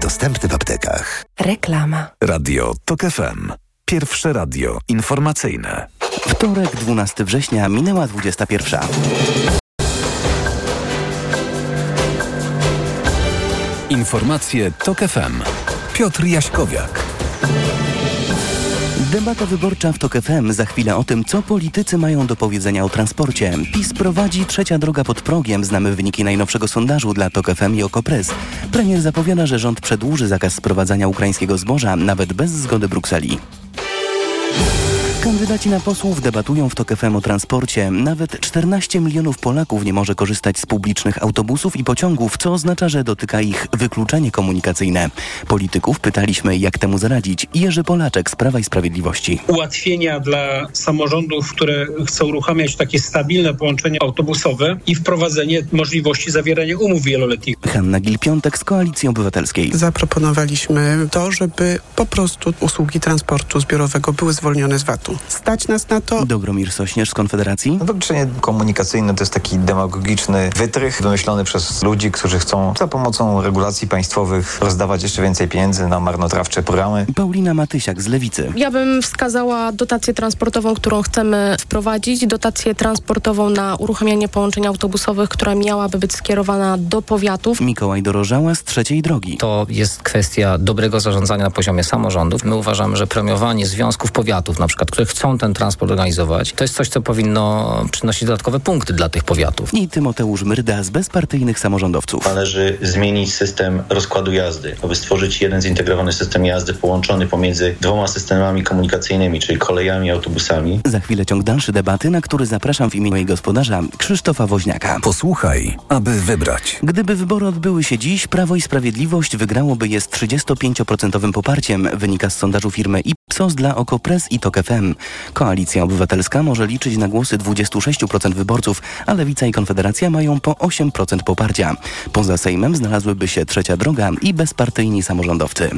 Dostępny w aptekach. Reklama. Radio TOK FM. Pierwsze radio informacyjne. Wtorek, 12 września, minęła 21. Informacje TOK FM. Piotr Jaśkowiak. Debata wyborcza w TOK FM. Za chwilę o tym, co politycy mają do powiedzenia o transporcie. PiS prowadzi trzecia droga pod progiem. Znamy wyniki najnowszego sondażu dla TOK FM i Okopres. Premier zapowiada, że rząd przedłuży zakaz sprowadzania ukraińskiego zboża, nawet bez zgody Brukseli. Kandydaci na posłów debatują w TOK FM o transporcie. Nawet 14 milionów Polaków nie może korzystać z publicznych autobusów i pociągów, co oznacza, że dotyka ich wykluczenie komunikacyjne. Polityków pytaliśmy, jak temu zaradzić. Jerzy Polaczek z Prawa i Sprawiedliwości. Ułatwienia dla samorządów, które chcą uruchamiać takie stabilne połączenia autobusowe i wprowadzenie możliwości zawierania umów wieloletnich. Hanna Gil-Piątek z Koalicji Obywatelskiej. Zaproponowaliśmy to, żeby po prostu usługi transportu zbiorowego były zwolnione z VAT-u. Stać nas na to. Dobromir Sośnierz z Konfederacji. Wykluczenie komunikacyjne to jest taki demagogiczny wytrych wymyślony przez ludzi, którzy chcą za pomocą regulacji państwowych rozdawać jeszcze więcej pieniędzy na marnotrawcze programy. Paulina Matysiak z Lewicy. Ja bym wskazała dotację transportową, którą chcemy wprowadzić. Dotację transportową na uruchamianie połączeń autobusowych, która miałaby być skierowana do powiatów. Mikołaj Dorożała z Trzeciej Drogi. To jest kwestia dobrego zarządzania na poziomie samorządów. My uważamy, że premiowanie związków powiatów, na przykład, które chcą ten transport organizować, to jest coś, co powinno przynosić dodatkowe punkty dla tych powiatów. I Tymoteusz Myrda z bezpartyjnych samorządowców. Należy zmienić system rozkładu jazdy, aby stworzyć jeden zintegrowany system jazdy połączony pomiędzy dwoma systemami komunikacyjnymi, czyli kolejami i autobusami. Za chwilę ciąg dalszy debaty, na który zapraszam w imieniu jej gospodarza Krzysztofa Woźniaka. Posłuchaj, aby wybrać. Gdyby wybory odbyły się dziś, Prawo i Sprawiedliwość wygrałoby je z 35% poparciem, wynika z sondażu firmy Ipsos dla Okopres i TOK FM. Koalicja Obywatelska może liczyć na głosy 26% wyborców, a Lewica i Konfederacja mają po 8% poparcia. Poza Sejmem znalazłyby się Trzecia Droga i bezpartyjni samorządowcy.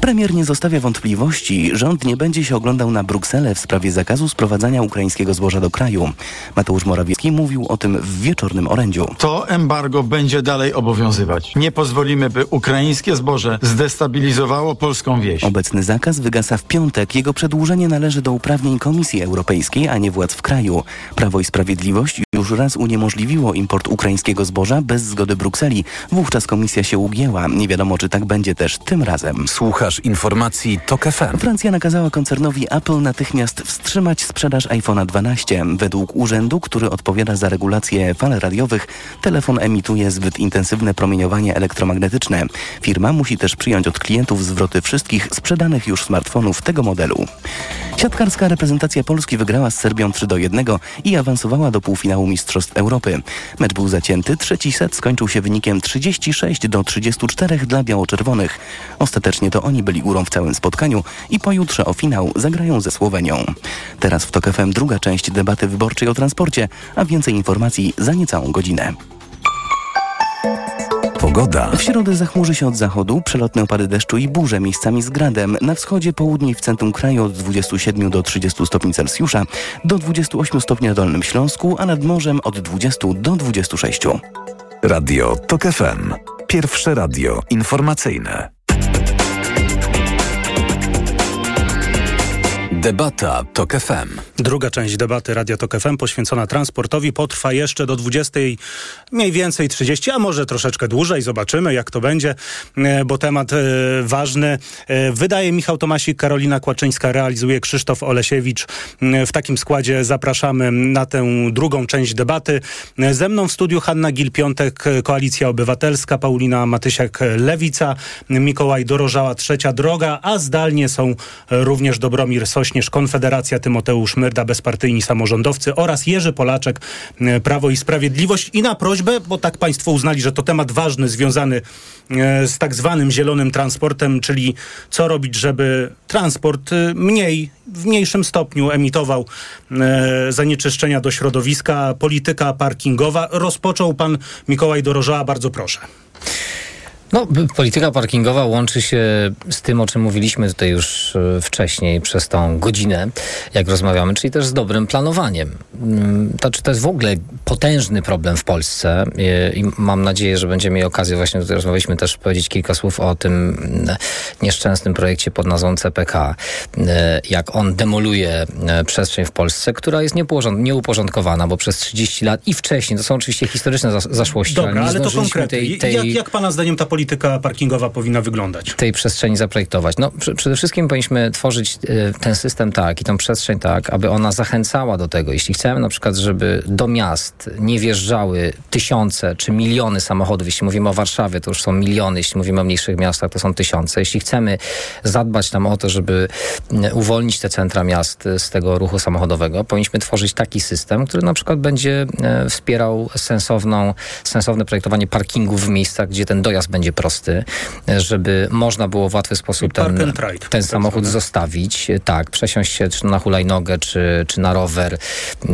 Premier nie zostawia wątpliwości, rząd nie będzie się oglądał na Brukselę w sprawie zakazu sprowadzania ukraińskiego zboża do kraju. Mateusz Morawiecki mówił o tym w wieczornym orędziu. To embargo będzie dalej obowiązywać. Nie pozwolimy, by ukraińskie zboże zdestabilizowało polską wieś. Obecny zakaz wygasa w piątek. Jego przedłużenie należy do uprawnień Komisji Europejskiej, a nie władz w kraju. Prawo i Sprawiedliwość już raz uniemożliwiło import ukraińskiego zboża bez zgody Brukseli. Wówczas komisja się ugięła. Nie wiadomo, czy tak będzie też tym razem. Słuchasz informacji TOK FM. Francja nakazała koncernowi Apple natychmiast wstrzymać sprzedaż iPhone'a 12. Według urzędu, który odpowiada za regulację fal radiowych, telefon emituje zbyt intensywne promieniowanie elektromagnetyczne. Firma musi też przyjąć od klientów zwroty wszystkich sprzedanych już smartfonów tego modelu. Siatkarska reprezentacja Polski wygrała z Serbią 3 do 1 i awansowała do półfinału Mistrzostw Europy. Mecz był zacięty, trzeci set skończył się wynikiem 36 do 34 dla biało-czerwonych. Ostatecznie to oni byli górą w całym spotkaniu i pojutrze o finał zagrają ze Słowenią. Teraz w TOK FM druga część debaty wyborczej o transporcie, a więcej informacji za niecałą godzinę. Pogoda. W środę zachmurzy się od zachodu, przelotne opady deszczu i burze miejscami z gradem. Na wschodzie, południe i w centrum kraju od 27 do 30 stopni Celsjusza, do 28 stopni na Dolnym Śląsku, a nad morzem od 20 do 26. Radio TOK FM. Pierwsze radio informacyjne. Debata TOK FM. Druga część debaty Radia TOK FM poświęcona transportowi potrwa jeszcze do 20, mniej więcej 30, a może troszeczkę dłużej. Zobaczymy, jak to będzie, e, bo temat e, ważny. E, wydaje Michał Tomasik, Karolina Kłaczyńska, realizuje Krzysztof Olesiewicz. W takim składzie zapraszamy na tę drugą część debaty. Ze mną w studiu Hanna Gil-Piątek, Koalicja Obywatelska, Paulina Matysiak-Lewica, Mikołaj Dorożała, Trzecia Droga, a zdalnie są również Dobromir Sośnierz, Konfederacja, Tymoteusz Myrda, bezpartyjni samorządowcy oraz Jerzy Polaczek, e, Prawo i Sprawiedliwość. I na prośbę, bo tak państwo uznali, że to temat ważny związany e, z tak zwanym zielonym transportem, czyli co robić, żeby transport e, mniej, w mniejszym stopniu emitował zanieczyszczenia do środowiska, polityka parkingowa. Rozpoczął pan Mikołaj Dorożała, bardzo proszę. No, polityka parkingowa łączy się z tym, o czym mówiliśmy tutaj już e, wcześniej przez tą godzinę, jak rozmawiamy, czyli też z dobrym planowaniem. Mm, to, to jest w ogóle potężny problem w Polsce e, i mam nadzieję, że będziemy mieli okazję właśnie tutaj rozmawialiśmy też powiedzieć kilka słów o tym mm, nieszczęsnym projekcie pod nazwą CPK, e, jak on demoluje przestrzeń w Polsce, która jest nieuporządkowana, bo przez 30 lat i wcześniej, to są oczywiście historyczne zaszłości, Dobra, ale, ale to konkretnie. Tej, tej... Jak, jak pana zdaniem ta polityka polityka parkingowa powinna wyglądać? Tej przestrzeni zaprojektować. No, pr przede wszystkim powinniśmy tworzyć y, ten system tak i tą przestrzeń tak, aby ona zachęcała do tego. Jeśli chcemy na przykład, żeby do miast nie wjeżdżały tysiące czy miliony samochodów, jeśli mówimy o Warszawie, to już są miliony, jeśli mówimy o mniejszych miastach, to są tysiące. Jeśli chcemy zadbać tam o to, żeby uwolnić te centra miast z tego ruchu samochodowego, powinniśmy tworzyć taki system, który na przykład będzie y, wspierał sensowną, sensowne projektowanie parkingów w miejscach, gdzie ten dojazd będzie prosty, żeby można było w łatwy sposób ten, ten samochód zostawić, tak, przesiąść się czy na hulajnogę, czy, czy na rower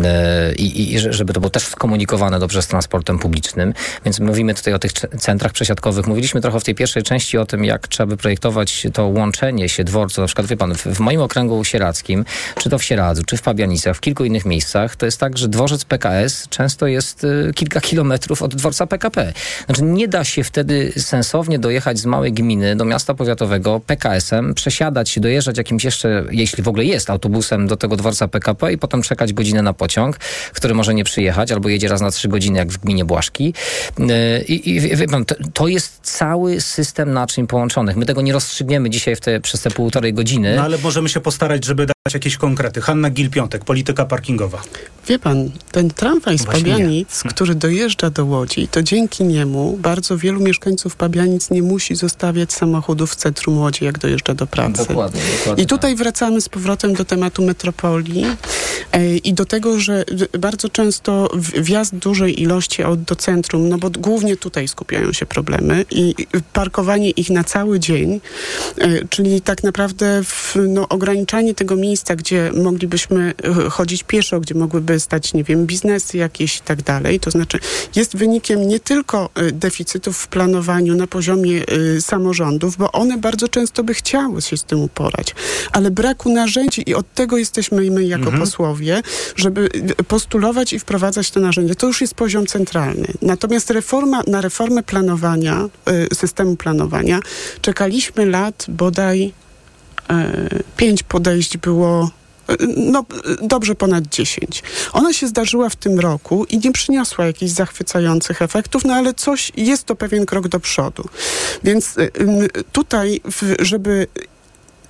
e, i, i żeby to było też skomunikowane dobrze z transportem publicznym. Więc mówimy tutaj o tych centrach przesiadkowych. Mówiliśmy trochę w tej pierwszej części o tym, jak trzeba by projektować to łączenie się dworców. Na przykład, wie pan, w, w moim okręgu sieradzkim, czy to w Sieradzu, czy w Pabianicach, w kilku innych miejscach, to jest tak, że dworzec PKS często jest y, kilka kilometrów od dworca PKP. Znaczy nie da się wtedy sensownie sensownie dojechać z małej gminy do miasta powiatowego PKS-em, przesiadać się, dojeżdżać jakimś jeszcze, jeśli w ogóle jest, autobusem do tego dworca PKP i potem czekać godzinę na pociąg, który może nie przyjechać albo jedzie raz na trzy godziny, jak w gminie Błaszki. Yy, I, i wie pan, to, to jest cały system naczyń połączonych. My tego nie rozstrzygniemy dzisiaj w te, przez te półtorej godziny. No ale możemy się postarać, żeby dać jakieś konkrety. Hanna Gil-Piątek, polityka parkingowa. Wie pan, ten tramwaj z Właśnie nie. Pabianic, który dojeżdża do Łodzi, to dzięki niemu bardzo wielu mieszkańców Pabianic nie musi zostawiać samochodów w centrum Łodzi, jak dojeżdża do pracy. Dokładnie, dokładnie I tutaj wracamy z powrotem do tematu metropolii e, i do tego, że bardzo często wjazd dużej ilości aut do centrum, no bo głównie tutaj skupiają się problemy i parkowanie ich na cały dzień, e, czyli tak naprawdę w, no, ograniczanie tego miejsca, gdzie moglibyśmy e, chodzić pieszo, gdzie mogłyby stać, nie wiem, biznesy jakieś i tak dalej, to znaczy jest wynikiem nie tylko deficytów w planowaniu na poziomie e, samorządów, bo one bardzo często by chciały się z tym uporać, ale braku narzędzi i od tego jesteśmy my jako Mhm. posłowie, żeby e, postulować i wprowadzać te narzędzia. To już jest poziom centralny. Natomiast reforma, na reformę planowania, e, systemu planowania czekaliśmy lat bodaj pięć podejść było no, dobrze ponad 10. Ona się zdarzyła w tym roku i nie przyniosła jakichś zachwycających efektów, no ale coś, jest to pewien krok do przodu. Więc y, y, tutaj, żeby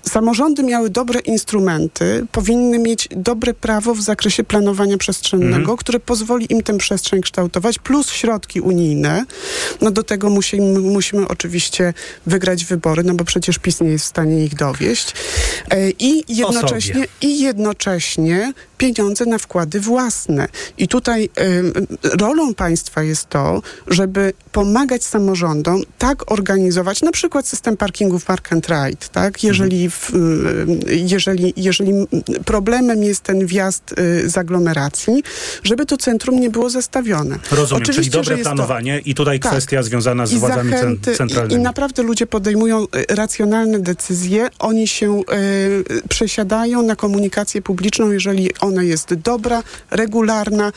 samorządy miały dobre instrumenty, powinny mieć dobre prawo w zakresie planowania przestrzennego, Mhm. które pozwoli im tę przestrzeń kształtować, plus środki unijne. No do tego musimy, musimy oczywiście wygrać wybory, no bo przecież PiS nie jest w stanie ich dowieść. E, I jednocześnie, i jednocześnie pieniądze na wkłady własne. I tutaj em, rolą państwa jest to, żeby pomagać samorządom tak organizować, na przykład system parkingów park and ride, tak? Jeżeli, w, em, jeżeli, jeżeli problemem jest ten wjazd y, z aglomeracji, żeby to centrum nie było zastawione. Rozumiem, czyli Oczywiście, że dobre jest to- planowanie i tutaj Tak. kwestia związana z I władzami zachęty, i, I centralnymi. naprawdę ludzie podejmują e, racjonalne decyzje. Oni się e, przesiadają na komunikację publiczną, jeżeli ona jest dobra, regularna, e,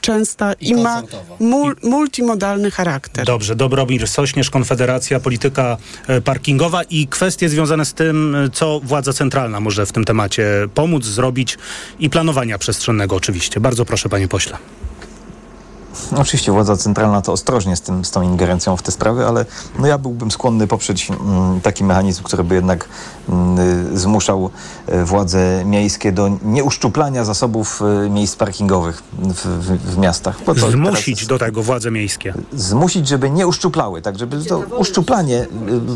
częsta i, ma mul, multimodalny charakter. Dobrze, Dobromir Sośnierz, Konfederacja, polityka e, parkingowa i kwestie związane z tym, e, co władza centralna może w tym temacie pomóc, zrobić i planowania przestrzennego oczywiście. Bardzo proszę, panie pośle. Oczywiście władza centralna to ostrożnie z, tym, z tą ingerencją w te sprawy, ale no ja byłbym skłonny poprzeć mm, taki mechanizm, który by jednak zmuszał e, władze miejskie do nieuszczuplania zasobów e, miejsc parkingowych w, w, w miastach. To teraz Zmusić do tego władze miejskie. zmusić, żeby nie uszczuplały, tak, żeby to uszczuplanie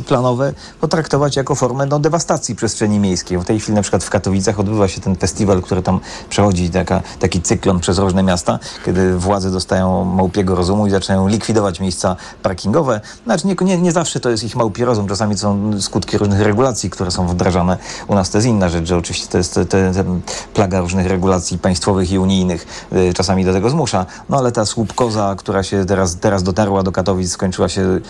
y, planowe potraktować jako formę no, dewastacji przestrzeni miejskiej. W tej chwili na przykład w Katowicach odbywa się ten festiwal, który tam przechodzi, taka, taki cyklon przez różne miasta, kiedy władze dostają małpiego rozumu i zaczynają likwidować miejsca parkingowe. Znaczy nie, nie, nie zawsze to jest ich małpi rozum, czasami to są skutki różnych regulacji, które są wdrażane. U nas to jest inna rzecz, że oczywiście to jest te, te, te plaga różnych regulacji państwowych i unijnych y, czasami do tego zmusza. No ale ta słupkoza, która się teraz, teraz dotarła do Katowic, skończyła się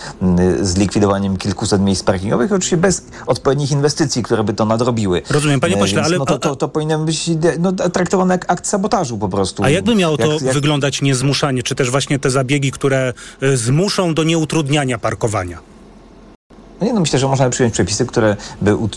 y, z likwidowaniem kilkuset miejsc parkingowych, oczywiście bez odpowiednich inwestycji, które by to nadrobiły. Rozumiem, panie E, pośle, więc ale- No to, to, to powinien być no, traktowane jak akt sabotażu po prostu. A jakby miało to Jak- jak- wyglądać niezmuszanie, czy też właśnie te zabiegi, które zmuszą do nieutrudniania parkowania? No nie, no myślę, że można przyjąć przepisy, które by, u,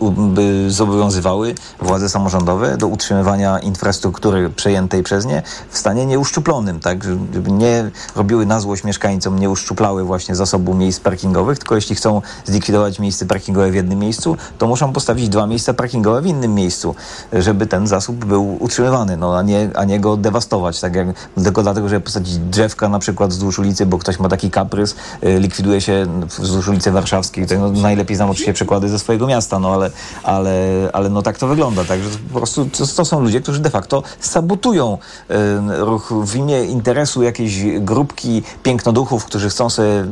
u, by zobowiązywały władze samorządowe do utrzymywania infrastruktury przejętej przez nie w stanie nieuszczuplonym, tak? Żeby nie robiły na złość mieszkańcom, nie uszczuplały właśnie zasobu miejsc parkingowych, tylko jeśli chcą zlikwidować miejsce parkingowe w jednym miejscu, to muszą postawić dwa miejsca parkingowe w innym miejscu, żeby ten zasób był utrzymywany, no, a, nie, a nie go dewastować, tak jak tylko dlatego, żeby posadzić drzewka na przykład wzdłuż ulicy, bo ktoś ma taki kaprys, y, likwiduje się wzdłuż ulicy Warszawskiej. To, no, najlepiej znam oczywiście przykłady ze swojego miasta, no ale, ale, ale no tak to wygląda, tak, że po prostu to, to są ludzie, którzy de facto sabotują y, ruch w imię interesu jakiejś grupki pięknoduchów, którzy chcą sobie y,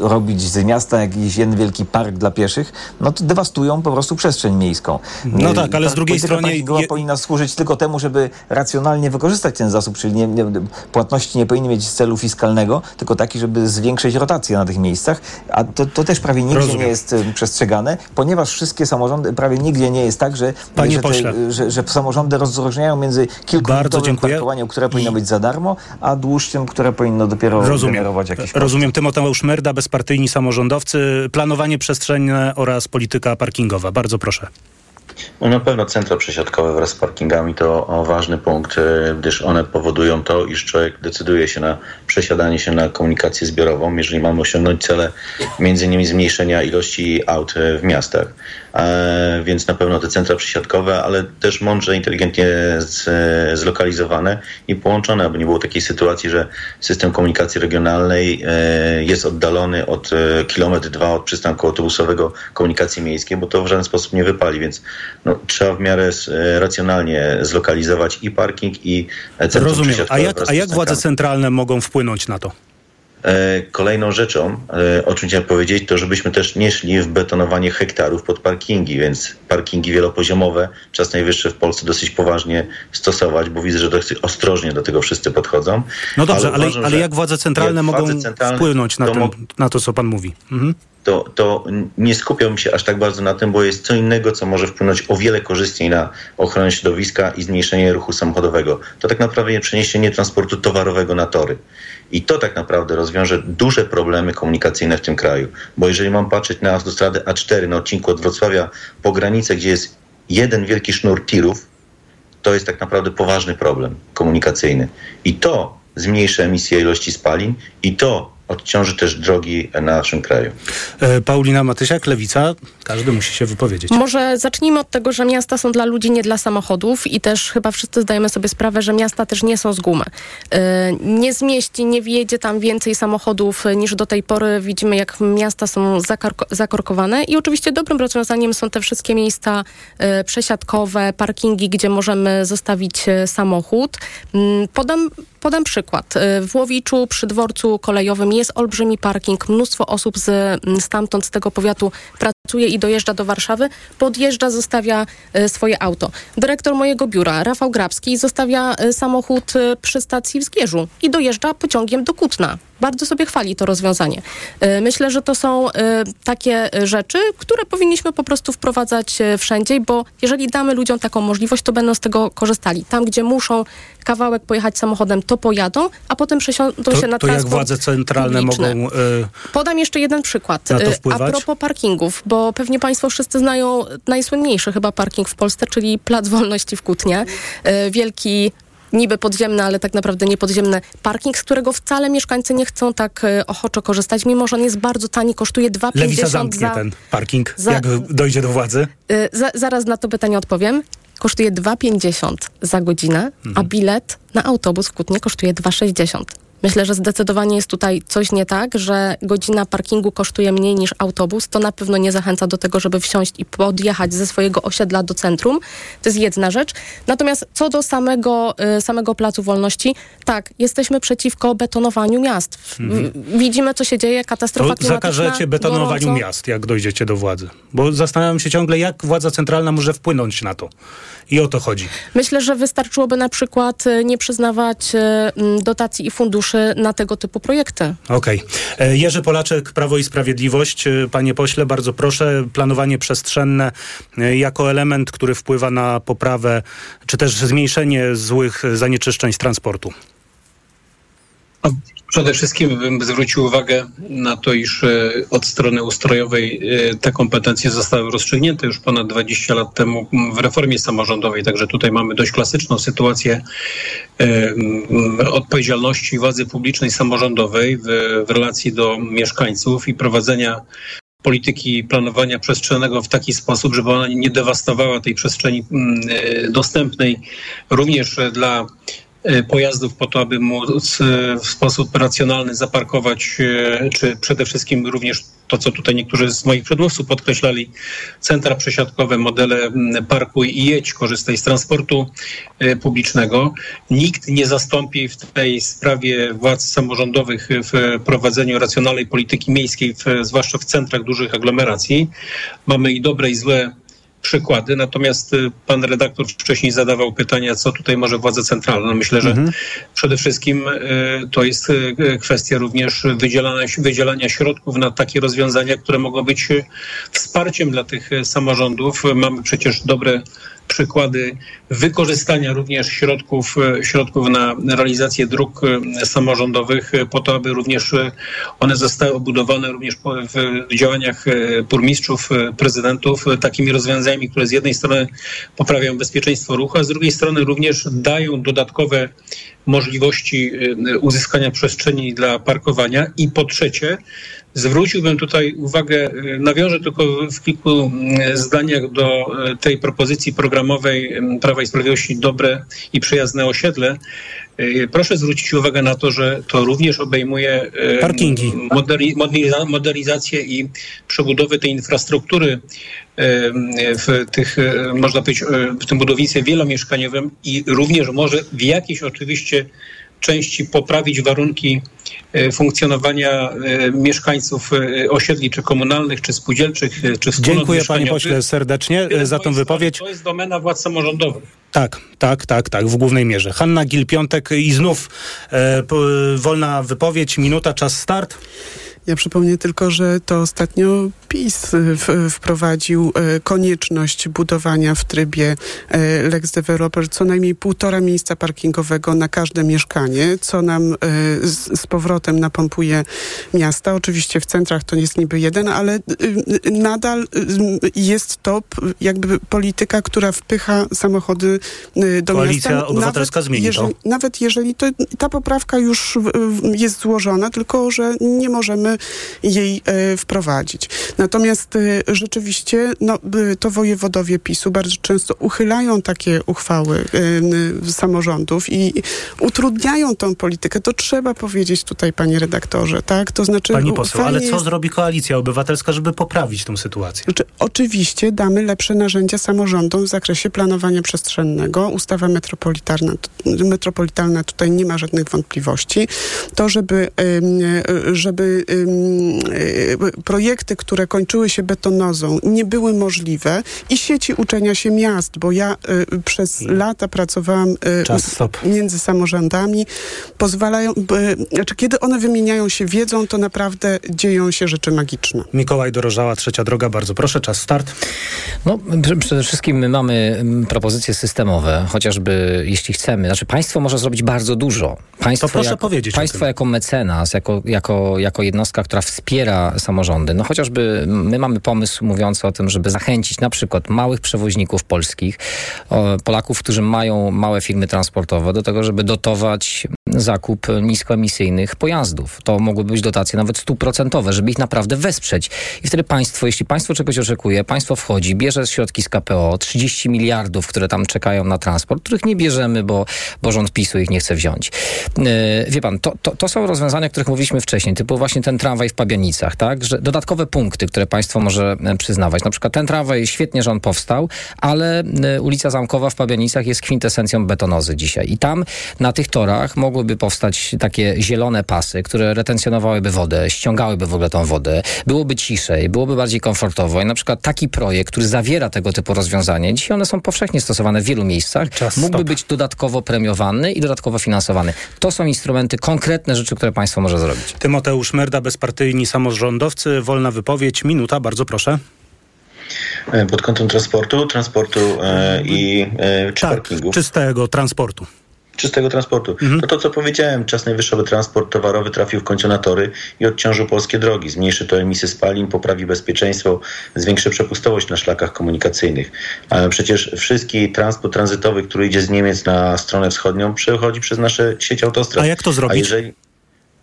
robić z miasta jakiś jeden wielki park dla pieszych, no to dewastują po prostu przestrzeń miejską. No Y, tak, ale z drugiej strony parkingowa je- powinna służyć tylko temu, żeby racjonalnie wykorzystać ten zasób, czyli nie, nie, płatności nie powinny mieć celu fiskalnego, tylko taki, żeby zwiększyć rotację na tych miejscach, a to to, to też prawie nigdzie Rozumiem. nie jest y, przestrzegane, ponieważ wszystkie samorządy, prawie nigdzie nie jest tak, że, Panie że, pośle. że, że samorządy rozróżniają między kilkuminutowym dziękuję. parkowaniem, które powinno być za darmo, a dłuższym, które powinno dopiero Rozumiem. generować jakieś koszty. Rozumiem. Tymoteusz Merda, bezpartyjni samorządowcy, planowanie przestrzenne oraz polityka parkingowa. Bardzo proszę. No na pewno centra przesiadkowe wraz z parkingami to ważny punkt, e, gdyż one powodują to, iż człowiek decyduje się na przesiadanie się na komunikację zbiorową, jeżeli mamy osiągnąć cele między innymi zmniejszenia ilości aut e, w miastach. E, więc na pewno te centra przesiadkowe, ale też mądrze, inteligentnie zlokalizowane i połączone, aby nie było takiej sytuacji, że system komunikacji regionalnej e, jest oddalony od e, kilometr dwa od przystanku autobusowego komunikacji miejskiej, bo to w żaden sposób nie wypali, więc no, trzeba w miarę racjonalnie zlokalizować i parking i centrum Rozumiem. A jak, a jak władze centralne mogą wpłynąć na to? E, Kolejną rzeczą, e, o czym chciałem powiedzieć, to żebyśmy też nie szli w betonowanie hektarów pod parkingi, więc parkingi wielopoziomowe czas najwyższy w Polsce dosyć poważnie stosować, bo widzę, że dosyć ostrożnie do tego wszyscy podchodzą. No dobrze, ale, ale, uważam, że jak władze centralne jak mogą władze centralne, wpłynąć na, to mo- na to, co pan mówi? Mhm. to, to nie skupiam się aż tak bardzo na tym, bo jest co innego, co może wpłynąć o wiele korzystniej na ochronę środowiska i zmniejszenie ruchu samochodowego. To tak naprawdę przeniesienie transportu towarowego na tory. I to tak naprawdę rozwiąże duże problemy komunikacyjne w tym kraju. Bo jeżeli mam patrzeć na autostradę A4 na odcinku od Wrocławia po granicę, gdzie jest jeden wielki sznur tirów, to jest tak naprawdę poważny problem komunikacyjny. I to zmniejszy emisję ilości spalin i to odciąży też drogi na naszym kraju. E, Paulina Matysiak, Lewica. Każdy musi się wypowiedzieć. Może zacznijmy od tego, że miasta są dla ludzi, nie dla samochodów i też chyba wszyscy zdajemy sobie sprawę, że miasta też nie są z gumy. Yy, Nie zmieści, nie wjedzie tam więcej samochodów y, niż do tej pory. Widzimy, jak miasta są zakorko- zakorkowane i oczywiście dobrym rozwiązaniem są te wszystkie miejsca przesiadkowe, parkingi, gdzie możemy zostawić samochód. Mm, Podam, podam przykład. W Łowiczu przy dworcu kolejowym jest olbrzymi parking. Mnóstwo osób z, mm, stamtąd, z tego powiatu pracuje i dojeżdża do Warszawy, podjeżdża, zostawia e, swoje auto. Dyrektor mojego biura, Rafał Grabski, zostawia e, samochód e, przy stacji w Zgierzu i dojeżdża pociągiem do Kutna. Bardzo sobie chwali to rozwiązanie. Myślę, że to są takie rzeczy, które powinniśmy po prostu wprowadzać wszędzie, bo jeżeli damy ludziom taką możliwość, to będą z tego korzystali. Tam, gdzie muszą kawałek pojechać samochodem, to pojadą, a potem przesiądą To, się na to jak transport władze centralne publiczny. mogą... e, Podam jeszcze jeden przykład. Na to Y, A wpływać? propos parkingów, bo pewnie Państwo wszyscy znają najsłynniejszy chyba parking w Polsce, czyli Plac Wolności w Kutnie. Y, Wielki niby podziemny, ale tak naprawdę nie podziemny parking, z którego wcale mieszkańcy nie chcą tak y, ochoczo korzystać, mimo że on jest bardzo tani, kosztuje 2,50 Lewica zamknie za... ten parking, za- jak dojdzie do władzy. Y, za, zaraz na to pytanie odpowiem. Kosztuje 2,50 za godzinę, a bilet na autobus w Kutnie kosztuje 2,60. Myślę, że zdecydowanie jest tutaj coś nie tak, że godzina parkingu kosztuje mniej niż autobus. To na pewno nie zachęca do tego, żeby wsiąść i podjechać ze swojego osiedla do centrum. To jest jedna rzecz. Natomiast co do samego, y, samego Placu Wolności, tak, jesteśmy przeciwko betonowaniu miast. Mhm. Widzimy, co się dzieje, katastrofa To zakażecie betonowaniu gorąco. miast, jak dojdziecie do władzy. Bo zastanawiam się ciągle, jak władza centralna może wpłynąć na to. I o to chodzi. Myślę, że wystarczyłoby na przykład y, nie przyznawać y, dotacji i funduszy na tego typu projekty. Okej. E, Jerzy Polaczek, Prawo i Sprawiedliwość. E, Panie pośle, bardzo proszę. Planowanie przestrzenne e, jako element, który wpływa na poprawę, czy też zmniejszenie złych zanieczyszczeń z transportu. Przede wszystkim bym zwrócił uwagę na to, iż e, od strony ustrojowej e, te kompetencje zostały rozstrzygnięte już ponad 20 lat temu w reformie samorządowej. Także tutaj mamy dość klasyczną sytuację e, odpowiedzialności władzy publicznej samorządowej w, relacji do mieszkańców i prowadzenia polityki planowania przestrzennego w taki sposób, żeby ona nie dewastowała tej przestrzeni dostępnej również dla pojazdów po to, aby móc e, w sposób racjonalny zaparkować, e, czy przede wszystkim również to, co tutaj niektórzy z moich przedmówców podkreślali, centra przesiadkowe, modele mm, parkuj i jedź, korzystaj z transportu e, publicznego. Nikt nie zastąpi w tej sprawie władz samorządowych w prowadzeniu racjonalnej polityki miejskiej, w, zwłaszcza w centrach dużych aglomeracji. Mamy i dobre, i złe przykłady. Natomiast y, pan redaktor wcześniej zadawał pytania, co tutaj może władza centralna. No myślę, że Mhm. przede wszystkim y, to jest y, kwestia również wydzielania, wydzielania środków na takie rozwiązania, które mogą być wsparciem dla tych samorządów. Mamy przecież dobre przykłady wykorzystania również środków, e, środków na realizację dróg e, samorządowych e, po to, aby również one zostały obudowane również w działaniach burmistrzów, prezydentów takimi rozwiązaniami, które z jednej strony poprawiają bezpieczeństwo ruchu, a z drugiej strony również dają dodatkowe możliwości uzyskania przestrzeni dla parkowania. I po trzecie zwróciłbym tutaj uwagę, e, nawiążę tylko w kilku zdaniach do e, tej propozycji programowej Prawa i Sprawiedliwości dobre i przyjazne osiedle. E, Proszę zwrócić uwagę na to, że to również obejmuje Parkingi. moderni- moderniza- modernizację i przebudowę tej infrastruktury w tych, można powiedzieć, w tym budownictwie wielomieszkaniowym i również może w jakiejś oczywiście części poprawić warunki e, funkcjonowania e, mieszkańców e, osiedli, czy komunalnych, czy spółdzielczych, czy wspólnot Dziękuję panie pośle serdecznie za tą wypowiedź. To jest domena władz samorządowych. Tak, tak, tak, tak, w głównej mierze. Hanna Gil-Piątek i znów e, wolna wypowiedź, minuta, czas start. Ja przypomnę tylko, że to ostatnio PiS w, wprowadził e, konieczność budowania w trybie e, Lex Developer co najmniej półtora miejsca parkingowego na każde mieszkanie, co nam e, z, z powrotem napompuje miasta. Oczywiście w centrach to jest niby jeden, ale nadal jest to jakby polityka, która wpycha samochody do Koalicja miasta. Obywatelska Nawet zmieni to. jeżeli, nawet jeżeli to, ta poprawka już jest złożona, tylko że nie możemy jej e, wprowadzić. Natomiast e, rzeczywiście no, to wojewodowie PiSu bardzo często uchylają takie uchwały e, samorządów i utrudniają tą politykę. To trzeba powiedzieć tutaj, panie redaktorze, tak? To znaczy, Pani poseł, ale co jest- zrobi koalicja obywatelska, żeby poprawić tą sytuację? znaczy, oczywiście damy lepsze narzędzia samorządom w zakresie planowania przestrzennego. Ustawa metropolitarna, metropolitalna tutaj nie ma żadnych wątpliwości. To, żeby, żeby projekty, które kończyły się betonozą, nie były możliwe i sieci uczenia się miast, bo ja e, przez lata pracowałam e, Czas, stop. między samorządami, pozwalają, znaczy kiedy one wymieniają się wiedzą, to naprawdę dzieją się rzeczy magiczne. Mikołaj Dorożała, Trzecia Droga, bardzo proszę, czas start. No, pr- przede wszystkim my mamy mm, propozycje systemowe, chociażby jeśli chcemy. Znaczy, państwo może zrobić bardzo dużo. Państwo To proszę jako, powiedzieć Państwo jako mecenas, jako, jako, jako jednostka, która wspiera samorządy. No chociażby my mamy pomysł mówiący o tym, żeby zachęcić na przykład małych przewoźników polskich, Polaków, którzy mają małe firmy transportowe, do tego, żeby dotować zakup niskoemisyjnych pojazdów. To mogłyby być dotacje nawet stuprocentowe, żeby ich naprawdę wesprzeć. I wtedy państwo, jeśli państwo czegoś oczekuje, państwo wchodzi, bierze środki z KPO, 30 miliardów, które tam czekają na transport, których nie bierzemy, bo, bo rząd PiSu ich nie chce wziąć. Yy, wie pan, to, to, to są rozwiązania, o których mówiliśmy wcześniej, typu właśnie ten tramwaj w Pabianicach, tak? Że dodatkowe punkty, które państwo może e, przyznawać. Na przykład ten tramwaj, świetnie, że on powstał, ale e, ulica Zamkowa w Pabianicach jest kwintesencją betonozy dzisiaj. I tam na tych torach mogłyby powstać takie zielone pasy, które retencjonowałyby wodę, ściągałyby w ogóle tą wodę, byłoby ciszej, byłoby bardziej komfortowo i na przykład taki projekt, który zawiera tego typu rozwiązanie, dzisiaj one są powszechnie stosowane w wielu miejscach, mógłby stop. być dodatkowo premiowany i dodatkowo finansowany. To są instrumenty, konkretne rzeczy, które państwo może zrobić. Tymoteusz Merda, bezpartyjni samorządowcy, wolna wypowiedź, minuta, bardzo proszę. E, Pod kątem transportu, transportu e, i e, czy parkingów. Czystego transportu. Czystego transportu. To to, co powiedziałem, czas najwyższy, aby transport towarowy trafił w końcu na tory i odciążył polskie drogi. Zmniejszy to emisję spalin, poprawi bezpieczeństwo, zwiększy przepustowość na szlakach komunikacyjnych. Ale przecież wszystki transport tranzytowy, który idzie z Niemiec na stronę wschodnią, przechodzi przez nasze sieć autostrad. A jak to zrobić? A jeżeli...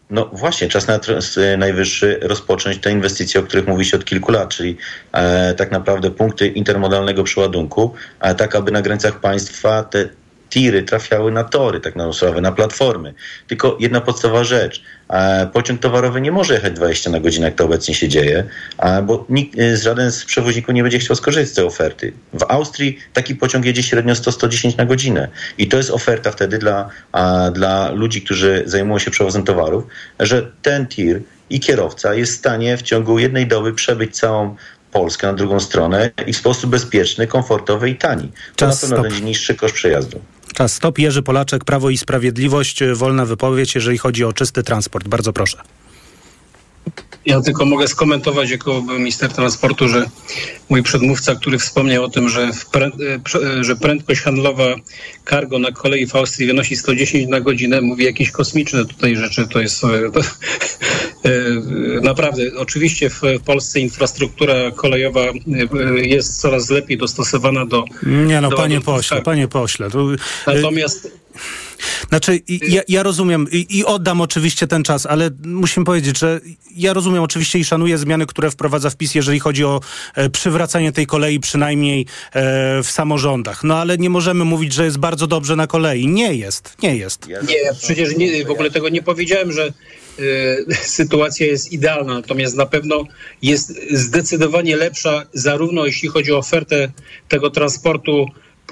No właśnie, czas na, najwyższy rozpocząć te inwestycje, o których mówi się od kilku lat, czyli e, tak naprawdę punkty intermodalnego przeładunku, a tak aby na granicach państwa te tiry trafiały na tory, tak na sprawę, na platformy. Tylko jedna podstawowa rzecz. E, pociąg towarowy nie może jechać 20 na godzinę, jak to obecnie się dzieje, bo nikt, e, żaden z przewoźników nie będzie chciał skorzystać z tej oferty. W Austrii taki pociąg jedzie średnio 100-110 na godzinę. I to jest oferta wtedy dla, dla ludzi, którzy zajmują się przewozem towarów, że ten tir i kierowca jest w stanie w ciągu jednej doby przebyć całą Polskę na drugą stronę i w sposób bezpieczny, komfortowy i tani. To Czas na pewno stop. będzie niższy koszt przejazdu. Czas stop. Jerzy Polaczek, Prawo i Sprawiedliwość. Wolna wypowiedź, jeżeli chodzi o czysty transport. Bardzo proszę. Ja tylko mogę skomentować jako minister transportu, że mój przedmówca, który wspomniał o tym, że, e, e, że prędkość handlowa cargo na kolei w Austrii wynosi 110 na godzinę, mówi jakieś kosmiczne tutaj rzeczy, to jest e, to, naprawdę. Oczywiście w Polsce infrastruktura kolejowa jest coraz lepiej dostosowana do... Nie no, do panie pośle, panie pośle. To, Natomiast Znaczy, ja, ja rozumiem i, i oddam oczywiście ten czas, ale musimy powiedzieć, że ja rozumiem oczywiście i szanuję zmiany, które wprowadza wpis, jeżeli chodzi o e, przywracanie tej kolei przynajmniej e, w samorządach. No ale nie możemy mówić, że jest bardzo dobrze na kolei. Nie jest, nie jest. Nie, przecież nie, w ogóle tego nie powiedziałem, że y, sytuacja jest idealna, natomiast na pewno jest zdecydowanie lepsza, zarówno jeśli chodzi o ofertę tego transportu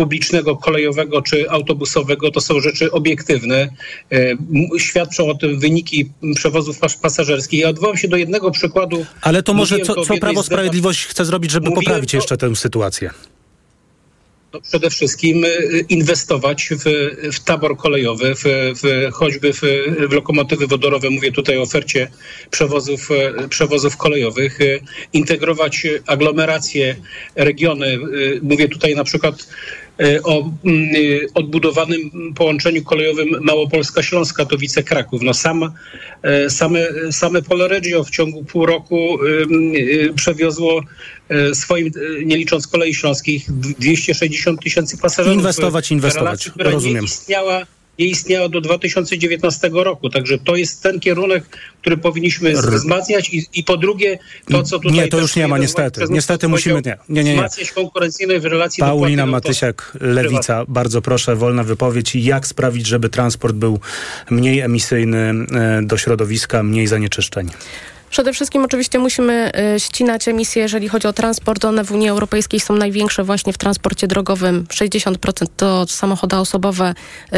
publicznego, kolejowego czy autobusowego, to są rzeczy obiektywne. M- Świadczą o tym wyniki przewozów pas- pasażerskich. Ja odwołam się do jednego przykładu. Ale to może co, co Prawo. Sprawiedliwość chce zrobić, żeby Mówiłem poprawić jeszcze tę sytuację? No przede wszystkim y, inwestować w, w tabor kolejowy, w, w, choćby w, w lokomotywy wodorowe, mówię tutaj o ofercie przewozów, y, przewozów kolejowych, integrować aglomeracje, regiony, mówię tutaj na przykład o mm, y, odbudowanym połączeniu kolejowym Małopolska-Śląska, Katowice, Kraków. No sam, e, same, same Pole Regio w ciągu pół roku y, przewiozło e, swoim, e, nie licząc kolei śląskich, 260 tysięcy pasażerów. Inwestować, inwestować. relacji, która Rozumiem. Nie istniała, nie istniała do 2019 roku. Także to jest ten kierunek, który powinniśmy wzmacniać i, i po drugie to, co tutaj Nie, to już nie ma, niestety. Niestety musimy- nie, nie, nie, nie. Wzmacniać konkurencyjność w relacji do Paulina płatnego Matysiak, Lewica, bardzo proszę, wolna wypowiedź. I Jak sprawić, żeby transport był mniej emisyjny e, do środowiska, mniej zanieczyszczeń? Przede wszystkim oczywiście musimy y, ścinać emisje, jeżeli chodzi o transport. One w Unii Europejskiej są największe właśnie w transporcie drogowym. 60% to samochody osobowe, y,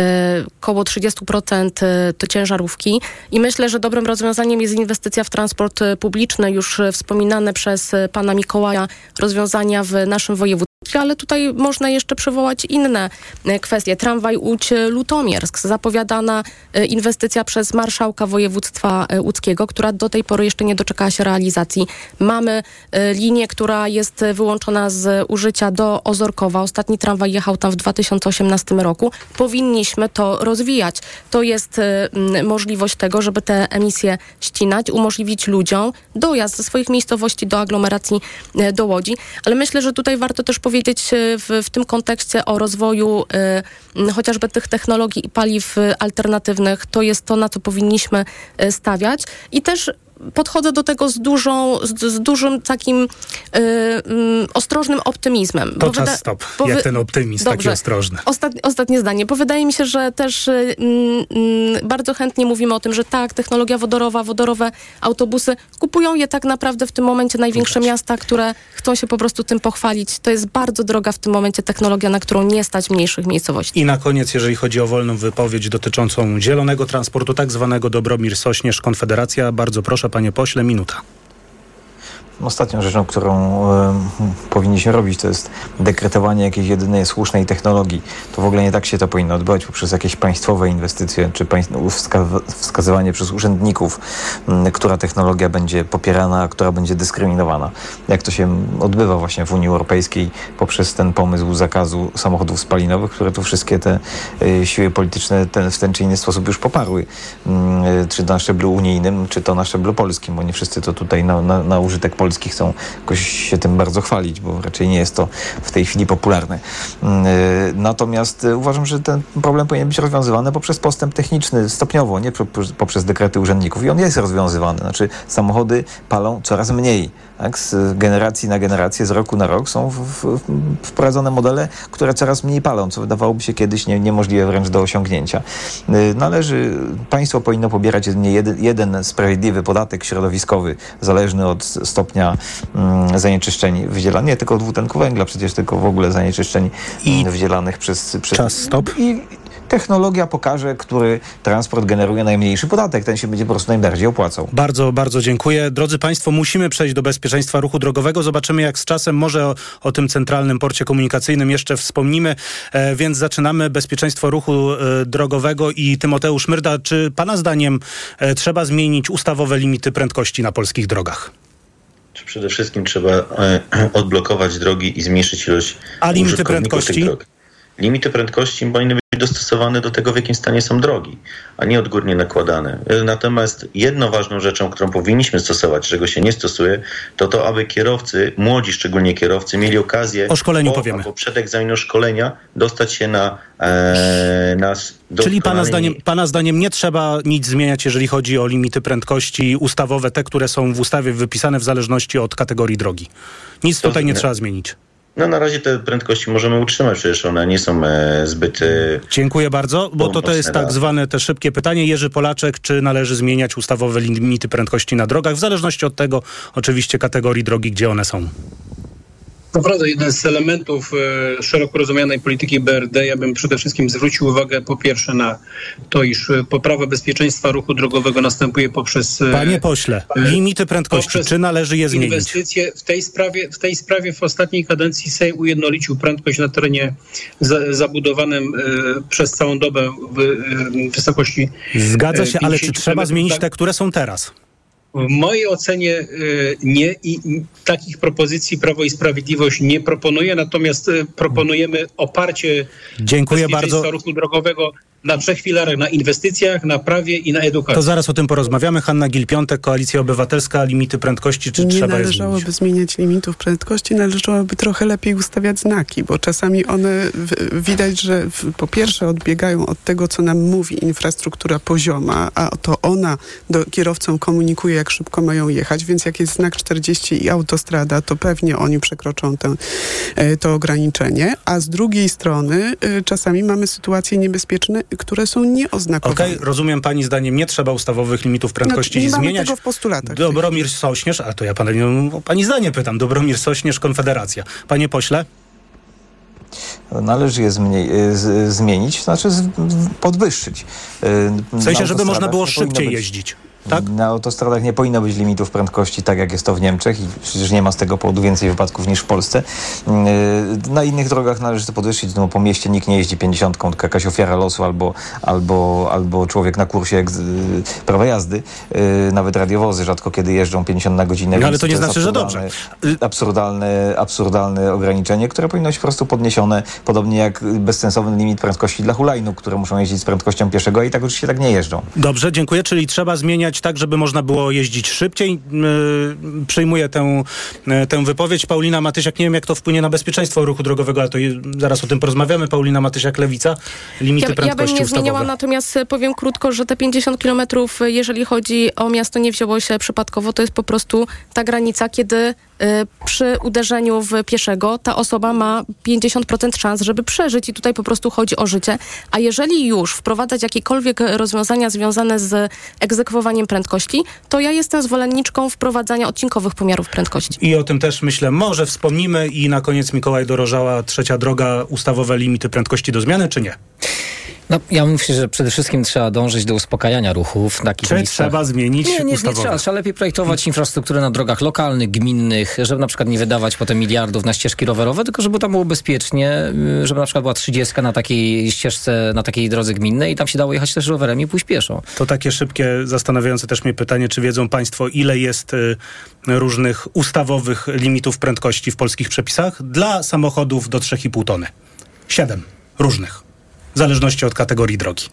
około 30% y, to ciężarówki. I myślę, że dobrym rozwiązaniem jest inwestycja w transport y, publiczny. Już y, wspominane przez y, pana Mikołaja rozwiązania w naszym województwie. Ale tutaj można jeszcze przywołać inne y, kwestie. Tramwaj Łódź-Lutomiersk. Zapowiadana y, inwestycja przez marszałka województwa łódzkiego, która do tej pory jeszcze nie doczekała się realizacji. Mamy linię, która jest wyłączona z użycia do Ozorkowa. Ostatni tramwaj jechał tam w 2018 roku. Powinniśmy to rozwijać. To jest możliwość tego, żeby te emisje ścinać, umożliwić ludziom dojazd ze swoich miejscowości do aglomeracji do Łodzi. Ale myślę, że tutaj warto też powiedzieć y, w, w tym kontekście o rozwoju m, chociażby tych technologii i paliw y, alternatywnych. To jest to, na co powinniśmy stawiać. I też podchodzę do tego z, dużą, z, z dużym takim y, y, ostrożnym optymizmem. To czas wyda- stop. bo Jak wy- ten optymizm taki Dobrze. ostrożny. Ostatnie, ostatnie zdanie, bo wydaje mi się, że też y, mm, mm, bardzo chętnie mówimy o tym, że tak, technologia wodorowa, wodorowe autobusy, kupują je tak naprawdę w tym momencie największe miasta, które chcą się po prostu tym pochwalić. To jest bardzo droga w tym momencie technologia, na którą nie stać mniejszych miejscowości. I na koniec, jeżeli chodzi o wolną wypowiedź dotyczącą zielonego transportu, tak zwanego Dobromir Sośnierz, Konfederacja. Bardzo proszę, panie pośle, minuta. Ostatnią rzeczą, którą e, powinniśmy robić, to jest dekretowanie jakiejś jedynej słusznej technologii. To w ogóle nie tak się to powinno odbywać poprzez jakieś państwowe inwestycje, czy wska- wskazywanie przez urzędników, m, która technologia będzie popierana, a która będzie dyskryminowana. Jak to się odbywa właśnie w Unii Europejskiej poprzez ten pomysł zakazu samochodów spalinowych, które tu wszystkie te e, siły polityczne ten, w ten czy inny sposób już poparły. E, Czy na szczeblu unijnym, czy to na szczeblu polskim, bo nie wszyscy to tutaj na, na, na użytek polski chcą jakoś się tym bardzo chwalić, bo raczej nie jest to w tej chwili popularne. Mm, e, Natomiast e, uważam, że ten problem powinien być rozwiązywany poprzez postęp techniczny stopniowo, nie po- poprzez dekrety urzędników. I on jest rozwiązywany. Znaczy samochody palą coraz mniej. Tak? Z generacji na generację, z roku na rok są w, w, wprowadzone modele, które coraz mniej palą, co wydawałoby się kiedyś nie, niemożliwe wręcz do osiągnięcia. Y, Należy, państwo powinno pobierać jedynie jeden, jeden sprawiedliwy podatek środowiskowy, zależny od stopnia mm, zanieczyszczeń wydzielanych, nie tylko dwutlenku węgla, przecież tylko w ogóle zanieczyszczeń mm, wydzielanych przez... przez Czas, stop. I technologia pokaże, który transport generuje najmniejszy podatek. Ten się będzie po prostu najbardziej opłacał. Bardzo, bardzo dziękuję. Drodzy Państwo, musimy przejść do bezpieczeństwa ruchu drogowego. Zobaczymy, jak z czasem może o, o tym centralnym porcie komunikacyjnym jeszcze wspomnimy. E, więc zaczynamy bezpieczeństwo ruchu e, drogowego i Tymoteusz Myrda. Czy Pana zdaniem e, trzeba zmienić ustawowe limity prędkości na polskich drogach? Przede wszystkim trzeba e, odblokować drogi i zmniejszyć ilość A limity prędkości? tych drog? Limity prędkości powinny być dostosowane do tego, w jakim stanie są drogi, a nie odgórnie nakładane. Natomiast jedną ważną rzeczą, którą powinniśmy stosować, czego się nie stosuje, to to, aby kierowcy, młodzi szczególnie kierowcy, mieli okazję O szkoleniu po, powiemy. albo przed egzaminem szkolenia dostać się na, e, na Czyli pana zdaniem, pana zdaniem nie trzeba nic zmieniać, jeżeli chodzi o limity prędkości ustawowe, te, które są w ustawie wypisane w zależności od kategorii drogi. Nic To tutaj nie. trzeba zmienić. No na razie te prędkości możemy utrzymać, przecież one nie są e, zbyt... E, Dziękuję bardzo, bo to, to jest tak zwane te szybkie pytanie. Jerzy Polaczek, czy należy zmieniać ustawowe limity prędkości na drogach, w zależności od tego oczywiście kategorii drogi, gdzie one są. Naprawdę jeden z elementów e, szeroko rozumianej polityki BRD, ja bym przede wszystkim zwrócił uwagę po pierwsze na to, iż e, poprawa bezpieczeństwa ruchu drogowego następuje poprzez... e, Panie pośle, limity prędkości, czy należy je zmienić? Inwestycje w tej sprawie, w tej sprawie w ostatniej kadencji Sejm ujednolicił prędkość na terenie za, zabudowanym przez całą dobę w wysokości Zgadza się, ale czy 50 trzeba zmienić Tak, te, które są teraz? W mojej ocenie y, nie i takich propozycji Prawo i Sprawiedliwość nie proponuje, natomiast y, proponujemy oparcie Dziękuję bezpieczeństwa bardzo. ruchu drogowego na trzech filarach, na inwestycjach, na prawie i na edukacji. To zaraz o tym porozmawiamy. Hanna Gil-Piątek, Koalicja Obywatelska, limity prędkości, czy nie trzeba je zmienić? należałoby zmieniać limitów prędkości, należałoby trochę lepiej ustawiać znaki, bo czasami one w, widać, że w, po pierwsze odbiegają od tego, co nam mówi infrastruktura pozioma, a to ona do kierowcom komunikuje, jak szybko mają jechać, więc jak jest znak 40 i autostrada, to pewnie oni przekroczą tę, e, to ograniczenie, a z drugiej strony e, czasami mamy sytuacje niebezpieczne, które są nieoznakowane. Okej, rozumiem pani zdaniem, nie trzeba ustawowych limitów prędkości No, nie mamy zmieniać. tego w postulatach. Dobromir Sośnierz, a to ja pana, no, pani zdanie pytam, Dobromir Sośnierz, Konfederacja. Panie pośle? Należy je zmieni- z- zmienić, znaczy z- podwyższyć. Y, W sensie, żeby można było nie szybciej być- jeździć. Tak? Na autostradach nie powinno być limitów prędkości, tak jak jest to w Niemczech i przecież nie ma z tego powodu więcej wypadków niż w Polsce. Yy, Na innych drogach należy to podwyższyć, no po mieście nikt nie jeździ 50, tylko jakaś ofiara losu albo, albo, albo człowiek na kursie yy, prawa jazdy. Yy, Nawet radiowozy rzadko kiedy jeżdżą 50 na godzinę. No, ale to nie jest znaczy, że absurdalne- Absurdalne, absurdalne ograniczenie, które powinno być po prostu podniesione, podobnie jak bezsensowny limit prędkości dla hulajnóg, które muszą jeździć z prędkością pieszego, a i tak oczywiście tak nie jeżdżą. Dobrze, dziękuję. Czyli trzeba zmieniać tak, żeby można było jeździć szybciej. Yy, przyjmuję tę, yy, tę wypowiedź. Paulina Matysiak, nie wiem jak to wpłynie na bezpieczeństwo ruchu drogowego, ale to je, zaraz o tym porozmawiamy. Paulina Matysiak, Lewica, limity Ja, ja bym prędkości nie ustawowe. zmieniała, natomiast e, powiem krótko, że te 50 kilometrów, e, jeżeli chodzi o miasto, nie wzięło się przypadkowo. To jest po prostu ta granica, kiedy e, przy uderzeniu w pieszego ta osoba ma 50% szans, żeby przeżyć i tutaj po prostu chodzi o życie. A jeżeli już wprowadzać jakiekolwiek rozwiązania związane z egzekwowaniem prędkości, to ja jestem zwolenniczką wprowadzania odcinkowych pomiarów prędkości. I o tym też myślę, może wspomnimy i na koniec Mikołaj Dorożała, trzecia droga, ustawowe limity prędkości do zmiany, czy nie? No, ja myślę, że przede wszystkim trzeba dążyć do uspokajania ruchów w takich Czy miejscach. trzeba zmienić Nie, nie, nie trzeba. Trzeba lepiej projektować infrastrukturę na drogach lokalnych, gminnych, żeby na przykład nie wydawać potem miliardów na ścieżki rowerowe, tylko żeby tam było bezpiecznie, y, żeby na przykład była 30 na takiej ścieżce, na takiej drodze gminnej i tam się dało jechać też rowerem i pójść pieszo. To takie szybkie, zastanawiające też mnie pytanie, czy wiedzą Państwo, ile jest y, różnych ustawowych limitów prędkości w polskich przepisach dla samochodów do 3,5 tony? Siedem różnych, w zależności od kategorii drogi.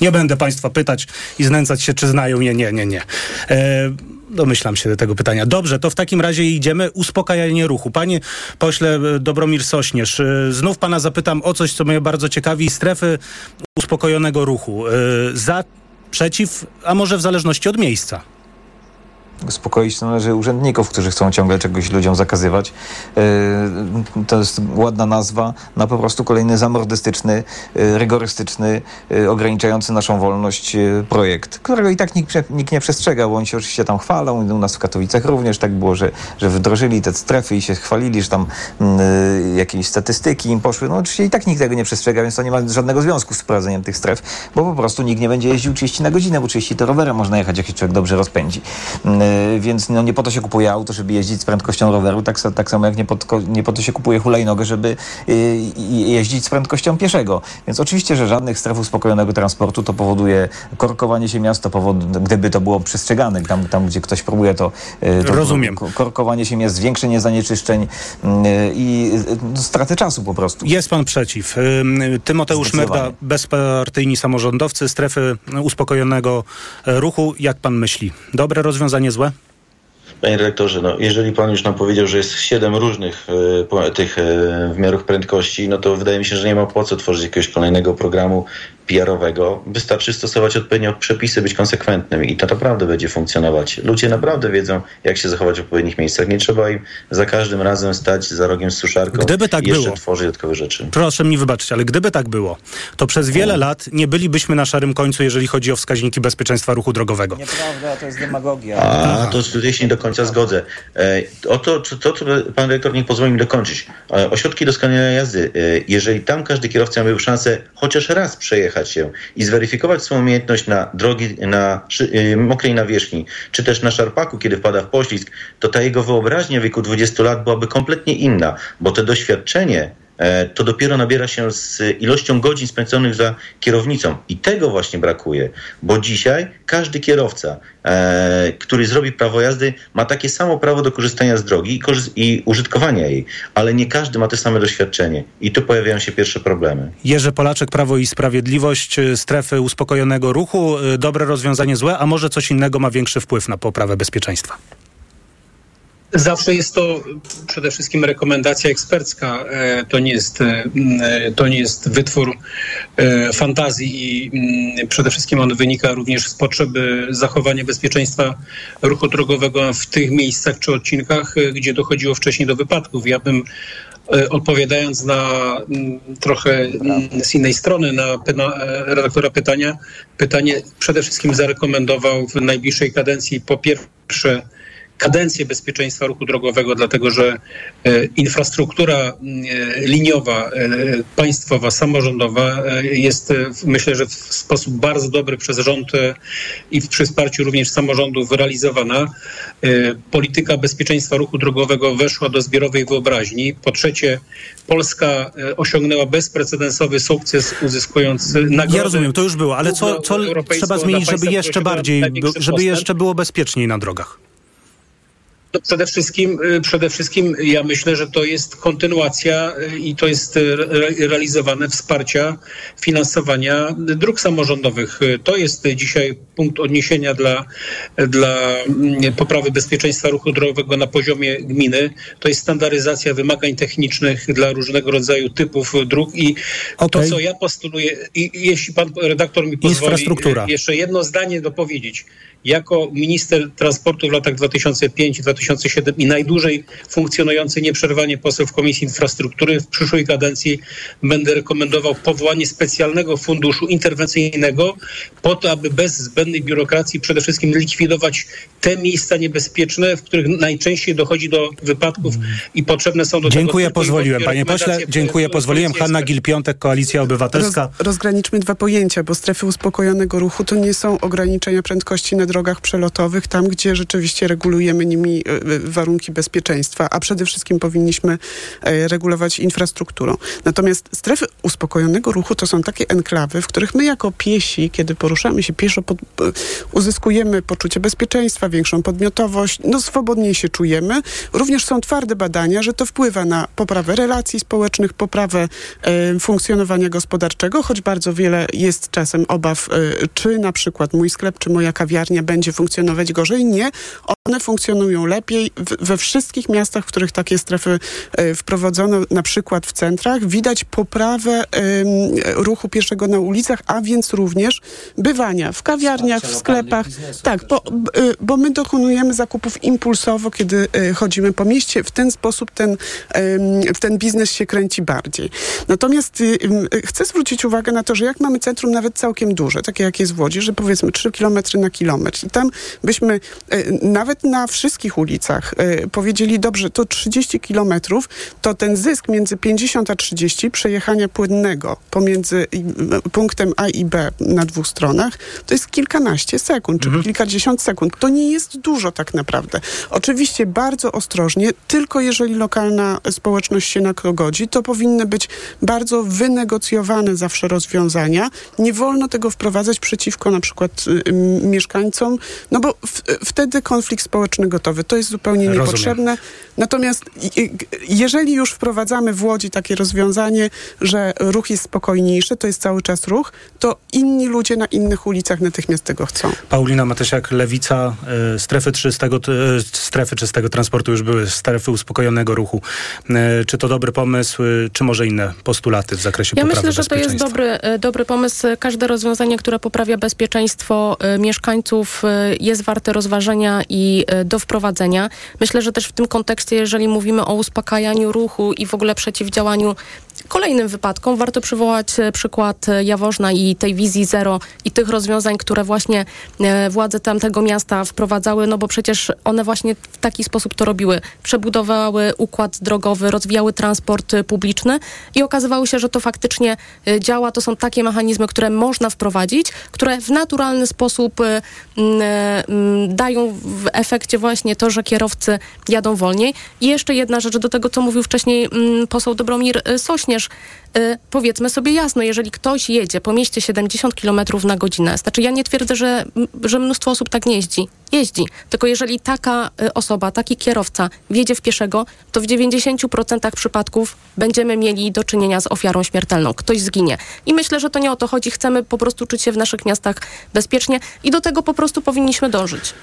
Nie będę Państwa pytać i znęcać się, czy znają je. Nie, nie, nie. E, domyślam się tego pytania. Dobrze, to w takim razie idziemy. Uspokajanie ruchu. Panie pośle e, Dobromir Sośnierz, e, znów Pana zapytam o coś, co mnie bardzo ciekawi. Strefy uspokojonego ruchu. E, za, przeciw, a może w zależności od miejsca. Uspokoić to należy urzędników, którzy chcą ciągle czegoś ludziom zakazywać. E, to jest ładna nazwa na po prostu kolejny zamordystyczny, e, rygorystyczny, e, ograniczający naszą wolność projekt, którego i tak nikt, nikt nie przestrzega, bo oni się oczywiście tam chwalą. U nas w Katowicach również tak było, że, że wdrożyli te strefy i się chwalili, że tam jakieś statystyki im poszły. No oczywiście i tak nikt tego nie przestrzega, więc to nie ma żadnego związku z wprowadzeniem tych stref, bo po prostu nikt nie będzie jeździł 30 na godzinę, bo 30 to rowerem można jechać, jak się człowiek dobrze rozpędzi. Y, Więc no, nie po to się kupuje auto, żeby jeździć z prędkością roweru, tak, tak samo jak nie po, nie po to się kupuje hulajnogę, żeby y, jeździć z prędkością pieszego. Więc oczywiście, że żadnych stref uspokojonego transportu to powoduje korkowanie się miast, to powod, gdyby to było przestrzegane, tam, tam gdzie ktoś próbuje to, y, to Rozumiem. ko- korkowanie się miast, zwiększenie zanieczyszczeń mm, i y, straty czasu po prostu. Jest pan przeciw. Ym, Tymoteusz. Merda, bezpartyjni samorządowcy, strefy uspokojonego ruchu. Jak pan myśli? Dobre rozwiązanie, złe? Panie dyrektorze, no, jeżeli pan już nam powiedział, że jest siedem różnych po- tych e, wymiarów prędkości, no to wydaje mi się, że nie ma po co tworzyć jakiegoś kolejnego programu PR-owego. Wystarczy stosować odpowiednio przepisy, być konsekwentnym i to naprawdę będzie funkcjonować. Ludzie naprawdę wiedzą, jak się zachować w odpowiednich miejscach. Nie trzeba im za każdym razem stać za rogiem z suszarką Gdyby tak i jeszcze było. tworzyć dodatkowe rzeczy. Proszę mi wybaczyć, ale gdyby tak było, to przez wiele lat nie bylibyśmy na szarym końcu, jeżeli chodzi o wskaźniki bezpieczeństwa ruchu drogowego. Nieprawda, to jest demagogia. A, to tutaj się nie do końca zgodzę. E, o to, czy- to, co pan dyrektor niech pozwoli mi dokończyć. E, ośrodki doskonalenia jazdy, e, jeżeli tam każdy kierowca miał szansę chociaż raz przejechać się i zweryfikować swoją umiejętność na drogi, na szy, e, mokrej nawierzchni, czy też na szarpaku, kiedy wpada w poślizg, to ta jego wyobraźnia w wieku 20 lat byłaby kompletnie inna, bo to doświadczenie to dopiero nabiera się z ilością godzin spędzonych za kierownicą. I tego właśnie brakuje, bo dzisiaj każdy kierowca, e, który zrobi prawo jazdy, ma takie samo prawo do korzystania z drogi i, użytkowania jej, ale nie każdy ma te same doświadczenie. I tu pojawiają się pierwsze problemy. Jerzy Polaczek, Prawo i Sprawiedliwość, y, strefy uspokojonego ruchu, dobre rozwiązanie, złe, a może coś innego ma większy wpływ na poprawę bezpieczeństwa? Zawsze jest to przede wszystkim rekomendacja ekspercka. E, To nie jest, e, to nie jest wytwór e, fantazji i przede wszystkim on wynika również z potrzeby zachowania bezpieczeństwa ruchu drogowego w tych miejscach czy odcinkach, e, gdzie dochodziło wcześniej do wypadków. Ja bym e, odpowiadając na trochę z innej strony na e, redaktora pytania, pytanie przede wszystkim zarekomendował w najbliższej kadencji po pierwsze kadencję bezpieczeństwa ruchu drogowego, dlatego że e, infrastruktura e, liniowa, e, państwowa, samorządowa jest, myślę, że w sposób bardzo dobry przez rząd i w- przy wsparciu również samorządów realizowana. Polityka bezpieczeństwa ruchu drogowego weszła do zbiorowej wyobraźni. Po trzecie, Polska osiągnęła bezprecedensowy sukces, uzyskując nagrodę. Ja rozumiem, to już było, ale co, co trzeba zmienić, żeby jeszcze bardziej, żeby postęp? jeszcze było bezpieczniej na drogach? No przede wszystkim, y, przede wszystkim ja myślę, że to jest kontynuacja y, i to jest y, re, realizowane wsparcia finansowania dróg samorządowych. To jest dzisiaj punkt odniesienia dla, dla mm, poprawy bezpieczeństwa ruchu drogowego na poziomie gminy. To jest standaryzacja wymagań technicznych dla różnego rodzaju typów dróg i to, Okej. co ja postuluję, i jeśli pan redaktor mi pozwoli, jeszcze jedno zdanie dopowiedzieć. Jako minister transportu w latach 2005-2007 i najdłużej funkcjonujący nieprzerwanie poseł w Komisji Infrastruktury w przyszłej kadencji będę rekomendował powołanie specjalnego funduszu interwencyjnego po to, aby bez zbędnej biurokracji przede wszystkim likwidować te miejsca niebezpieczne, w których najczęściej dochodzi do wypadków i potrzebne są do tego Dziękuję, i pozwoliłem. Panie pośle, dziękuję, pozwoliłem. Hanna. Gil-Piątek, Koalicja Obywatelska. Roz, rozgraniczmy dwa pojęcia, bo strefy uspokojonego ruchu to nie są ograniczenia prędkości na drogach przelotowych, tam gdzie rzeczywiście regulujemy nimi warunki bezpieczeństwa, a przede wszystkim powinniśmy e, regulować infrastrukturą. Natomiast strefy uspokojonego ruchu to są takie enklawy, w których my jako piesi, kiedy poruszamy się pieszo, pod, e, uzyskujemy poczucie bezpieczeństwa, większą podmiotowość, no swobodniej się czujemy. Również są twarde badania, że to wpływa na poprawę relacji społecznych, poprawę e, funkcjonowania gospodarczego, choć bardzo wiele jest czasem obaw, e, czy na przykład mój sklep, czy moja kawiarnia będzie funkcjonować gorzej. Nie, one funkcjonują lepiej. Najlepiej w, we wszystkich miastach, w których takie strefy e, wprowadzono, na przykład w centrach, widać poprawę ruchu pieszego na ulicach, a więc również bywania w kawiarniach, w sklepach. Tak, bo, bo my dokonujemy zakupów impulsowo, kiedy chodzimy po mieście. W ten sposób ten, ten biznes się kręci bardziej. Natomiast y, chcę zwrócić uwagę na to, że jak mamy centrum nawet całkiem duże, takie jak jest w Łodzi, że powiedzmy 3 km na kilometr i tam byśmy nawet na wszystkich ulicach powiedzieli, dobrze, to 30 kilometrów, to ten zysk między 50 a 30 przejechania płynnego pomiędzy punktem A i B na dwóch stronach, to jest kilkanaście sekund, czy mhm. kilkadziesiąt sekund. To nie jest dużo tak naprawdę. Oczywiście bardzo ostrożnie, tylko jeżeli lokalna społeczność się na to godzi, to powinny być bardzo wynegocjowane zawsze rozwiązania. Nie wolno tego wprowadzać przeciwko na przykład y, mieszkańcom, no bo w, wtedy konflikt społeczny gotowy. To jest zupełnie niepotrzebne. Rozumiem. Natomiast jeżeli już wprowadzamy w Łodzi takie rozwiązanie, że ruch jest spokojniejszy, to jest cały czas ruch, to inni ludzie na innych ulicach natychmiast tego chcą. Paulina Matysiak, Lewica, y, strefy czystego, y, strefy czystego transportu już były, strefy uspokojonego ruchu. Y, czy to dobry pomysł, czy może inne postulaty w zakresie ja poprawy myślę, że to jest dobry, dobry pomysł. Każde rozwiązanie, które poprawia bezpieczeństwo mieszkańców jest warte rozważenia i do wprowadzenia. Myślę, że też w tym kontekście, jeżeli mówimy o uspokajaniu ruchu i w ogóle przeciwdziałaniu kolejnym wypadkom, warto przywołać przykład Jaworzna i tej wizji zero i tych rozwiązań, które właśnie e, władze tamtego miasta wprowadzały, no bo przecież one właśnie w taki sposób to robiły. Przebudowały układ drogowy, rozwijały transport publiczny i okazywało się, że to faktycznie e, działa. To są takie mechanizmy, które można wprowadzić, które w naturalny sposób e, dają w efekcie właśnie to, że kierowcy jadą wolniej. I jeszcze jedna rzecz do tego, co mówił wcześniej poseł Dobromir Sośnierz. Y, powiedzmy sobie jasno, jeżeli ktoś jedzie po mieście 70 km na godzinę, znaczy ja nie twierdzę, że, że mnóstwo osób tak nie jeździ, jeździ, tylko jeżeli taka y, osoba, taki kierowca wjedzie w pieszego, to w 90% przypadków będziemy mieli do czynienia z ofiarą śmiertelną. Ktoś zginie. I myślę, że to nie o to chodzi. Chcemy po prostu czuć się w naszych miastach bezpiecznie i do tego po prostu powinniśmy dążyć.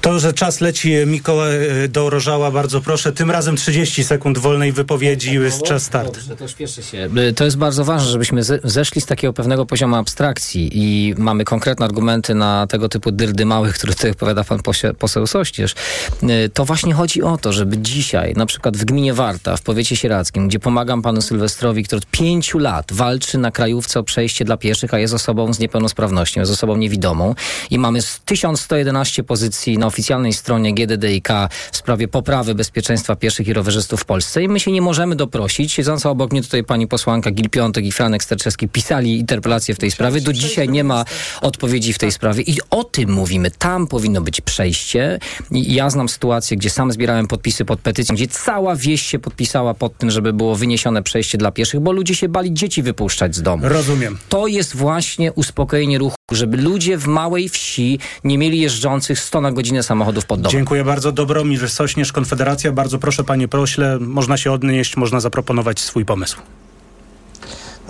To, że czas leci, Mikołaj y, Dorożała, bardzo proszę. Tym razem 30 sekund wolnej wypowiedzi, jest czas start. Dobrze, to śpieszy się. Y, to jest bardzo ważne, żebyśmy zeszli z takiego pewnego poziomu abstrakcji i mamy konkretne argumenty na tego typu dyrdy małych, które tutaj opowiada pan poseł Sościerz. Y, to właśnie chodzi o to, żeby dzisiaj, na przykład w gminie Warta, w powiecie sieradzkim, gdzie pomagam panu Sylwestrowi, który od pięciu lat walczy na krajówce o przejście dla pieszych, a jest osobą z niepełnosprawnością, jest osobą niewidomą i mamy 1111 pozycji na oficjalnej stronie GDDiK w sprawie poprawy bezpieczeństwa pieszych i rowerzystów w Polsce i my się nie możemy doprosić. Siedząca obok mnie tutaj pani posłanka Gil Piątek i Franek Sterczewski pisali interpelację w tej sprawie. Do dzisiaj nie ma odpowiedzi w tej sprawie i o tym mówimy. Tam powinno być przejście. I ja znam sytuację, gdzie sam zbierałem podpisy pod petycją, gdzie cała wieś się podpisała pod tym, żeby było wyniesione przejście dla pieszych, bo ludzie się bali dzieci wypuszczać z domu. Rozumiem. To jest właśnie uspokojenie ruchu, żeby ludzie w małej wsi nie mieli jeżdżących 100 na godzinę samochodów pod domem. Dziękuję bardzo. Dobromir Sośnierz, Konfederacja. Bardzo proszę panie prośle, można się odnieść, można zaproponować swój pomysł.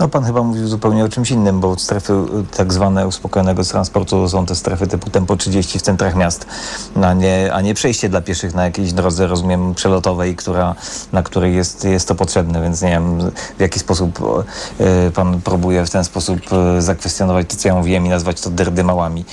No pan chyba mówił zupełnie o czymś innym, bo strefy y, tak zwane uspokojonego transportu są te strefy typu tempo 30 w centrach miast, a nie, a nie przejście dla pieszych na jakiejś drodze, rozumiem, przelotowej, która, na której jest, jest to potrzebne, więc nie wiem w jaki sposób y, pan próbuje w ten sposób y, zakwestionować to, co ja mówiłem i nazwać to derdymałami.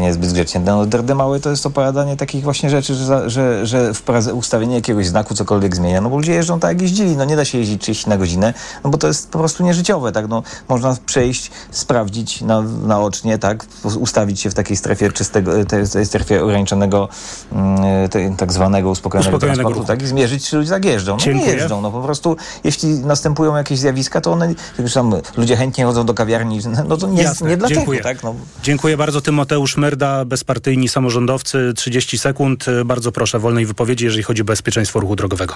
Niezbyt grzecznie. No derdymały to jest opowiadanie takich właśnie rzeczy, że, że, że ustawienie jakiegoś znaku cokolwiek zmienia, no bo ludzie jeżdżą tak jak jeździli, no nie da się jeździć 30 na godzinę, no bo to jest po prostu nieżyciowe życiowe, tak? No, można przejść, sprawdzić na, naocznie, tak? Ustawić się w takiej strefie czystego, tej, strefie ograniczonego, mm, tej, tak zwanego uspokojonego, uspokojonego transportu, tak? I zmierzyć, czy ludzie tak jeżdżą. No Dziękuję. nie jeżdżą, no po prostu jeśli następują jakieś zjawiska, to one, tam ludzie chętnie chodzą do kawiarni, no to nie, Jasne. nie dlaczego, Dziękuję. tak? No. Dziękuję bardzo. Tymoteusz Merda, bezpartyjni samorządowcy, 30 sekund. Bardzo proszę wolnej wypowiedzi, jeżeli chodzi o bezpieczeństwo ruchu drogowego.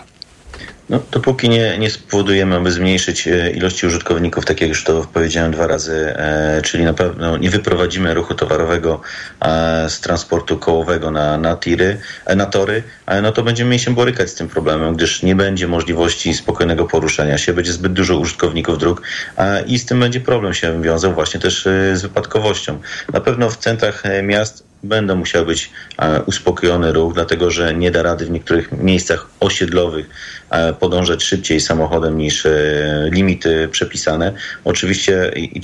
No, dopóki nie, nie spowodujemy, aby zmniejszyć e, ilości użytkowników, tak jak już to powiedziałem dwa razy, e, czyli na pewno nie wyprowadzimy ruchu towarowego e, z transportu kołowego na, na tiry, e, na tory, no to będziemy się borykać z tym problemem, gdyż nie będzie możliwości spokojnego poruszania się, będzie zbyt dużo użytkowników dróg i z tym będzie problem się wiązał właśnie też e, z wypadkowością. Na pewno w centrach e, miast będą musiał być e, uspokojony ruch, dlatego że nie da rady w niektórych miejscach osiedlowych e, podążać szybciej samochodem niż e, limity przepisane. Oczywiście i,